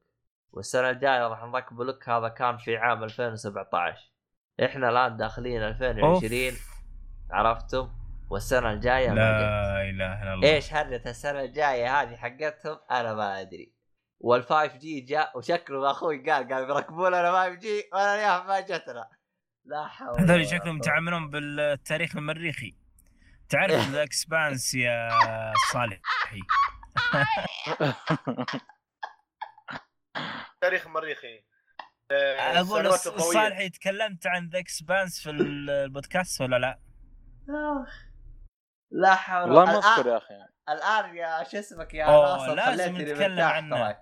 والسنة الجاية راح نركبه لك هذا كان في عام 2017 إحنا الآن داخلين 2020 عرفتم؟ والسنة الجاية. لا إله إلا الله. إيش هرجة السنة الجاية هذه حقتهم؟ أنا ما أدري. وال5 G جاء وشكله أخوي قال قال بيركبوا لنا 5 G وأنا اليوم ما جتنا. لا حول ولا هذول شكلهم. يتعاملون بالتاريخ المريخي تعرف The Expanse يا صالحي تاريخ مريخي آه، أقول. صالحي تكلمت عن The Expanse في البودكاست ولا لا؟ لا حول والله ما الآن- اذكر يا أخي. الآن يا شو اسمك يا ناصر لازم نتكلم عنه.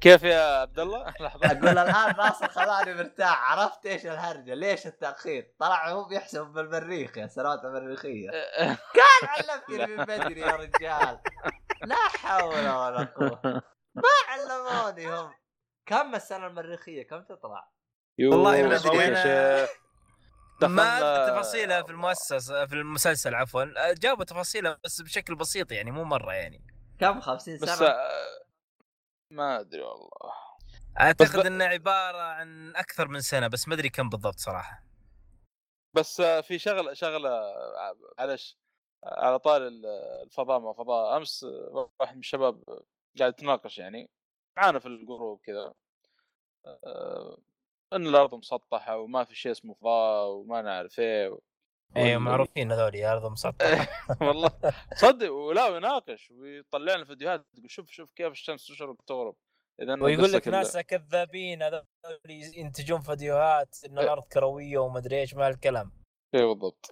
كيف يا عبد الله؟ لحظه أقول الآن ناصر خلاني مرتاح. عرفت إيش الهرجة؟ ليش التأخير؟ طلع هو بيحسب بالمريخ يا سنوات المريخية. كان علمتني من بدري يا رجال. لا حول ولا قوة. ما علموني هم. كم السنة المريخية؟ كم تطلع؟ والله ما شيخ. ما تفاصيلها في المؤسسة في المسلسل عفوا. جابوا تفاصيلها بس بشكل بسيط يعني مو مرة يعني. كم؟ 50 بس سنة؟ آه، ما أدري والله. أعتقد ب- إنه عبارة عن أكثر من سنة بس ما أدري كم بالضبط صراحة. بس آه، في شغله شغلة آه، معلش آه، على طار ال- الفضاء ما فضاء أمس واحد من الشباب قاعد يتناقش يعني معانا في الجروب كذا إن الأرض مسطحة وما في شيء اسمه فضاء وما نعرف إيه أيوه معروفين هذول ارض مسطحه والله. صدق ولا يناقش ويطلع لنا فيديوهات يقول شوف شوف كيف الشمس تشرق وتغرب إذا ويقول لك ناسا كذابين هذول ينتجون فيديوهات ان إيه. الأرض كروية وما أدري إيش ما الكلام. اي بالضبط.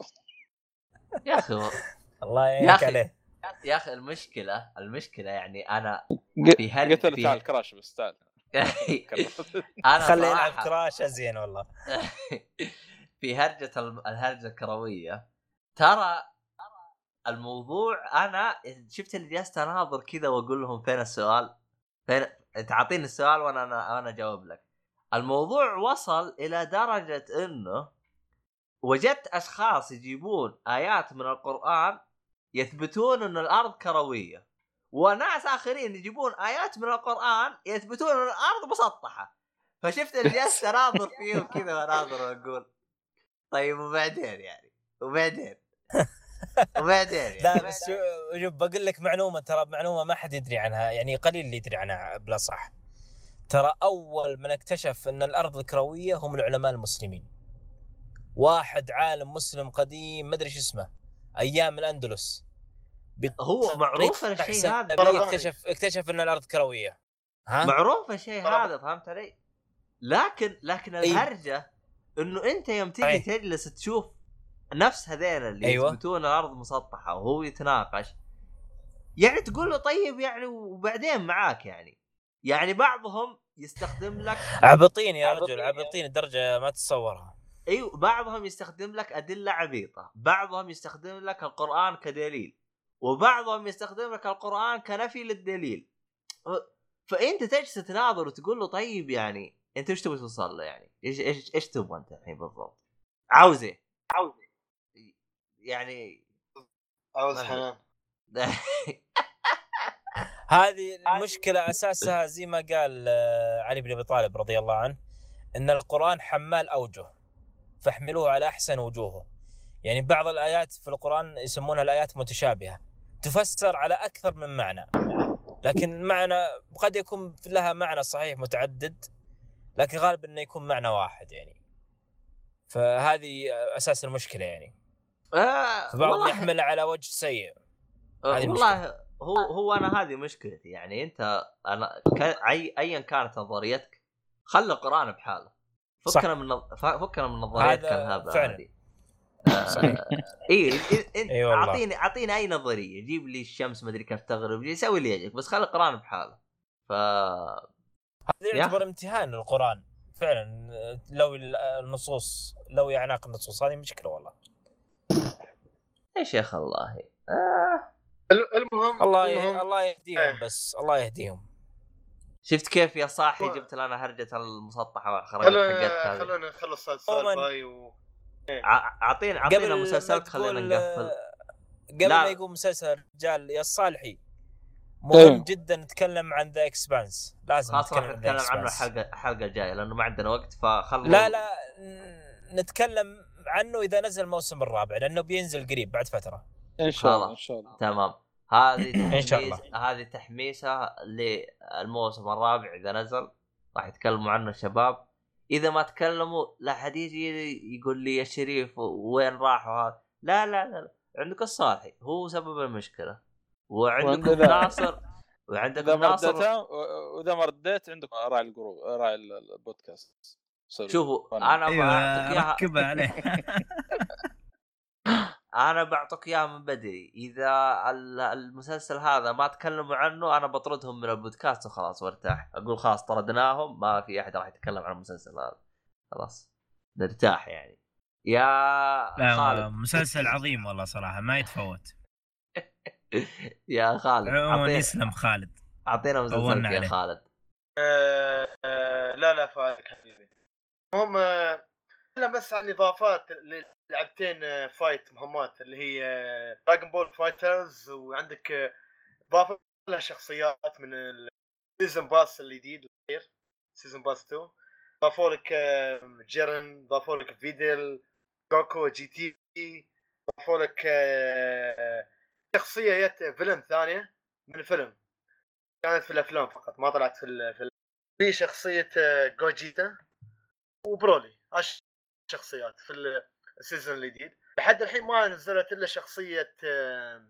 يا أخي الله يا يعينك أخي. عليه. يا أخي المشكلة المشكلة يعني أنا في هل قلت له في تعال هل- كراش بس تعال. أنا خليه يلعب كراش أزين والله. في هرجة الهرجة الكروية ترى الموضوع أنا شفت اللي جالس أناظر كذا وأقول لهم فين السؤال؟ فين تعطيني السؤال وأنا أنا أنا أجاوب لك. الموضوع وصل إلى درجة إنه وجدت أشخاص يجيبون آيات من القرآن يثبتون إن الأرض كروية وناس آخرين يجيبون آيات من القرآن يثبتون إن الأرض مسطحة فشفت اللي جالس أناظر فيه وكذا وأناظر وأقول طيب وبعدين يعني؟ وبعدين؟ وبعدين يعني؟ لا بس شو- شوف بقول لك معلومة ترى معلومة ما حد يدري عنها يعني قليل اللي يدري عنها بلا صح. ترى أول من اكتشف إن الأرض كروية هم العلماء المسلمين. واحد عالم مسلم قديم ما أدري إيش اسمه أيام الأندلس. هو معروف الشيء هذا؟ اكتشف اكتشف إن الأرض كروية. ها؟ معروف الشيء. هذا فهمت علي؟ لكن لكن أيوه. الهرجة انه انت يوم تجي أي. تجلس تشوف نفس هذين اللي أيوه. يثبتون الأرض مسطحة وهو يتناقش يعني تقول له طيب يعني وبعدين معاك يعني يعني بعضهم يستخدم لك عبطين يا رجل عبطين الدرجة ما تتصورها أيوه بعضهم يستخدم لك أدلة عبيطة، بعضهم يستخدم لك القرآن كدليل، وبعضهم يستخدم لك القرآن كنفي للدليل. فأنت تجلس تناظر وتقول له طيب يعني انت إيش تبغى توصل له يعني؟ إيش إيش إيش تبغى انت الحين بالضبط؟ عاوز إيه؟ عاوز إيه؟ يعني عاوز حنان هذه المشكلة أساسها زي ما قال آه، علي بن أبي طالب رضي الله عنه إن القرآن حمال أوجه فاحملوه على أحسن وجوهه يعني بعض الآيات في القرآن يسمونها الآيات متشابهة تفسر على أكثر من معنى لكن معنى قد يكون لها معنى صحيح متعدد لكن غالب إنه يكون معنى واحد يعني. فهذه أساس المشكلة يعني. آه والله- يحمل على وجه سيء. آه، والله هو هو أنا هذه مشكلتي يعني. أنت أنا ك... أي ايا كانت نظريتك خلي القرآن بحاله. فكنا من نظ- فكنا من نظريتك هذا الهبه فعلا. آه، اي انت إي والله. أعطيني أعطيني أي نظرية. جيب لي الشمس ما أدري كيف تغرب سوي اللي يعجبك بس خلي القرآن بحاله. ف هذا يعتبر امتحان للقرآن. فعلا لو النصوص لو اعناق النصوص هذه مشكلة والله. يا شيخ الله؟ آه. ال- المهم الله المهم الله يهديهم إيه. بس الله يهديهم. شفت كيف يا صاحي جبت لنا هرجة المسطحة وخرجت خلونا حقتها. خلونا نخلص السالفه و اعطينا اعطينا قبل مسلسلات ما خلينا نقفل. قبل لا. ما يقول مسلسل الرجال يا الصالحي. مهم أيوه. جدا نتكلم عن The Expanse لازم خلاص راح نتكلم عنه الحلقة الحلقة الجاية لأنه ما عندنا وقت فخلوا لا لا نتكلم عنه إذا نزل الموسم الرابع لأنه بينزل قريب بعد فترة. إن شاء الله خلاص. ان شاء الله. تمام. هذه إن شاء تحميس هذه تحميسة للموسم الرابع إذا نزل. راح يتكلموا عنه الشباب. إذا ما تكلموا لا حد يجي يقول لي يا شريف وين راحوا؟ هذا لا لا لا, لا. عندك الصالحي هو سبب المشكلة. وعندكم ناصر وعندكم ناصر وإذا ما رديت عندك راعي الجروب راعي ال- البودكاست. شوفوا. أنا بعطيك أيوه اياها ركبها عليه. أنا بعطيك إياها من بدري. إذا ال- المسلسل هذا ما تكلموا عنه أنا بطردهم من البودكاست وخلاص وارتاح. أقول خلاص طردناهم ما في أحد راح يتكلم عن المسلسل هذا. خلاص نرتاح يعني. يا خالد. مسلسل عظيم والله صراحة ما يتفوت. يا خالد عموما يسلم خالد. أعطينا مسلسلك طولنا يا. خالد. آه، آه، لا لا فايتك حبيبي. المهم آه، لا بس عن إضافات للعبتين آه، فايت مهمات اللي هي Dragon Ball Fighters وعندك آه، إضافة لها شخصيات من ال season pass الجديد الأخير season pass 2 ضافوا لك آه، جيرن ضافوا لك فيدل جوكو GT ضافوا لك آه، شخصية جت فيلم ثانية من الفيلم. كانت في الأفلام فقط ما طلعت في الفيلم في شخصية آه، جوجيتا وبرولي. هاي الشخصيات في ال season الجديد. لحد الحين ما نزلت إلا شخصية آه،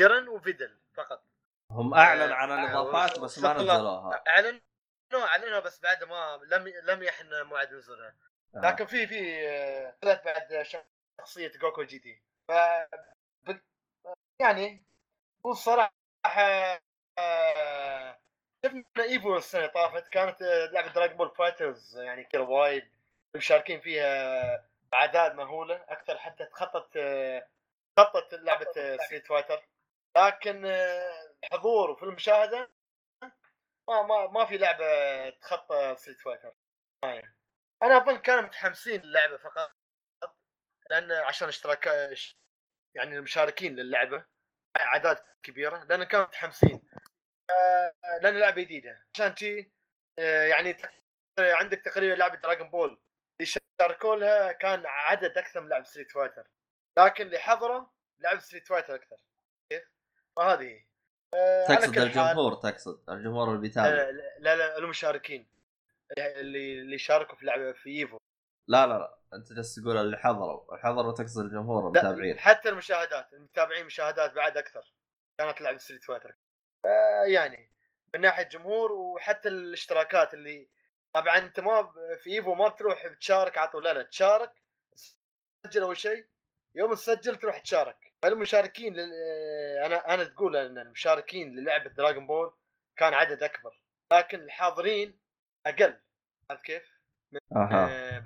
جيرن وفيدل فقط. هم أعلن عن آه، الإضافات بس ما. نزلوها. اعلنوها أعلنوها بس بعد ما لم لم يحن موعد نزولها. لكن في في طلعت بعد شخصية جوكو GT. ف يعني هو الصراحة آه، شفنا EVO السنة اللي طافت كانت آه، لعبة Dragon Ball Fighters يعني كذا وايد مشاركين فيها اعداد مهولة أكثر حتى تخطت آه، خطت لعبة Street Fighter لكن آه، الحضور وفي المشاهدة ما ما ما في لعبة تخطى Street Fighter أنا أظن كانوا متحمسين للعبة فقط لأن عشان اشتراك يعني المشاركين للعبة أعداد كبيرة لأن كانوا متحمسين. آه، لأن لعبة جديدة. عشان شي آه، يعني عندك تقريبا لعبة Dragon Ball اللي شاركوا لها كان عدد أكثر من لعب Street Fighter لكن اللي حضره لعب Street Fighter أكثر. كيف؟ فهذه هي. آه، تقصد الجمهور تقصد الجمهور اللي بيتابع لا لا لا المشاركين. اللي اللي شاركوا في لعبة في EVO لا لا لا أنت جالس تقول اللي حضروا. حضروا تقصد الجمهور المتابعين. حتى المشاهدات. المتابعين مشاهدات بعد أكثر. كانت لعبة Street Fighter آه يعني من ناحية جمهور وحتى الاشتراكات اللي طبعا أنت ما في EVO ما بتروح بتشارك على طول. لا لا تشارك. تسجل أول شيء. يوم تسجل تروح تشارك. فالمشاركين لل... آه، أنا أنا تقول إن المشاركين للعبة Dragon Ball كان عدد أكبر. لكن الحاضرين أقل. عرفت كيف؟ أها. آه،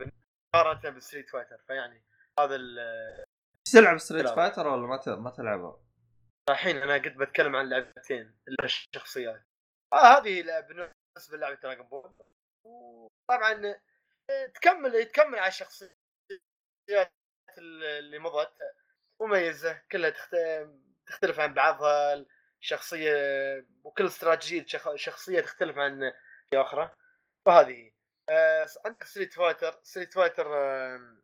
مقارنة بال Street Fighter فيعني هذا ال- تلعب Street. Fighter ولا ما ما تلعبها؟ الحين أنا قد بتكلم عن لعبتين الشخصيات آه هذه بالنسبة للعبة Dragon Ball وطبعا آه، تكمل تكمل على الشخصيات اللي مضت مميزة كلها تخت... تختلف عن بعضها الشخصية وكل استراتيجية شخ... شخصية تختلف عن أخرى وهذه هي. آه، عندك Street Fighter Street Fighter آه،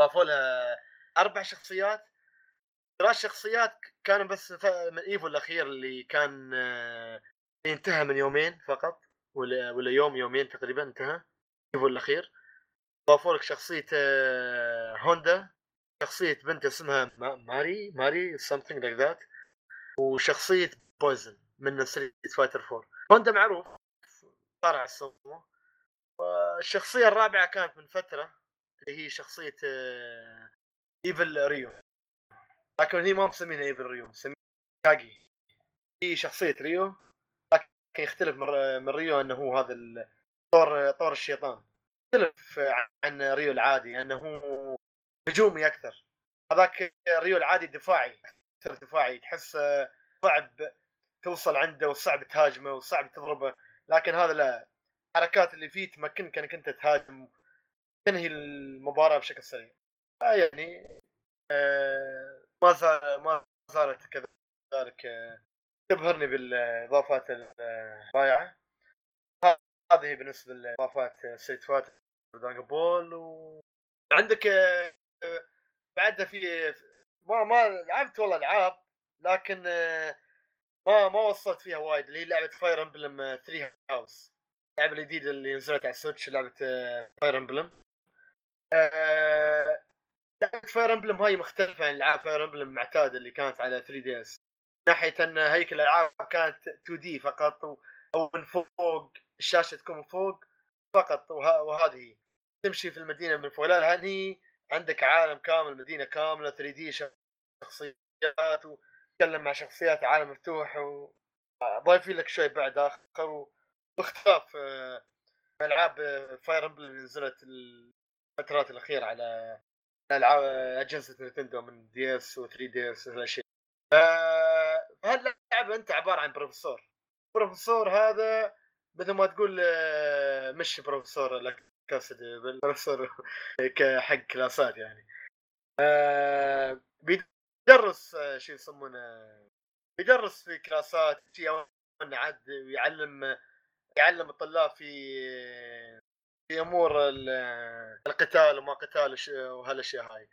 ضافوا لها أربع شخصيات. ثلاث شخصيات كانوا بس من EVO الأخير اللي كان آه، انتهى من يومين فقط ولا ولا يوم يومين تقريبا انتهى EVO الأخير. ضافوا لك شخصية آه، هوندا شخصية بنت اسمها ما- ماري ماري something like that وشخصية Poison من Street Fighter 4 هوندا معروف على السومو والشخصية الرابعة كانت من فترة اللي هي شخصية آه، Evil Ryu لكن هي ما مسمينها Evil Ryu مسمينها Kage. هي شخصية Ryu لكن يختلف من من Ryu إنه هو هذا طور طور الشيطان. يختلف عن Ryu العادي إنه هجومي أكثر. هذاك Ryu العادي دفاعي أكثر دفاعي. تحس صعب توصل عنده وصعب تهاجمه وصعب تضربه. لكن هذا لا. الحركات اللي فيه تمكنك انك انت تهاجم تنهي المباراة بشكل سريع. آه يعني آه ما زال ما زالت كذلك آه تبهرني بالإضافات الرائعة. هذه بالنسبة لإضافات Fighter Dragon Ball وعندك آه، بعدها في ما ما لعبت والله ألعاب لكن آه، ما ما وصلت فيها وايد اللي هي لعبة Fire Emblem 3 Houses اللعبة الجديدة اللي نزلت على ال Switch لعبة Fire Emblem لعبة Fire Emblem هاي مختلفة عن العاب Fire Emblem المعتاده اللي كانت على 3 DS. ناحية إن هيكل الألعاب كانت 2 D فقط و- أو من فوق الشاشة تكون من فوق فقط وه- وهذه تمشي في المدينة من فوق. لا هني عندك عالم كامل مدينة كاملة 3 D شخصيات وتتكلم مع شخصيات عالم مفتوح وضايفين لك شوي بعد آخر باختلاف آه، ألعاب Fire Emblem اللي نزلت الفترات الأخيرة على ألعاب أجهزة Nintendo من DS و 3 DS والاشياء فهاللعبه أنت عبارة عن بروفيسور. بروفيسور هذا مثل ما تقول آه، مش بروفيسور لك كاسد بروفيسور حق كلاسات يعني. آه، بيدرس آه، شو يسمونه بيدرس في كلاسات شيء عاد ويعلم يعلم الطلاب في في أمور ال- القتال وما قتال وهالأشياء هاي.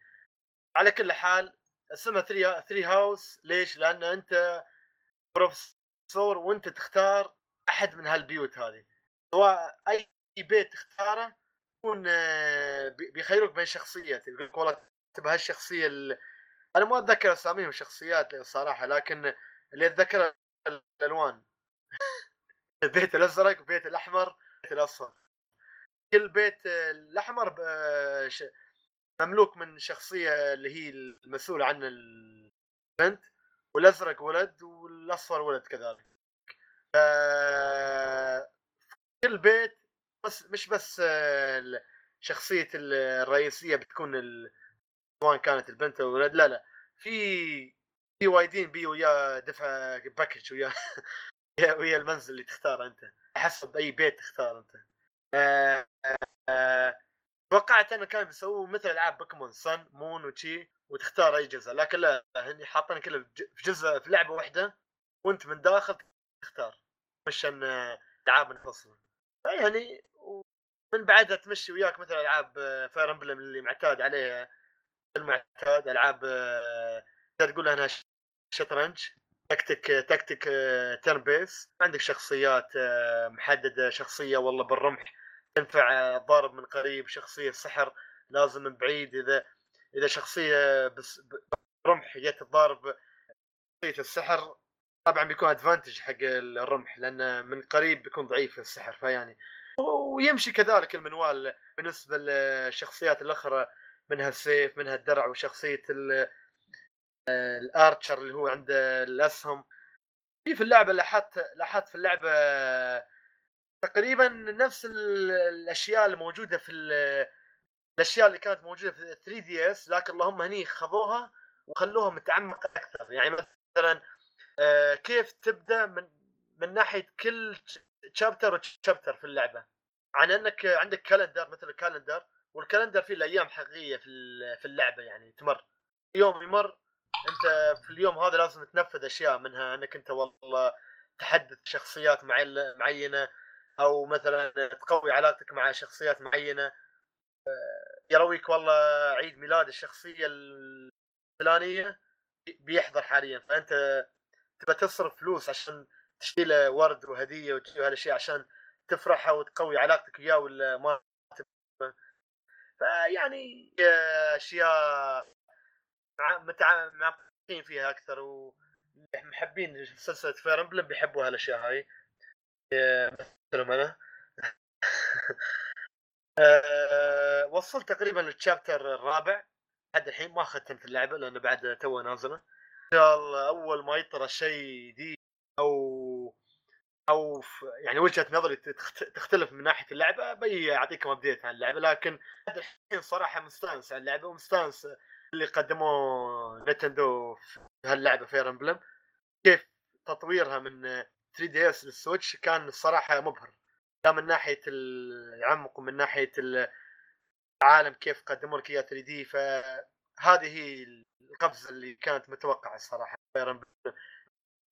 على كل حال اسمها Three Three Houses ليش؟ لأن أنت بروفيسور وأنت تختار أحد من هالبيوت هذه. سواء أي بيت تختاره يكون بي- بيخيروك بين شخصيات. يقول لك والله تبى هالشخصية ال... أنا ما أتذكر أساميهم الشخصيات صراحة لكن اللي اتذكر الألوان. البيت الأزرق بيت الأحمر بيت الأصفر. كل بيت الأحمر مملوك من شخصية اللي هي المسؤولة عن البنت والأزرق ولد والأصفر ولد كذلك. كل بيت بس مش بس آه، ال- شخصية ال- الرئيسية بتكون سواء كانت البنت أو الولد لا لا. في في وايدين بي ويا دفع باكج ويا ويا- المنزل اللي تختاره أنت حسب أي بيت تختار أنت. آه، آه، توقعت انه كانوا بيسووا مثل ألعاب بوكيمون سن مون وشي وتختار أي جزء لكن لا هني حاطين كله في جزء في لعبة واحدة وأنت من داخل تختار. مش ان العاب منفصله يعني من بعدها تمشي وياك مثل ألعاب Fire Emblem اللي معتاد عليها. المعتاد ألعاب آه، تقدر تقول انها شطرنج. تكتيك تكتيك turn base عندك شخصيات آه، محددة شخصية والله بالرمح تنفع آه، ضارب من قريب شخصية سحر لازم من بعيد. إذا إذا شخصية بس برمح جت تضارب شخصية السحر طبعا بيكون ادفانتج حق الرمح لأن من قريب بيكون ضعيف السحر. فيعني ويمشي كذلك المنوال بالنسبة للشخصيات الأخرى منها السيف منها الدرع وشخصية ال- الأرشر اللي هو عنده الأسهم. في في اللعبة لاحظت لاحظت في اللعبة تقريبا نفس ال- الأشياء اللي موجودة في ال- الأشياء اللي كانت موجودة في 3 DS لكن اللهم هني خذوها وخلوها متعمقة أكثر. يعني مثلا آه، كيف تبدأ من من ناحية كل chapter و chapter في اللعبة. عن إنك عندك calendar مثل ال calendar وال calendar فيه الأيام حقيقية في في اللعبة يعني تمر. يوم يمر انت في اليوم هذا لازم تنفذ أشياء منها إنك أنت والله تحدث شخصيات معينة أو مثلا تقوي علاقتك مع شخصيات معينة آه، يرويك والله عيد ميلاد الشخصية الفلانية بيحضر حاليا فأنت تبى تصرف فلوس عشان تشتري له ورد وهدية وتشتري هالاشياء عشان تفرحها وتقوي علاقتك وياه ولا ما. فيعني آه، أشياء مع- متع- معمقين فيها أكثر ومحبين سلسله فاير امبلم بيحبوا هالاشياء هاي. مثلهم أنا. آه، وصلت تقريبا لل chapter الرابع. لحد الحين ما ختمت اللعبة لأنه بعد تو نازلة. إن شاء الله أول ما يطرى شيء دي أو أو يعني وجهة نظري تخت- تختلف من ناحية اللعبة بي أعطيكم update عن اللعبة. لكن الحين صراحة مستانس على اللعبة ومستانس اللي قدموه Nintendo في هاللعبة Fire Emblem كيف تطويرها من 3 DS لل Switch كان الصراحه مبهر. لا من ناحية العمق ومن ناحية العالم كيف قدموا لك إياه 3 D فهذه هي القفزة اللي كانت متوقعة الصراحه Fire Emblem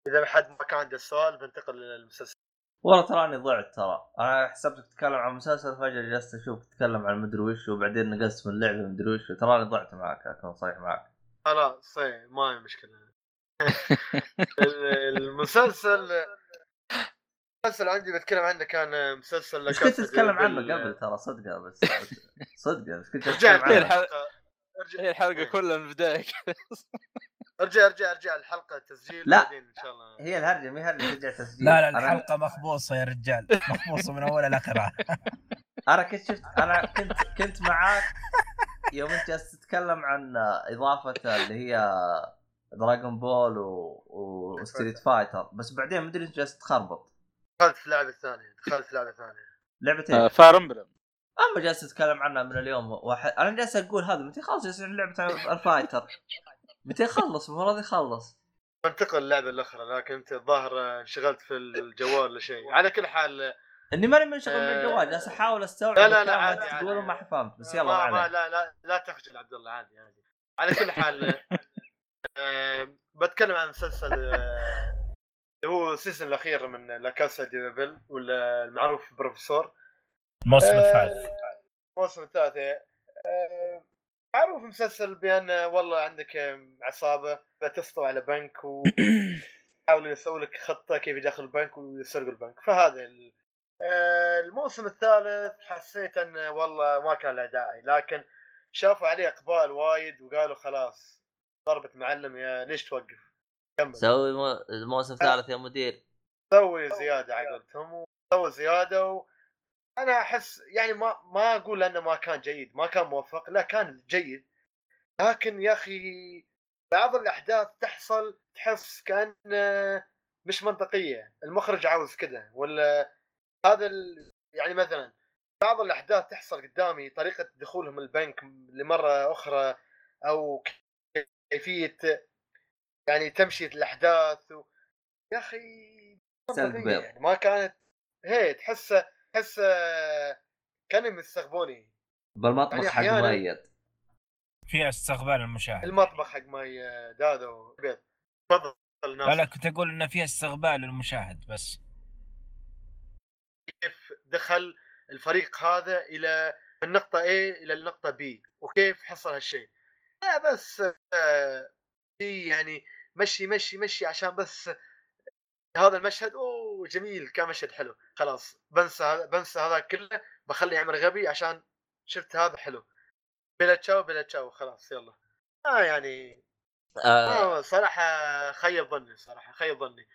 إذا حد ما كان عنده سؤال بنتقل للمسلسل والله تراني ضعت ترى. أنا حسبتك تتكلم عن مسلسل فجأة جلست أشوف تتكلم عن مدري وش وبعدين نقصت من اللعبه مدري وش. تراني ضعت معك اكون صريح معك. خلاص إيه، ما هي مشكلة. ال- المسلسل المسلسل عندي بتكلم عنه كان مسلسل بس كنت تتكلم عنه بال- قبل ترى صدقه بس صدقه بس كنت تتكلم عنه. هي الحلقة كلها من البدايه ارجع ارجع ارجع الحلقة تسجيل لا. إن شاء الله. هي الهرجة مي هرجة ترجع تسجيل. لا لا الحلقة مخبوصة يا رجال. مخبوصة من أولها لآخرها. أنا كنت شفت أنا كنت كنت معاك يوم أنت جالس تتكلم عن إضافة اللي هي Dragon Ball و... و Street Fighter. بس بعدين مدري انت جالس تخربط. دخلت في لعبة ثانية دخلت في لعبة ثانية. لعبتين. Fire Emblem اما جالس تتكلم عنها من اليوم واحد. أنا جالس أقول هذا متى خلاص جالس لعبة ال fighter متى يخلص المفروض يخلص بنتقل للعبه الأخرى لكن أنت الظاهر انشغلت في الجوال ولا شيء على كل حال إني ماني منشغل من آه. الجوال جالس أحاول أستوعب لا، لا، لا، عادي،. تقوله ما فهمت بس يلا ما, لا لا لا تخجل عبد الله عادي عادي على كل حال آه، بتكلم عن مسلسل آه، اللي هو ال season الأخير من La Casa de Papel ولا المعروف بروفيسور الموسم آه، الثالث الموسم الثالث. آه، معروف مسلسل بأن والله عندك عصابة بتسطو على بنك ويحاولوا يسووا لك خطة كيف يدخلوا البنك ويسرقوا البنك. فهذا ال- آه، الموسم الثالث حسيت انه والله ما كان له داعي لكن شافوا عليه إقبال وايد وقالوا خلاص ضربة معلم يا ليش توقف؟ كمل. سوي مو- الموسم الثالث يا مدير. سوي زيادة على قولتهم سوي زيادة و... أنا أحس يعني ما ما أقول انه ما كان جيد ما كان موفق لا كان جيد لكن يا أخي بعض الأحداث تحصل تحس كان مش منطقية المخرج عاوز كذا ولا هذا ال... يعني مثلا بعض الأحداث تحصل قدامي طريقة دخولهم البنك لمرة أخرى أو كيفية يعني تمشية الأحداث و... يا أخي. يعني ما كانت هي تحسه تحسه كانوا يستغبوني بالمطبخ يعني حق مؤيد فيها استقبال المشاهد. المطبخ حق ماي دادو بيض. تفضل لا ناصر. لا كنت أقول إنه فيها استقبال للمشاهد بس. كيف دخل الفريق هذا إلى من نقطة A إلى النقطة B وكيف حصل هالشيء؟ لا بس آه، في يعني مشي مشي مشي عشان بس هذا المشهد أوه جميل كان مشهد حلو. خلاص بنسى هذا- بنسى هذا كله بخلي عمر غبي عشان شفت هذا حلو. بلا تشاو بلا تشاو خلاص يلا. آه يعني آه. آه صراحة خيب ظني صراحة خيب ظني.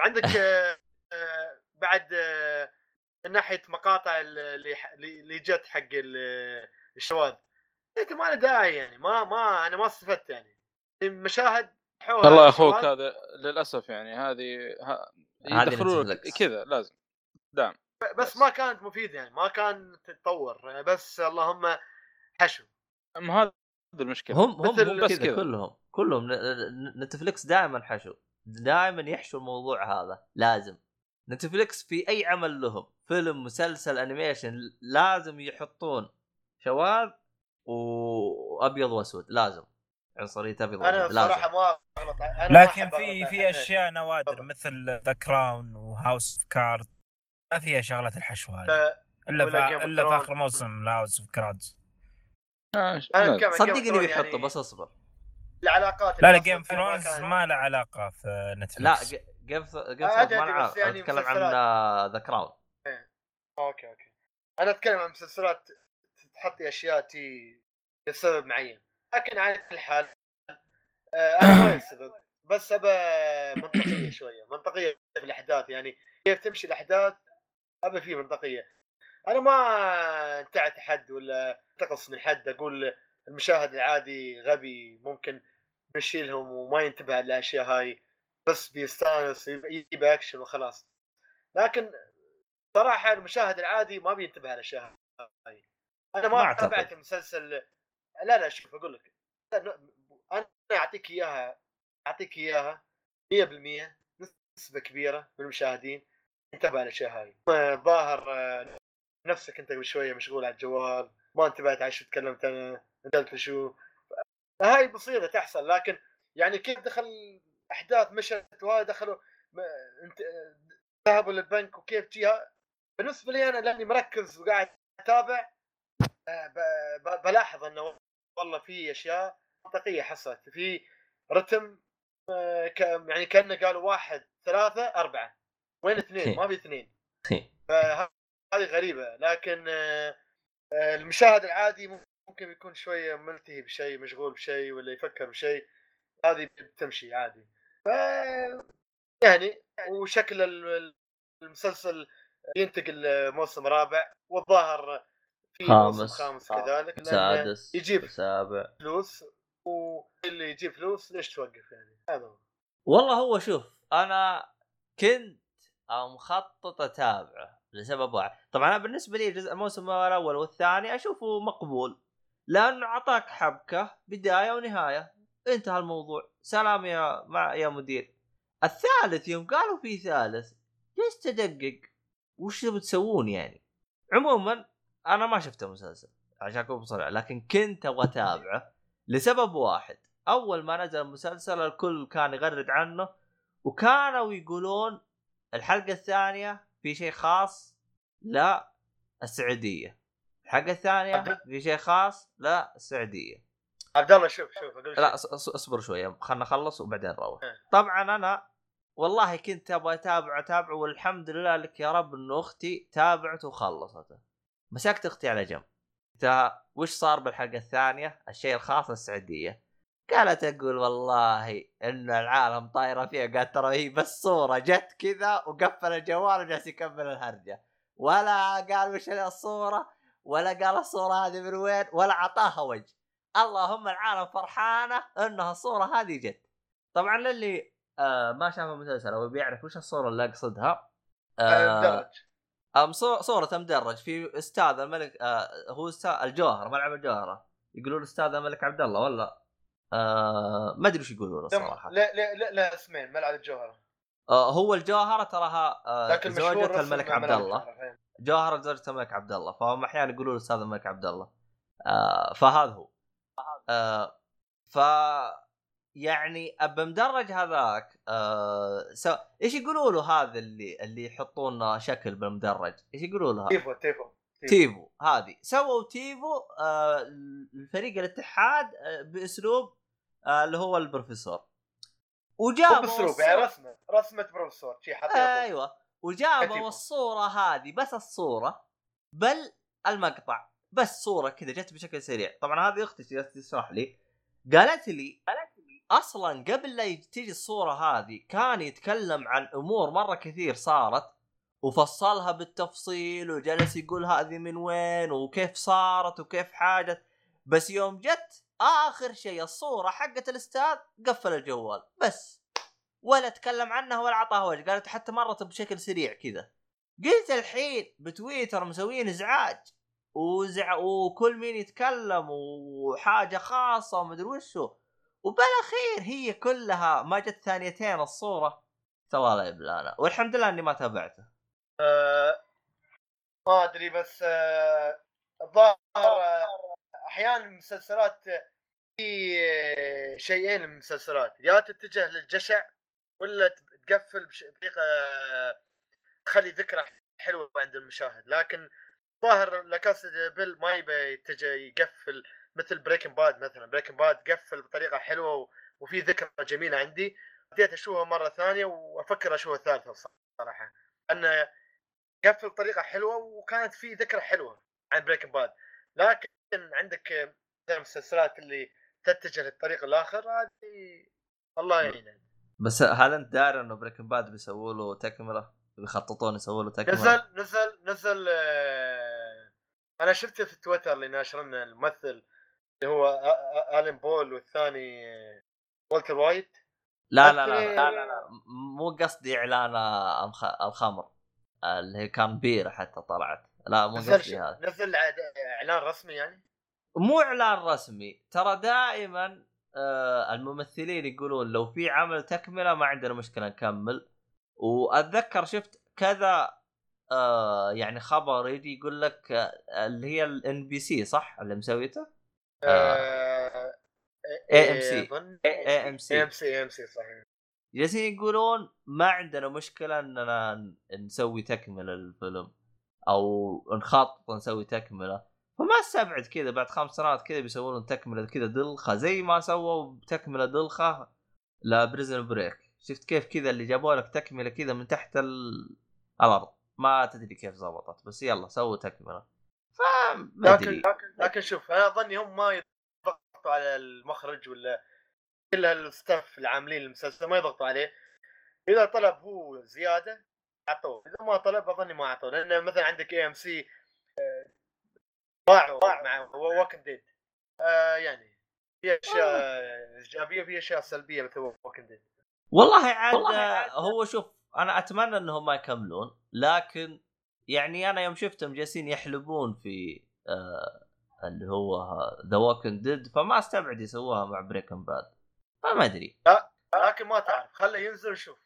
عندك آه، آه، بعد آه، من ناحية مقاطع اللي اللي جت حق ال- الشواذ. قلت ما له داعي يعني ما ما أنا ما استفدت يعني. مشاهد حولها والله يا أخوك هذا للأسف يعني هذه ها- هذه يدخلوا لك نتفلكس. كذا لازم. دعم. بس ما كانت مفيدة يعني ما كان تتطور. بس اللهم حشو. أما هذا المشكلة. هم هم هم بس كذا. كلهم كلهم Netflix دائما حشو. دائما يحشوا الموضوع هذا. لازم. Netflix في أي عمل لهم فيلم مسلسل animation لازم يحطون شواذ وابيض وأسود. لازم. عنصريه أبيض أنا واسود لازم. صراحة ما أغلط. لكن في في أشياء نوادر. مثل The Crown و House of Cards ما فيها شغلات الحشو هذه. لا، إلا في إلا في. آخر موسم House of Cards آه، صدقني بيحطوا يعني بس أصبر. العلاقات لا لا Game Thrones ما له علاقة في لا Netflix Game Game آه، Thrones ما يعني أتكلم عن. The Crown okay okay. أنا أتكلم عن مسلسلات تحطي أشياء تي لسبب معين. لكن على كل حال آه، أنا ما السبب بس أبى منطقية شوية منطقية في الأحداث يعني كيف تمشي الأحداث أبى فيه منطقية. أنا ما انتعت حد ولا انتقص من حد أقول المشاهد العادي غبي ممكن نشيلهم وما ينتبه للأشياء هاي بس بيستانس يجيب أكشن وخلاص. لكن صراحة المشاهد العادي ما بينتبه للأشياء هاي. أنا ما ما. تابعت المسلسل لا لا شوف أقول لك. أنا أعطيك إياها أعطيك إياها 100% نسبة كبيرة من المشاهدين. انتبه للاشياء هاي. الظاهر آه، نفسك أنت قبل شوية مشغول على الجوال ما انتبهت على شو تكلمت أنا انتبهت شو. هاي بسيطة تحصل لكن يعني كيف دخل أحداث مشت وهذا دخلوا انت ذهبوا للبنك وكيف جيها بالنسبة لي أنا لأني مركز وقاعد أتابع آه، بلاحظ إنه والله في أشياء منطقية حصلت في رتم آه، يعني كأنه قالوا واحد ثلاثة أربعة وين اثنين؟ ما في اثنين. فهذه غريبة لكن آه، آه، المشاهد العادي ممكن يكون شوية ملتهي بشيء مشغول بشيء ولا يفكر بشيء. هذه بتمشي عادي. ف يعني وشكل ال- المسلسل ينتقل موسم رابع والظاهر خامس خامس كذلك سادس يجيب سابع. فلوس واللي يجيب فلوس ليش توقف يعني؟ هذا هو. والله هو شوف أنا كنت مخطط أتابعه لسبب واحد. طبعا أنا بالنسبة لي جزء الموسم الأول والثاني أشوفه مقبول لأنه أعطاك حبكة بداية ونهاية. انتهى الموضوع. سلام يا مع يا مدير. الثالث يوم قالوا في ثالث جلست ادقق وش تبي تسوون يعني؟ عموما أنا ما شفت المسلسل عشان أكون بصريح لكن كنت أبغى أتابعه لسبب واحد. أول ما نزل المسلسل الكل كان يغرد عنه وكانوا يقولون الحلقة الثانية في شيء خاص للسعوديه الحلقة الثانية في شيء خاص للسعوديه عبد الله شوف شوف لا اصبر شوية خلنا نخلص وبعدين نروح. إيه. طبعا أنا والله كنت أبغى اتابع اتابع والحمد لله لك يا رب إنه أختي تابعت وخلصته. مسكت أختي على جنب. قلت وش صار بالحلقة الثانية؟ الشيء الخاص للسعوديه قالت أقول والله إن العالم طايرة فيها. قالت ترى هي بس صورة جت كذا وقفل الجوال وجالس يكمل الهرجة. ولا قال وش الصورة ولا قال الصورة هذه من وين ولا عطاها وجه. اللهم العالم فرحانة إنها الصورة هذه جت. طبعا للي آه ما شاف المسلسل أو بيعرف وش الصورة اللي أقصدها آه صو- صورة مدرج في أستاذ الملك آه هو أستاذ الجوهر ملعب الجوهرة يقولون أستاذ الملك عبد الله ولا؟ آه ما أدري وش يقولون صراحة. لا لا لا, لا اسمين ملعب الجوهره آه هو الجوهرة تراها آه زوجة الملك عبد الله. الجوهرة،. جوهرة زوجة الملك عبد الله. فهم أحيانا يقولون أستاذ الملك عبد الله. آه فهذا هو. آه ف يعني بمدرج هذاك آه سو... إيش يقولوا له هذا اللي اللي يحطون شكل بالمدرج؟ إيش يقولوا له هذا؟ تيفو تيفو تيفو. هذه. سووا تيفو آه الفريق الاتحاد آه بأسلوب آه اللي هو البروفيسور. وجابوا بأسلوب يعني رسمة رسمة بروفيسور شي حطيها أيوه. وجابوا. الصورة هذه بس الصورة بل المقطع. بس صورة كذا جت بشكل سريع. طبعا هذه أختي تشرح لي. قالت لي أصلا قبل لا تيجي الصورة هذه كان يتكلم عن أمور مرة كثير صارت وفصلها بالتفصيل وجلس يقول هذه من وين وكيف صارت وكيف حاجت بس يوم جت آخر شيء الصورة حقت الأستاذ قفل الجوال. بس ولا تكلم عنها ولا اعطاها وجه قالت حتى مرت بشكل سريع كذا. قلت الحين بتويتر مسوين إزعاج وزع وكل مين يتكلم وحاجة خاصة ومدري وشو. وبالاخير هي كلها ما جت ثانيتين الصورة. سوى لا يبلانا والحمد لله إني ما تابعته. آه، ما أدري بس آه، الظاهر آه، أحيانا المسلسلات في آه، شيئين من المسلسلات. يا تتجه للجشع ولا تقفل بش- بطريقة آه، تخلي ذكرى حلوة عند المشاهد. لكن ظاهر La Casa de Papel ما يبي يتجه يقفل مثل Breaking Bad مثلا. Breaking Bad قفل بطريقة حلوة وفي ذكرى جميلة عندي. بديت أشوفها مرة ثانية وأفكر أشوفها ثالثة صراحة. انه قفل بطريقة حلوة وكانت في ذكرى حلوة عن Breaking Bad لكن عندك المسلسلات اللي تتجه للطريق الآخر هذه الله يعين بس هل أنت داري إنه Breaking Bad بيسووا له تكمله بيخططون يسووا له تكمله نزل نزل نزل آه، أنا شفته في تويتر اللي ناشرين الممثل. اللي هو آرون بول والثاني والتر وايت. لا لا لا, لا, لا، لا, لا. مو قصدي إعلان الخ- الخمر اللي هي كان بيره حتى طلعت. لا مو قصدي هذا. نزل إعلان رسمي يعني؟ مو إعلان رسمي. ترى دائما آه الممثلين يقولون لو في عمل تكملة ما عندنا مشكلة نكمل. وأتذكر شفت كذا آه يعني خبر يجي يقول لك آه اللي هي ال NBC صح؟ اللي مسويته؟ آه، AMC. أظن AMC. M C. MC صحيح. جالسين يقولون ما عندنا مشكلة إننا نسوي تكملة للفيلم أو نخطط نسوي تكملة. فما استبعد كذا بعد خمس سنوات كذا بيسوون تكملة كذا دلخة زي ما سووا تكمله دلخة ل Prison Break شفت كيف كذا اللي جابوا لك تكملة كذا من تحت ال... الأرض. ما تدري كيف زبطت بس يلا سووا تكملة. فما لكن لكن لكن شوف أنا أظني هم ما يضغطوا على المخرج ولا كل ال staff العاملين المسلسل ما يضغطوا عليه. إذا طلب هو زيادة أعطوه. إذا ما طلب أظني ما أعطوه. لأن مثلا عندك AMC ضاعوا مع Walking Dead آه يعني في أشياء إيجابية في أشياء سلبية مثل Walking Dead والله عاد آه، هو شوف أنا أتمنى إنهم ما يكملون لكن يعني أنا يوم شفتهم جالسين يحلبون في آه اللي هو The Walking Dead فما استبعد يسووها مع Breaking Bad فما أدري. لكن ما تعرف. خله ينزل شوف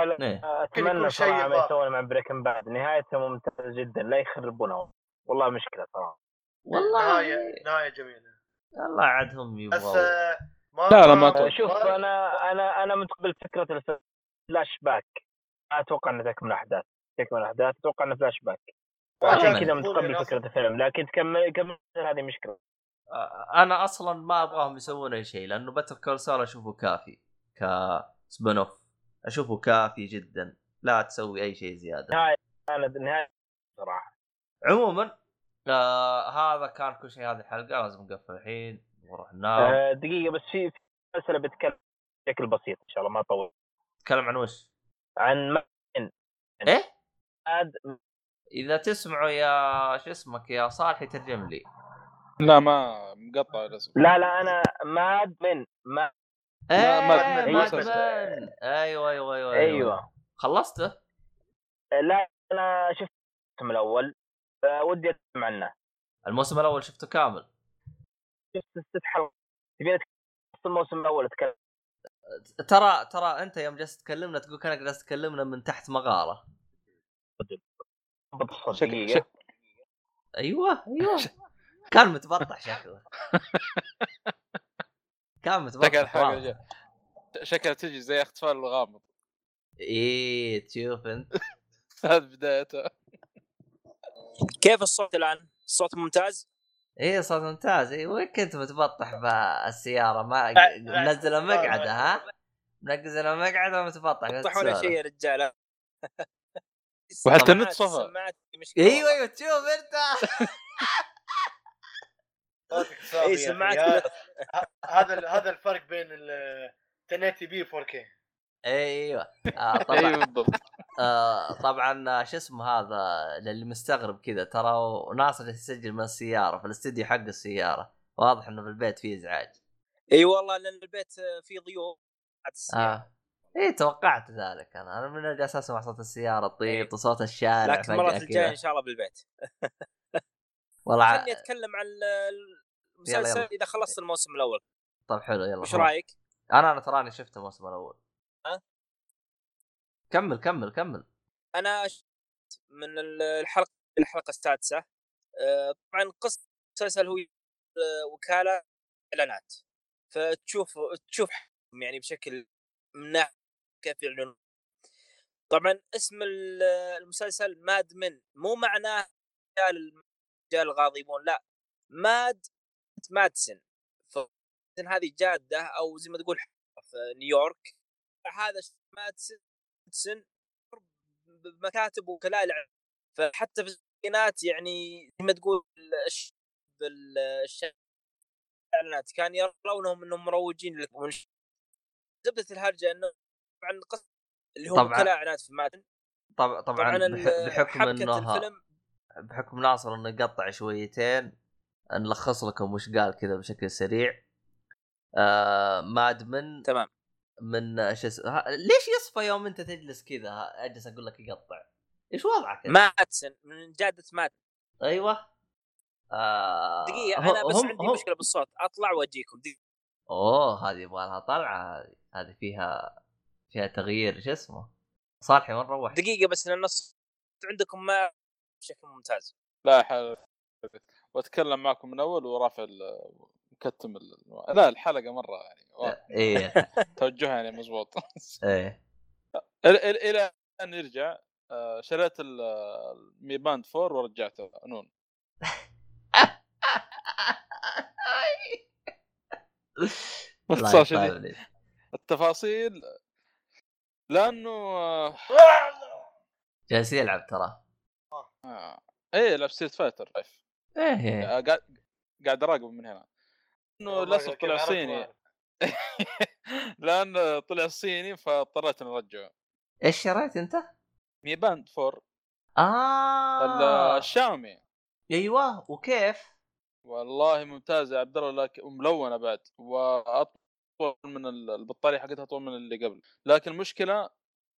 إيه. أتمنى شيء صراحة ما. يسوون مع Breaking Bad نهايته ممتازة جدا. لا يخربونها. والله مشكلة صراحة. والله. نهايه نهاية جميلة. والله عاد هم بس يبغوا آه، ما لا، لا، ما آه، أتوقع. شوف أنا أنا أنا متقبل فكرة فلاش باك. ما أتوقع إنه تكمل احداث تكمل احداث أتوقع إنه فلاش باك عشان من- كذا متقبل فكرة الفيلم لكن تكمل كمل هذه مشكلة. أنا أصلا ما أبغاهم يسوون أي شيء لأنه Better Call Saul أشوفه كافي ك spin-off أشوفه كافي جدا لا تسوي أي شيء زيادة. نهايه كانت نهاية صراحة. عموما آه هذا كان كل شيء هذه الحلقة لازم نقفل الحين ونروح ننام. آه دقيقة بس في في مسألة بتكلم بشكل بسيط إن شاء الله ما اطول نتكلم عن وش؟ عن ما إيه؟ ماد إذا تسمعوا يا شو اسمك يا صالح يترجم لي. لا ما مقطع لازم لا لا أنا ماد من ما إيه ما- ما- ماد ما- من. أيوه أيوه أيوه. أيوه. خلصته؟ لا أنا شفت الموسم الأول. آه، ودي اتكلم عنه. الموسم الأول شفته كامل؟ شفت ست حلقات تبي نتكلم عن الموسم الأول أتكلم. ترى ترى أنت يوم جالس تكلمنا تقول كأنك جالس تكلمنا من تحت مغاره بالضبط شك- دقيقه شك- أيوه أيوه. كان متبطح شكله. كان متبطح شكل شكلها تجي زي اختفاء الغامض. إيه تشوف أنت. هذه بدايتها كيف الصوت الآن؟ الصوت ممتاز؟ إيه صوت ممتاز. إيه وين كنت متبطح بالسيارة؟ ما منزل مقعدة ها؟ منزل مقعدة ومتبطح. صح ولا. شيء يا رجال. وحتى النت مشكلة أيوه. أيوه تشوف أنت. أي. سماعات هذا- هذا ال- هذا الفرق بين ال 1080 بي 4K أيوه. آه طبعا. بالضبط. آه طبعا آه، شو اسمه هذا للي مستغرب كذا ترى ناصر يسجل من السيارة في الاستديو حق السيارة. واضح إنه في البيت فيه إزعاج. أي والله لأن البيت فيه ضيوف. بعد إيه توقعت ذلك. أنا أنا من جالس اسمع صوت السيارة تطيط وصوت الشارع لكن المرات الجاية إن شاء الله بالبيت. والله خليني أتكلم عن. المسلسل إذا خلصت الموسم الأول. طيب حلو يلا وش. رأيك؟ أنا أنا تراني شفت الموسم الأول. ها؟ كمل كمل كمل. أنا شفت من ال- الحلقة الحلقة السادسة. آه، طبعا قصة المسلسل هو آه، وكالة إعلانات. فتشوف تشوف يعني بشكل من ناحيه كيف يعلنون طبعا اسم ال- المسلسل ماد من مو معناه رجال الرجال الغاضبون لا ماد مادسن فمادسن هذه جادة أو زي ما تقول في نيويورك هذا مادسن بمكاتب وكلاء. فحتى في التسعينات يعني زي ما تقول الش- بال- الش- الإعلانات كان يرونهم إنهم مروجين لك زبدة الهرجة إنه طبعا قصة اللي هو طبعاً. اعلانات في مادن طبعا طبعا بحكم إنه الفيلم. بحكم ناصر إنه يقطع شويتين نلخص لكم وش قال كذا بشكل سريع. آه ماد من تمام. من شو اسمه ها- ليش يصفى يوم أنت تجلس كذا؟ أجلس أقول لك يقطع. إيش وضعك؟ ماتسن من جادة مات أيوه. آه دقيقة أنا بس هم- عندي هم- مشكلة بالصوت. أطلع وأجيكم. دقيقه أوه هذه يبغى لها طلعة هذه هذه فيها فيها تغيير شو اسمه؟ صالحي وين روح؟ دقيقة بس لأن عندكم ما بشكل ممتاز. لا حل... وأتكلم معكم من أول ورافع ال... مكتم ال... لا الحلقة مرة يعني. إيه. توجهها يعني مضبوط. إيه. إلى أن يرجع آه، شريت ال- ال Mi Band 4 ورجعته نون. باختصار شديد. التفاصيل لأنه آه، جالس يلعب ترى. آه، إيه لعب Street Fighter إيه قاعد قاعد اراقب من هنا. انه للأسف طلع صيني. لأن طلع صيني فاضطريت إني أرجعه. إيش شريت أنت؟ Mi Band 4 آه. الشاومي أيوه وكيف؟ والله ممتازه يا عبد الله لكن وملونه بعد. واطول من ال- البطارية حقتها اطول من اللي قبل. لكن المشكلة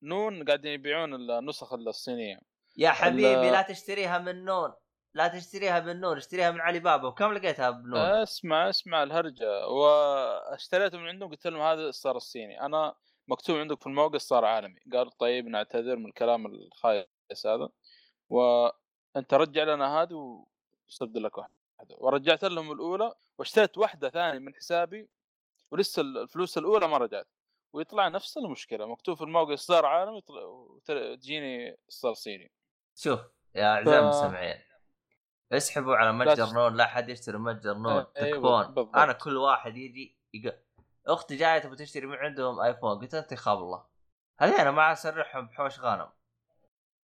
نون قاعدين يبيعون النسخ الصينية. يا حبيبي لا تشتريها من نون لا تشتريها من نون اشتريها من علي بابا. وكم لقيتها بنون؟ اسمع اسمع الهرجة. واشتريته من عندهم قلت لهم هذا صار الصيني. أنا مكتوب عندك في الموقع صار عالمي. قالوا طيب نعتذر من الكلام الخايس هذا. وأنت رجع لنا هذه واستبدل لك واحدة. ورجعت لهم الأولى واشتريت واحدة ثانية من حسابي. ولسه الفلوس الأولى ما رجعت. ويطلع نفس المشكلة مكتوب في الموقع إصدار عالمي تجيني إصدار صيني. شوف يا أعزائي ف- المستمعين اسحبوا على متجر نون لا حد يشتري متجر نون أيوة، تكفون. أنا كل واحد يجي يق... أختي جاية تبغى تشتري من عندهم آيفون. قلت أنت خاب الله. هذه أنا ما اسرحهم بحوش غنم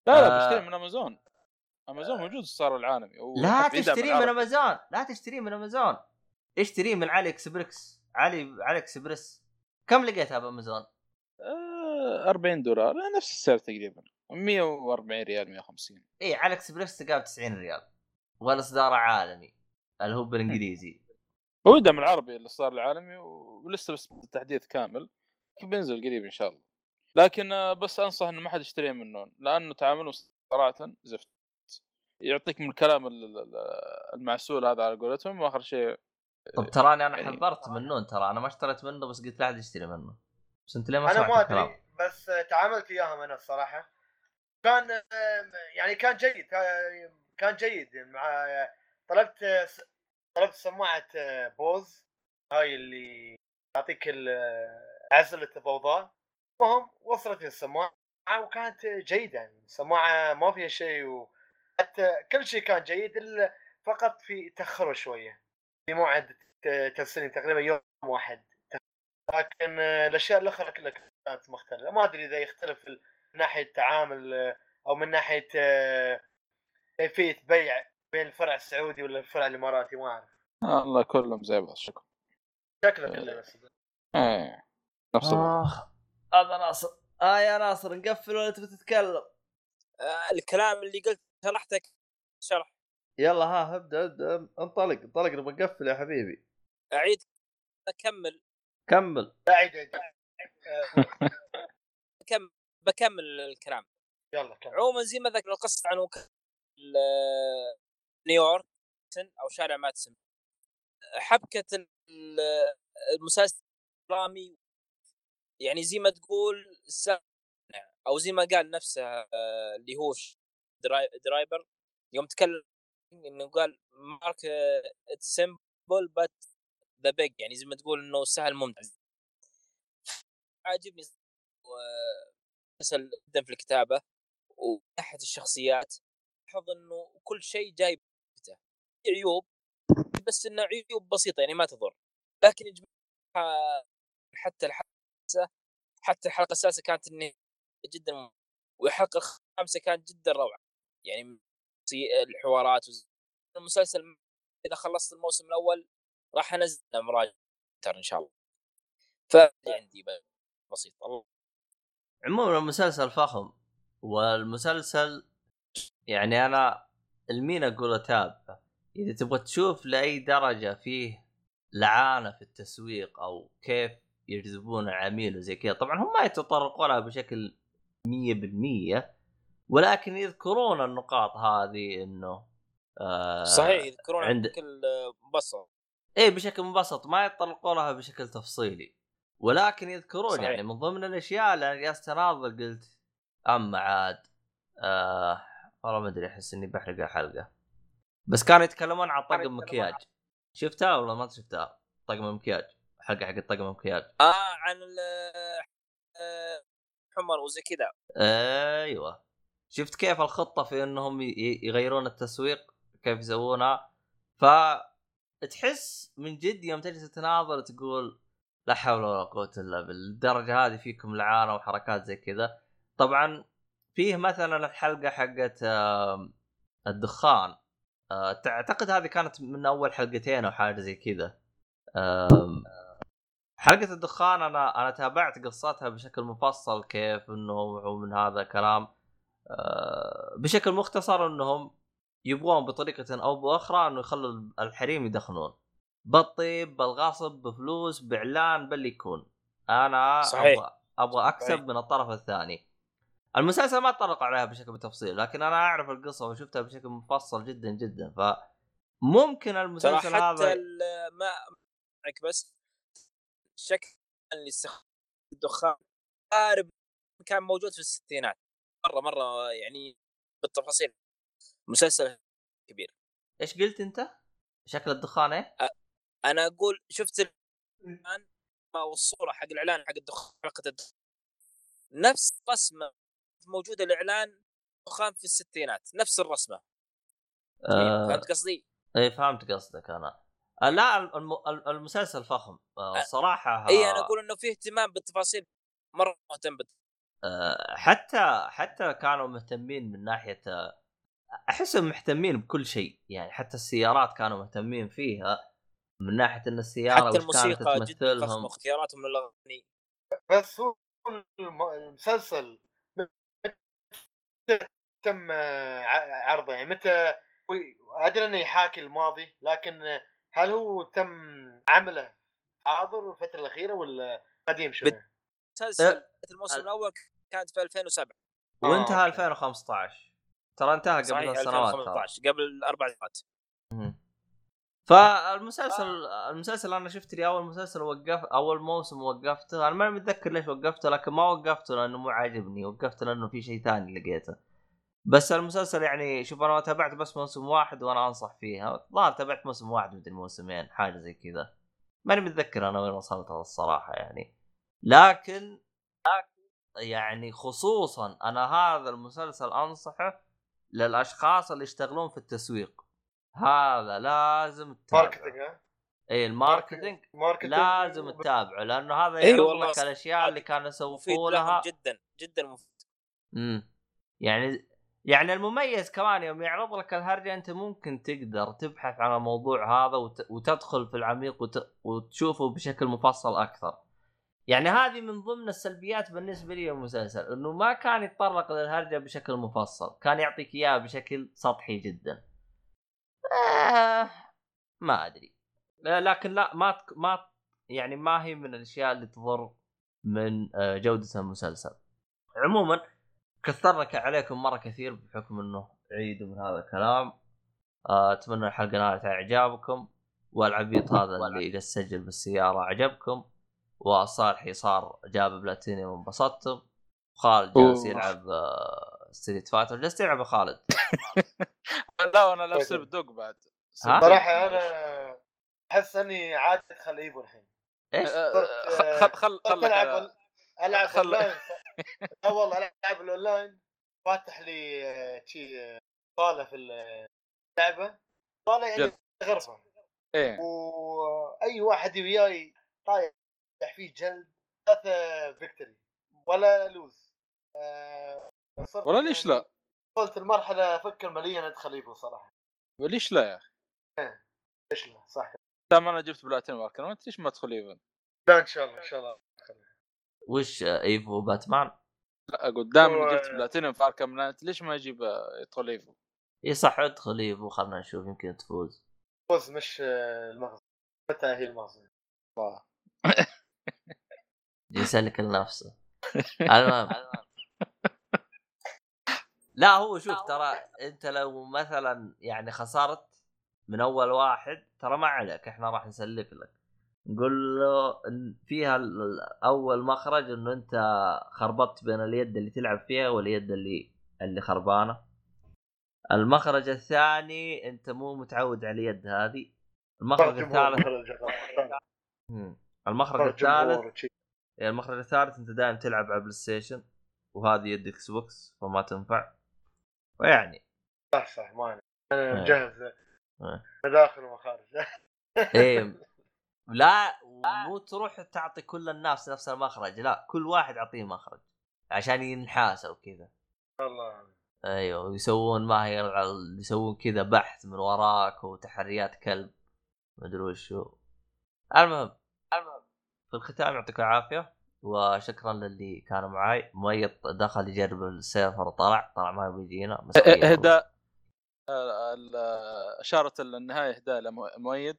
لا لا آه. بشتري من أمازون. أمازون موجود الاصدار العالمي لا تشتريه من. أمازون لا تشتريه من أمازون. اشتريه من AliExpress علي AliExpress. كم لقيتها بأمازون؟ آه 40 دولار. آه، نفس السعر تقريبا. 140 ريال 150 اي AliExpress تلقاه ب 90 ريال والاصدار عالمي اللي هو بالإنجليزي. هو يدعم العربي الإصدار العالمي ولسه بس التحديث كامل. بينزل قريب إن شاء الله. لكن آه، بس أنصح إنه ما حد يشتريه منهم لأنه تعامله صراحة زفت. يعطيك من الكلام ال- ال- ال- المعسول هذا على قولتهم وآخر شيء طب تراني أنا يعني- حذرت من نون ترى أنا ما اشتريت منه بس قلت لا أحد يشتري منه. بس أنت ليه ما أنا ما؟ أدري بس تعاملت وياهم أنا الصراحة. كان يعني كان جيد كان- جيد. مع طلبت طلبت سماعة بوز هاي اللي تعطيك عزلة الضوضاء. المهم وصلت السماعة وكانت جيدة. يعني السماعه ما فيها شيء وحتى كل شيء كان جيد الا فقط في تاخروا شوية. في موعد تسليم تقريبا يوم واحد. لكن آه، الأشياء الأخرى كلها كانت مختلفة. ما أدري إذا يختلف من ناحية تعامل آه، أو من ناحية آه، كيفية بيع بين الفرع السعودي ولا الفرع الإماراتي ما أعرف. الله كلهم زي بعض شكرا. شكله كله نفس إيه نفس. آه هذا ناصر. آه يا ناصر نقفل ولا تبي تتكلم؟ آه الكلام اللي قلت شرحتك شرح. يلا ها ابدا ابدا انطلق انطلق نبغى نقفل يا حبيبي. أعيد أكمل. كمل. لا عيد عيد آه، بكمل بكمل الكلام. يلا كمل. عموما زي ما ذكر القصة عن نيويورك أو شارع ماديسون. حبكة ال- المسلسل الدرامي يعني زي ما تقول أو زي ما قال نفسه آه، اللي هو دريبر يوم تكلم إنه قال مارك سمبل بات ذا بيج يعني زي ما تقول إنه سهل ممتع. عاجبني مسلسل جدا في الكتابة ومن ناحية الشخصيات لاحظ إنه كل شيء جاي في عيوب بس إنه عيوب بسيطة يعني ما تضر. لكن حتى الحلقة حتى الحلقة السادسة كانت جدا. والحلقة الخامسة كانت جدا روعة. يعني الحوارات المسلسل إذا خلصت الموسم الأول راح أنزل مراجعة إن شاء الله. فعندي بسيط. الله. عموما المسلسل فخم والمسلسل يعني أنا المين أقول اتابعه إذا تبغى تشوف لأي درجة فيه لعانة في التسويق أو كيف يجذبون العميل وزي كذا طبعا هم ما يتطرقوا لها بشكل 100% ولكن يذكرون النقاط هذه إنه آه صحيح يذكرون عند- بشكل مبسط. إيه بشكل مبسط ما يتطرقوا لها بشكل تفصيلي. ولكن يذكرون صحيح. يعني من ضمن الأشياء اللي أنا جالس اناظر قلت اما عاد آه والله ما أدري أحس إني بحرق الحلقة. بس كانوا يتكلمون عن طقم مكياج. شفتها ولا ما شفتها؟ طقم المكياج حلقة حق طقم المكياج آه عن ال آه، حمر وزي كذا. أيوه. شفت كيف الخطة في إنهم يغيرون التسويق؟ كيف يسوونها ف تحس من جد يوم تجلس تناظر تقول لا حول ولا قوة إلا بالدرجه هذه فيكم لعانة وحركات زي كذا. طبعا فيه مثلا الحلقة حقت الدخان. آه، تعتقد هذه كانت من أول حلقتين أو حاجة زي كذا. حلقة الدخان أنا أنا تابعت قصتها بشكل مفصل كيف إنه من هذا كلام. آه، بشكل مختصر انهم يبغون بطريقة أو باخرى انه يخلوا الحريم يدخنون. بالطيب بالغصب بفلوس باعلان باللي يكون. أنا صحيح. أبغى أبغى اكسب صحيح. من الطرف الثاني. المسلسل ما تطرق عليها بشكل بالتفصيل لكن أنا اعرف القصة وشفتها بشكل مفصل جدا جدا. فممكن ترى المسلسل حتى هذا ما معك بس الشكل اللي استخدم الدخان قارب كان موجود في الستينات. مرة مرة يعني بالتفاصيل. مسلسل كبير. إيش قلت أنت؟ شكل الدخان إيه؟ أنا أقول شفت الآن والصورة حق الإعلان حق الدخان حلقة الدخان نفس الرسمة موجودة الإعلان دخان في الستينات نفس الرسمة. آه. فهمت قصدي؟ اي فهمت قصدك أنا. آه، لا الم... الم- المسلسل فخم. آه، الصراحه اي أنا أقول إنه في اهتمام بالتفاصيل مرة مهتم بال- آه، حتى حتى كانوا مهتمين من ناحية آه، احسهم مهتمين بكل شيء يعني حتى السيارات كانوا مهتمين فيها من ناحية إن السيارة حتى الموسيقى جدا تمثلهم. اختياراتهم للاغاني بس هو الم- المسلسل متى تم ع- عرضه؟ يعني متى أدري إنه يحاكي الماضي لكن هل هو تم عمله حاضر الفترة الأخيرة ولا قديم شوي؟ مسلسل الموسم الأول كانت في 2007 وانتهى آه، أوكي. 2015 ترى انتهى قبل سنوات ترى. 2015 قبل أربع سنوات. فالمسلسل المسلسل أنا شفت لي أول مسلسل وقف أول موسم وقفته. أنا ما متذكر ليش وقفته لكن ما وقفته لأنه مو عاجبني. وقفته لأنه في شيء ثاني لقيته. بس المسلسل يعني شوف أنا تابعت بس موسم واحد وأنا أنصح فيها الظاهر تابعت موسم واحد مدري موسمين حاجة زي كذا. ماني متذكر أنا وين وصلت الصراحة يعني. لكن يعني خصوصا أنا هذا المسلسل أنصحه للأشخاص اللي يشتغلون في التسويق هذا لازم تتابعه marketing ها؟ إي ال marketing marketing لازم تتابعه لأنه هذا يعرض والله لك. الأشياء اللي كانوا يسوقونها جدا جدا مفيد إمم يعني يعني المميز كمان يوم يعرض لك الهرجة أنت ممكن تقدر تبحث عن الموضوع هذا وت... وتدخل في العميق وت... وتشوفه بشكل مفصل أكثر. يعني هذه من ضمن السلبيات بالنسبة لي المسلسل إنه ما كان يتطرق للهرجة بشكل مفصل، كان يعطيك اياها بشكل سطحي جدا. آه ما أدري. لكن لا ما تك- ما يعني ما هي من الأشياء اللي تضر من آه، جودة المسلسل. عموما كثرنا عليكم مرة كثير بحكم إنه عيد من هذا الكلام آه، أتمنى الحلقة نالت اعجابكم والعبيط هذا اللي يسجل بالسيارة عجبكم وصالحي صار جاب بلاتينيوم وانبسطتم خالد جالس. يلعب آه، Street Fighter جالس تلعب يا خالد. لا أنا لابس الدوق بعد. ها؟ صراحة أنا أحس إني عاد ادخل EVO الحين. إيش؟ آه، خل خل خل صرت ألعب ألعب خل- أونلاين. لا والله ألعب الأونلاين. فاتح لي آه، شي آه، صالة في اللعبة. صالة يعني. غرفة. إيه. وأي واحد وياي طايح فيه جلد ثلاثة victory ولا lose آه، صرت والله ليش يعني لا؟ وصلت المرحله أفكر مليا أدخل EVO صراحة وليش لا يا أخي؟ ليش لا صح دام أنا جبت platinum Arkham انت ليش ما تدخل EVO؟ لا إن شاء الله إن شاء الله وش آه، EVO باتمان؟ لا أقول دام هو- اني جبت بلاتينيوم في Arkham Knight ليش ما يجيب آه، يدخل EVO؟ إي صح ادخل EVO خلنا نشوف يمكن تفوز فوز مش آه، المغزى متى هي المغزى يسلك لنفسه. المهم لا هو شوف ترى أنت لو مثلا يعني خسرت من أول واحد ترى ما عليك إحنا راح نسلك لك. نقول له فيها اول مخرج إنه أنت خربطت بين اليد اللي تلعب فيها واليد اللي اللي خربانة. المخرج الثاني أنت مو متعود على اليد هذه. المخرج الثالث. المخرج الثالث يعني المخرج الثالث أنت دائما تلعب على PlayStation وهذه يد Xbox فما تنفع. ويعني. صح صح ما. أنا إيه. مجهز. إيه. مداخل ومخارج إيه لا مو تروح تعطي كل الناس نفس المخرج لا كل واحد اعطيه مخرج عشان ينحاسوا كذا. والله أيوه ويسوون ما هي يسوون كذا بحث من وراك وتحريات كلب. مدري وشو. المهم. في الختام يعطيكم العافية وشكرا للي كانوا معاي. مؤيد دخل يجرب السيرفر وطلع طلع ما بيجينا مسكين. إهداء. آه، ال- آه، إشارة النهايه إهداء لمؤيد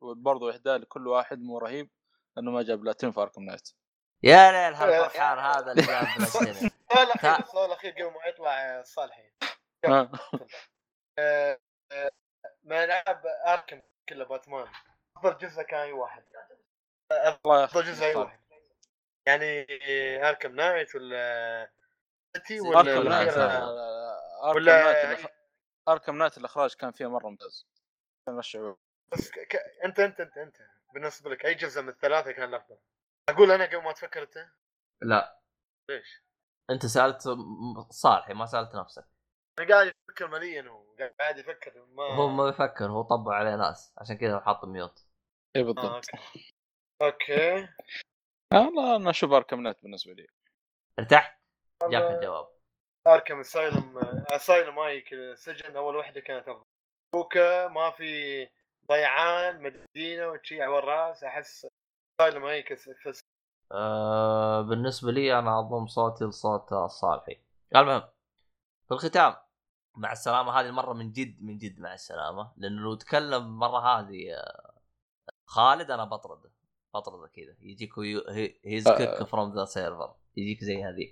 وبرضه إهداء لكل واحد مو رهيب انه ما جاب بلاتين في Arkham Knight. يا ليل هالفرحان هذا اللي جاب السؤال الأخير السؤال الأخير قبل ما يطلع صالحين آه. آه، آه، ما لعب Arkham كله باتمان. افضل جزء كان أي واحد. الله أفضل جزء اي. واحد يعني Arkham Knight ولا City ولا؟ Arkham ولا- Knight الإخ- Arkham Knight الأخراج كان فيه مرة ممتاز. كان الشعور بس ك... ك... أنت أنت أنت أنت بالنسبة لك أي جزء من الثلاثة كان الأفضل؟ أقول أنا قبل ما تفكر أنت. لا. ليش؟ أنت سألت صالحي ما سألت نفسك. أنا قاعد يفكر مليا هو. قاعد يفكر ما هو ما بيفكر هو طبع عليه ناس. عشان كذا حاط mute. اي آه، بالضبط okay. okay. والله أنا أشوف أركم نت بالنسبة لي. ارتحت جاك الجواب. أركم اسايلم اسايلم هاي كذا سجن أول وحدة كانت أفضل. بوكا ما في ضيعان مدينة وشي على الرأس أحس اسايلم هاي كس آه بالنسبة لي أنا اضم صوتي لصوت الصالحي. المهم في الختام مع السلامة هذه المرة من جد من جد مع السلامة لأنه لو تكلم مرة هذه آه، خالد أنا بطرده. بطرده كذا. يجيك he's. kick from the server يجيك زي هذه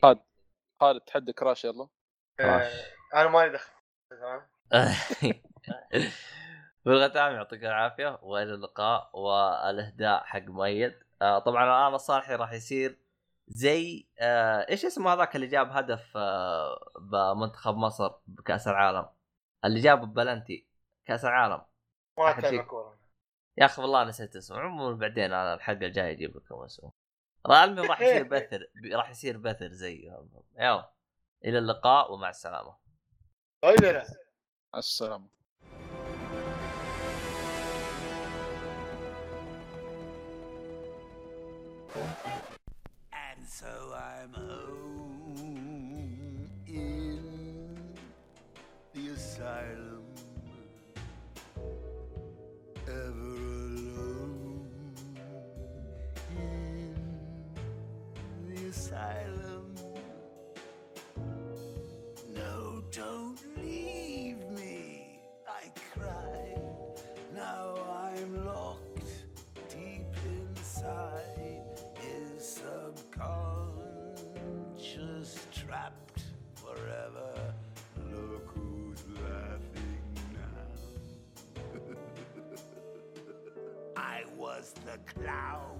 خالد. تحدي Crash يلا. آه، أنا مالي دخل. تمام. في الختام يعطيك العافية وإلى اللقاء والأهداء حق مؤيد آه طبعا الآن الصالحي راح يصير زي آه إيش اسمه هذاك اللي جاب هدف آه بمنتخب مصر بكأس العالم؟ اللي جاب بلنتي. كأس العالم. ما. كورة. يا أخي والله نسيت اسمه عموما بعدين أنا الحلقة الجاية أجيب لكم اسمه المهم راح يصير بثر راح يصير بثر زي يلا إلى اللقاء ومع السلامة. طيب لا السلام. And so I'm home cloud.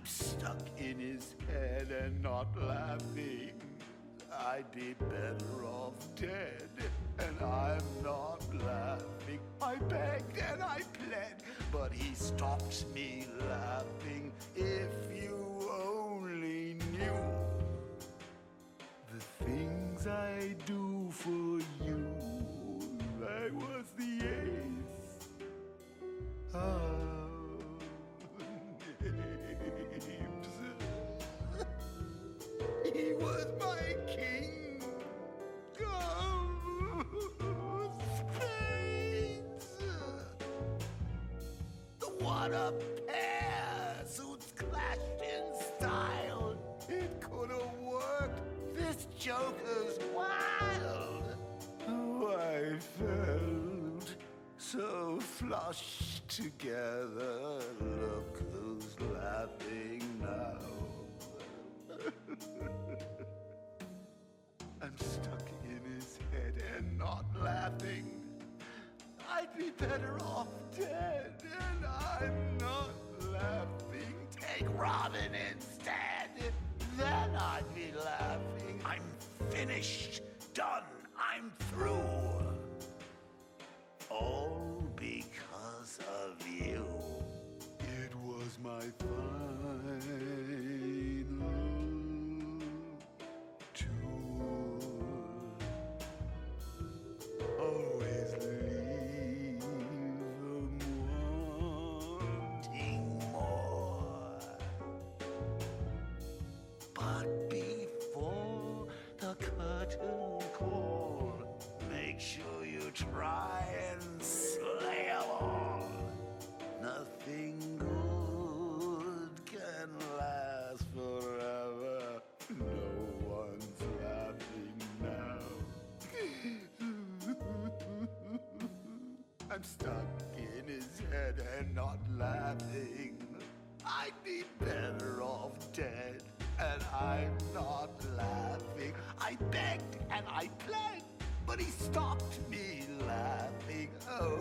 I'm stuck in his head and not laughing. I'd be better off dead, and I'm not laughing. I begged and I pled, but he stopped me laughing. If so together. Look who's laughing now. I'm stuck in his head and not laughing. I'd be better off I'm stuck in his head and not laughing. I'd be better off dead, and I'm not laughing. I begged and I plead, but he stopped me laughing. Oh,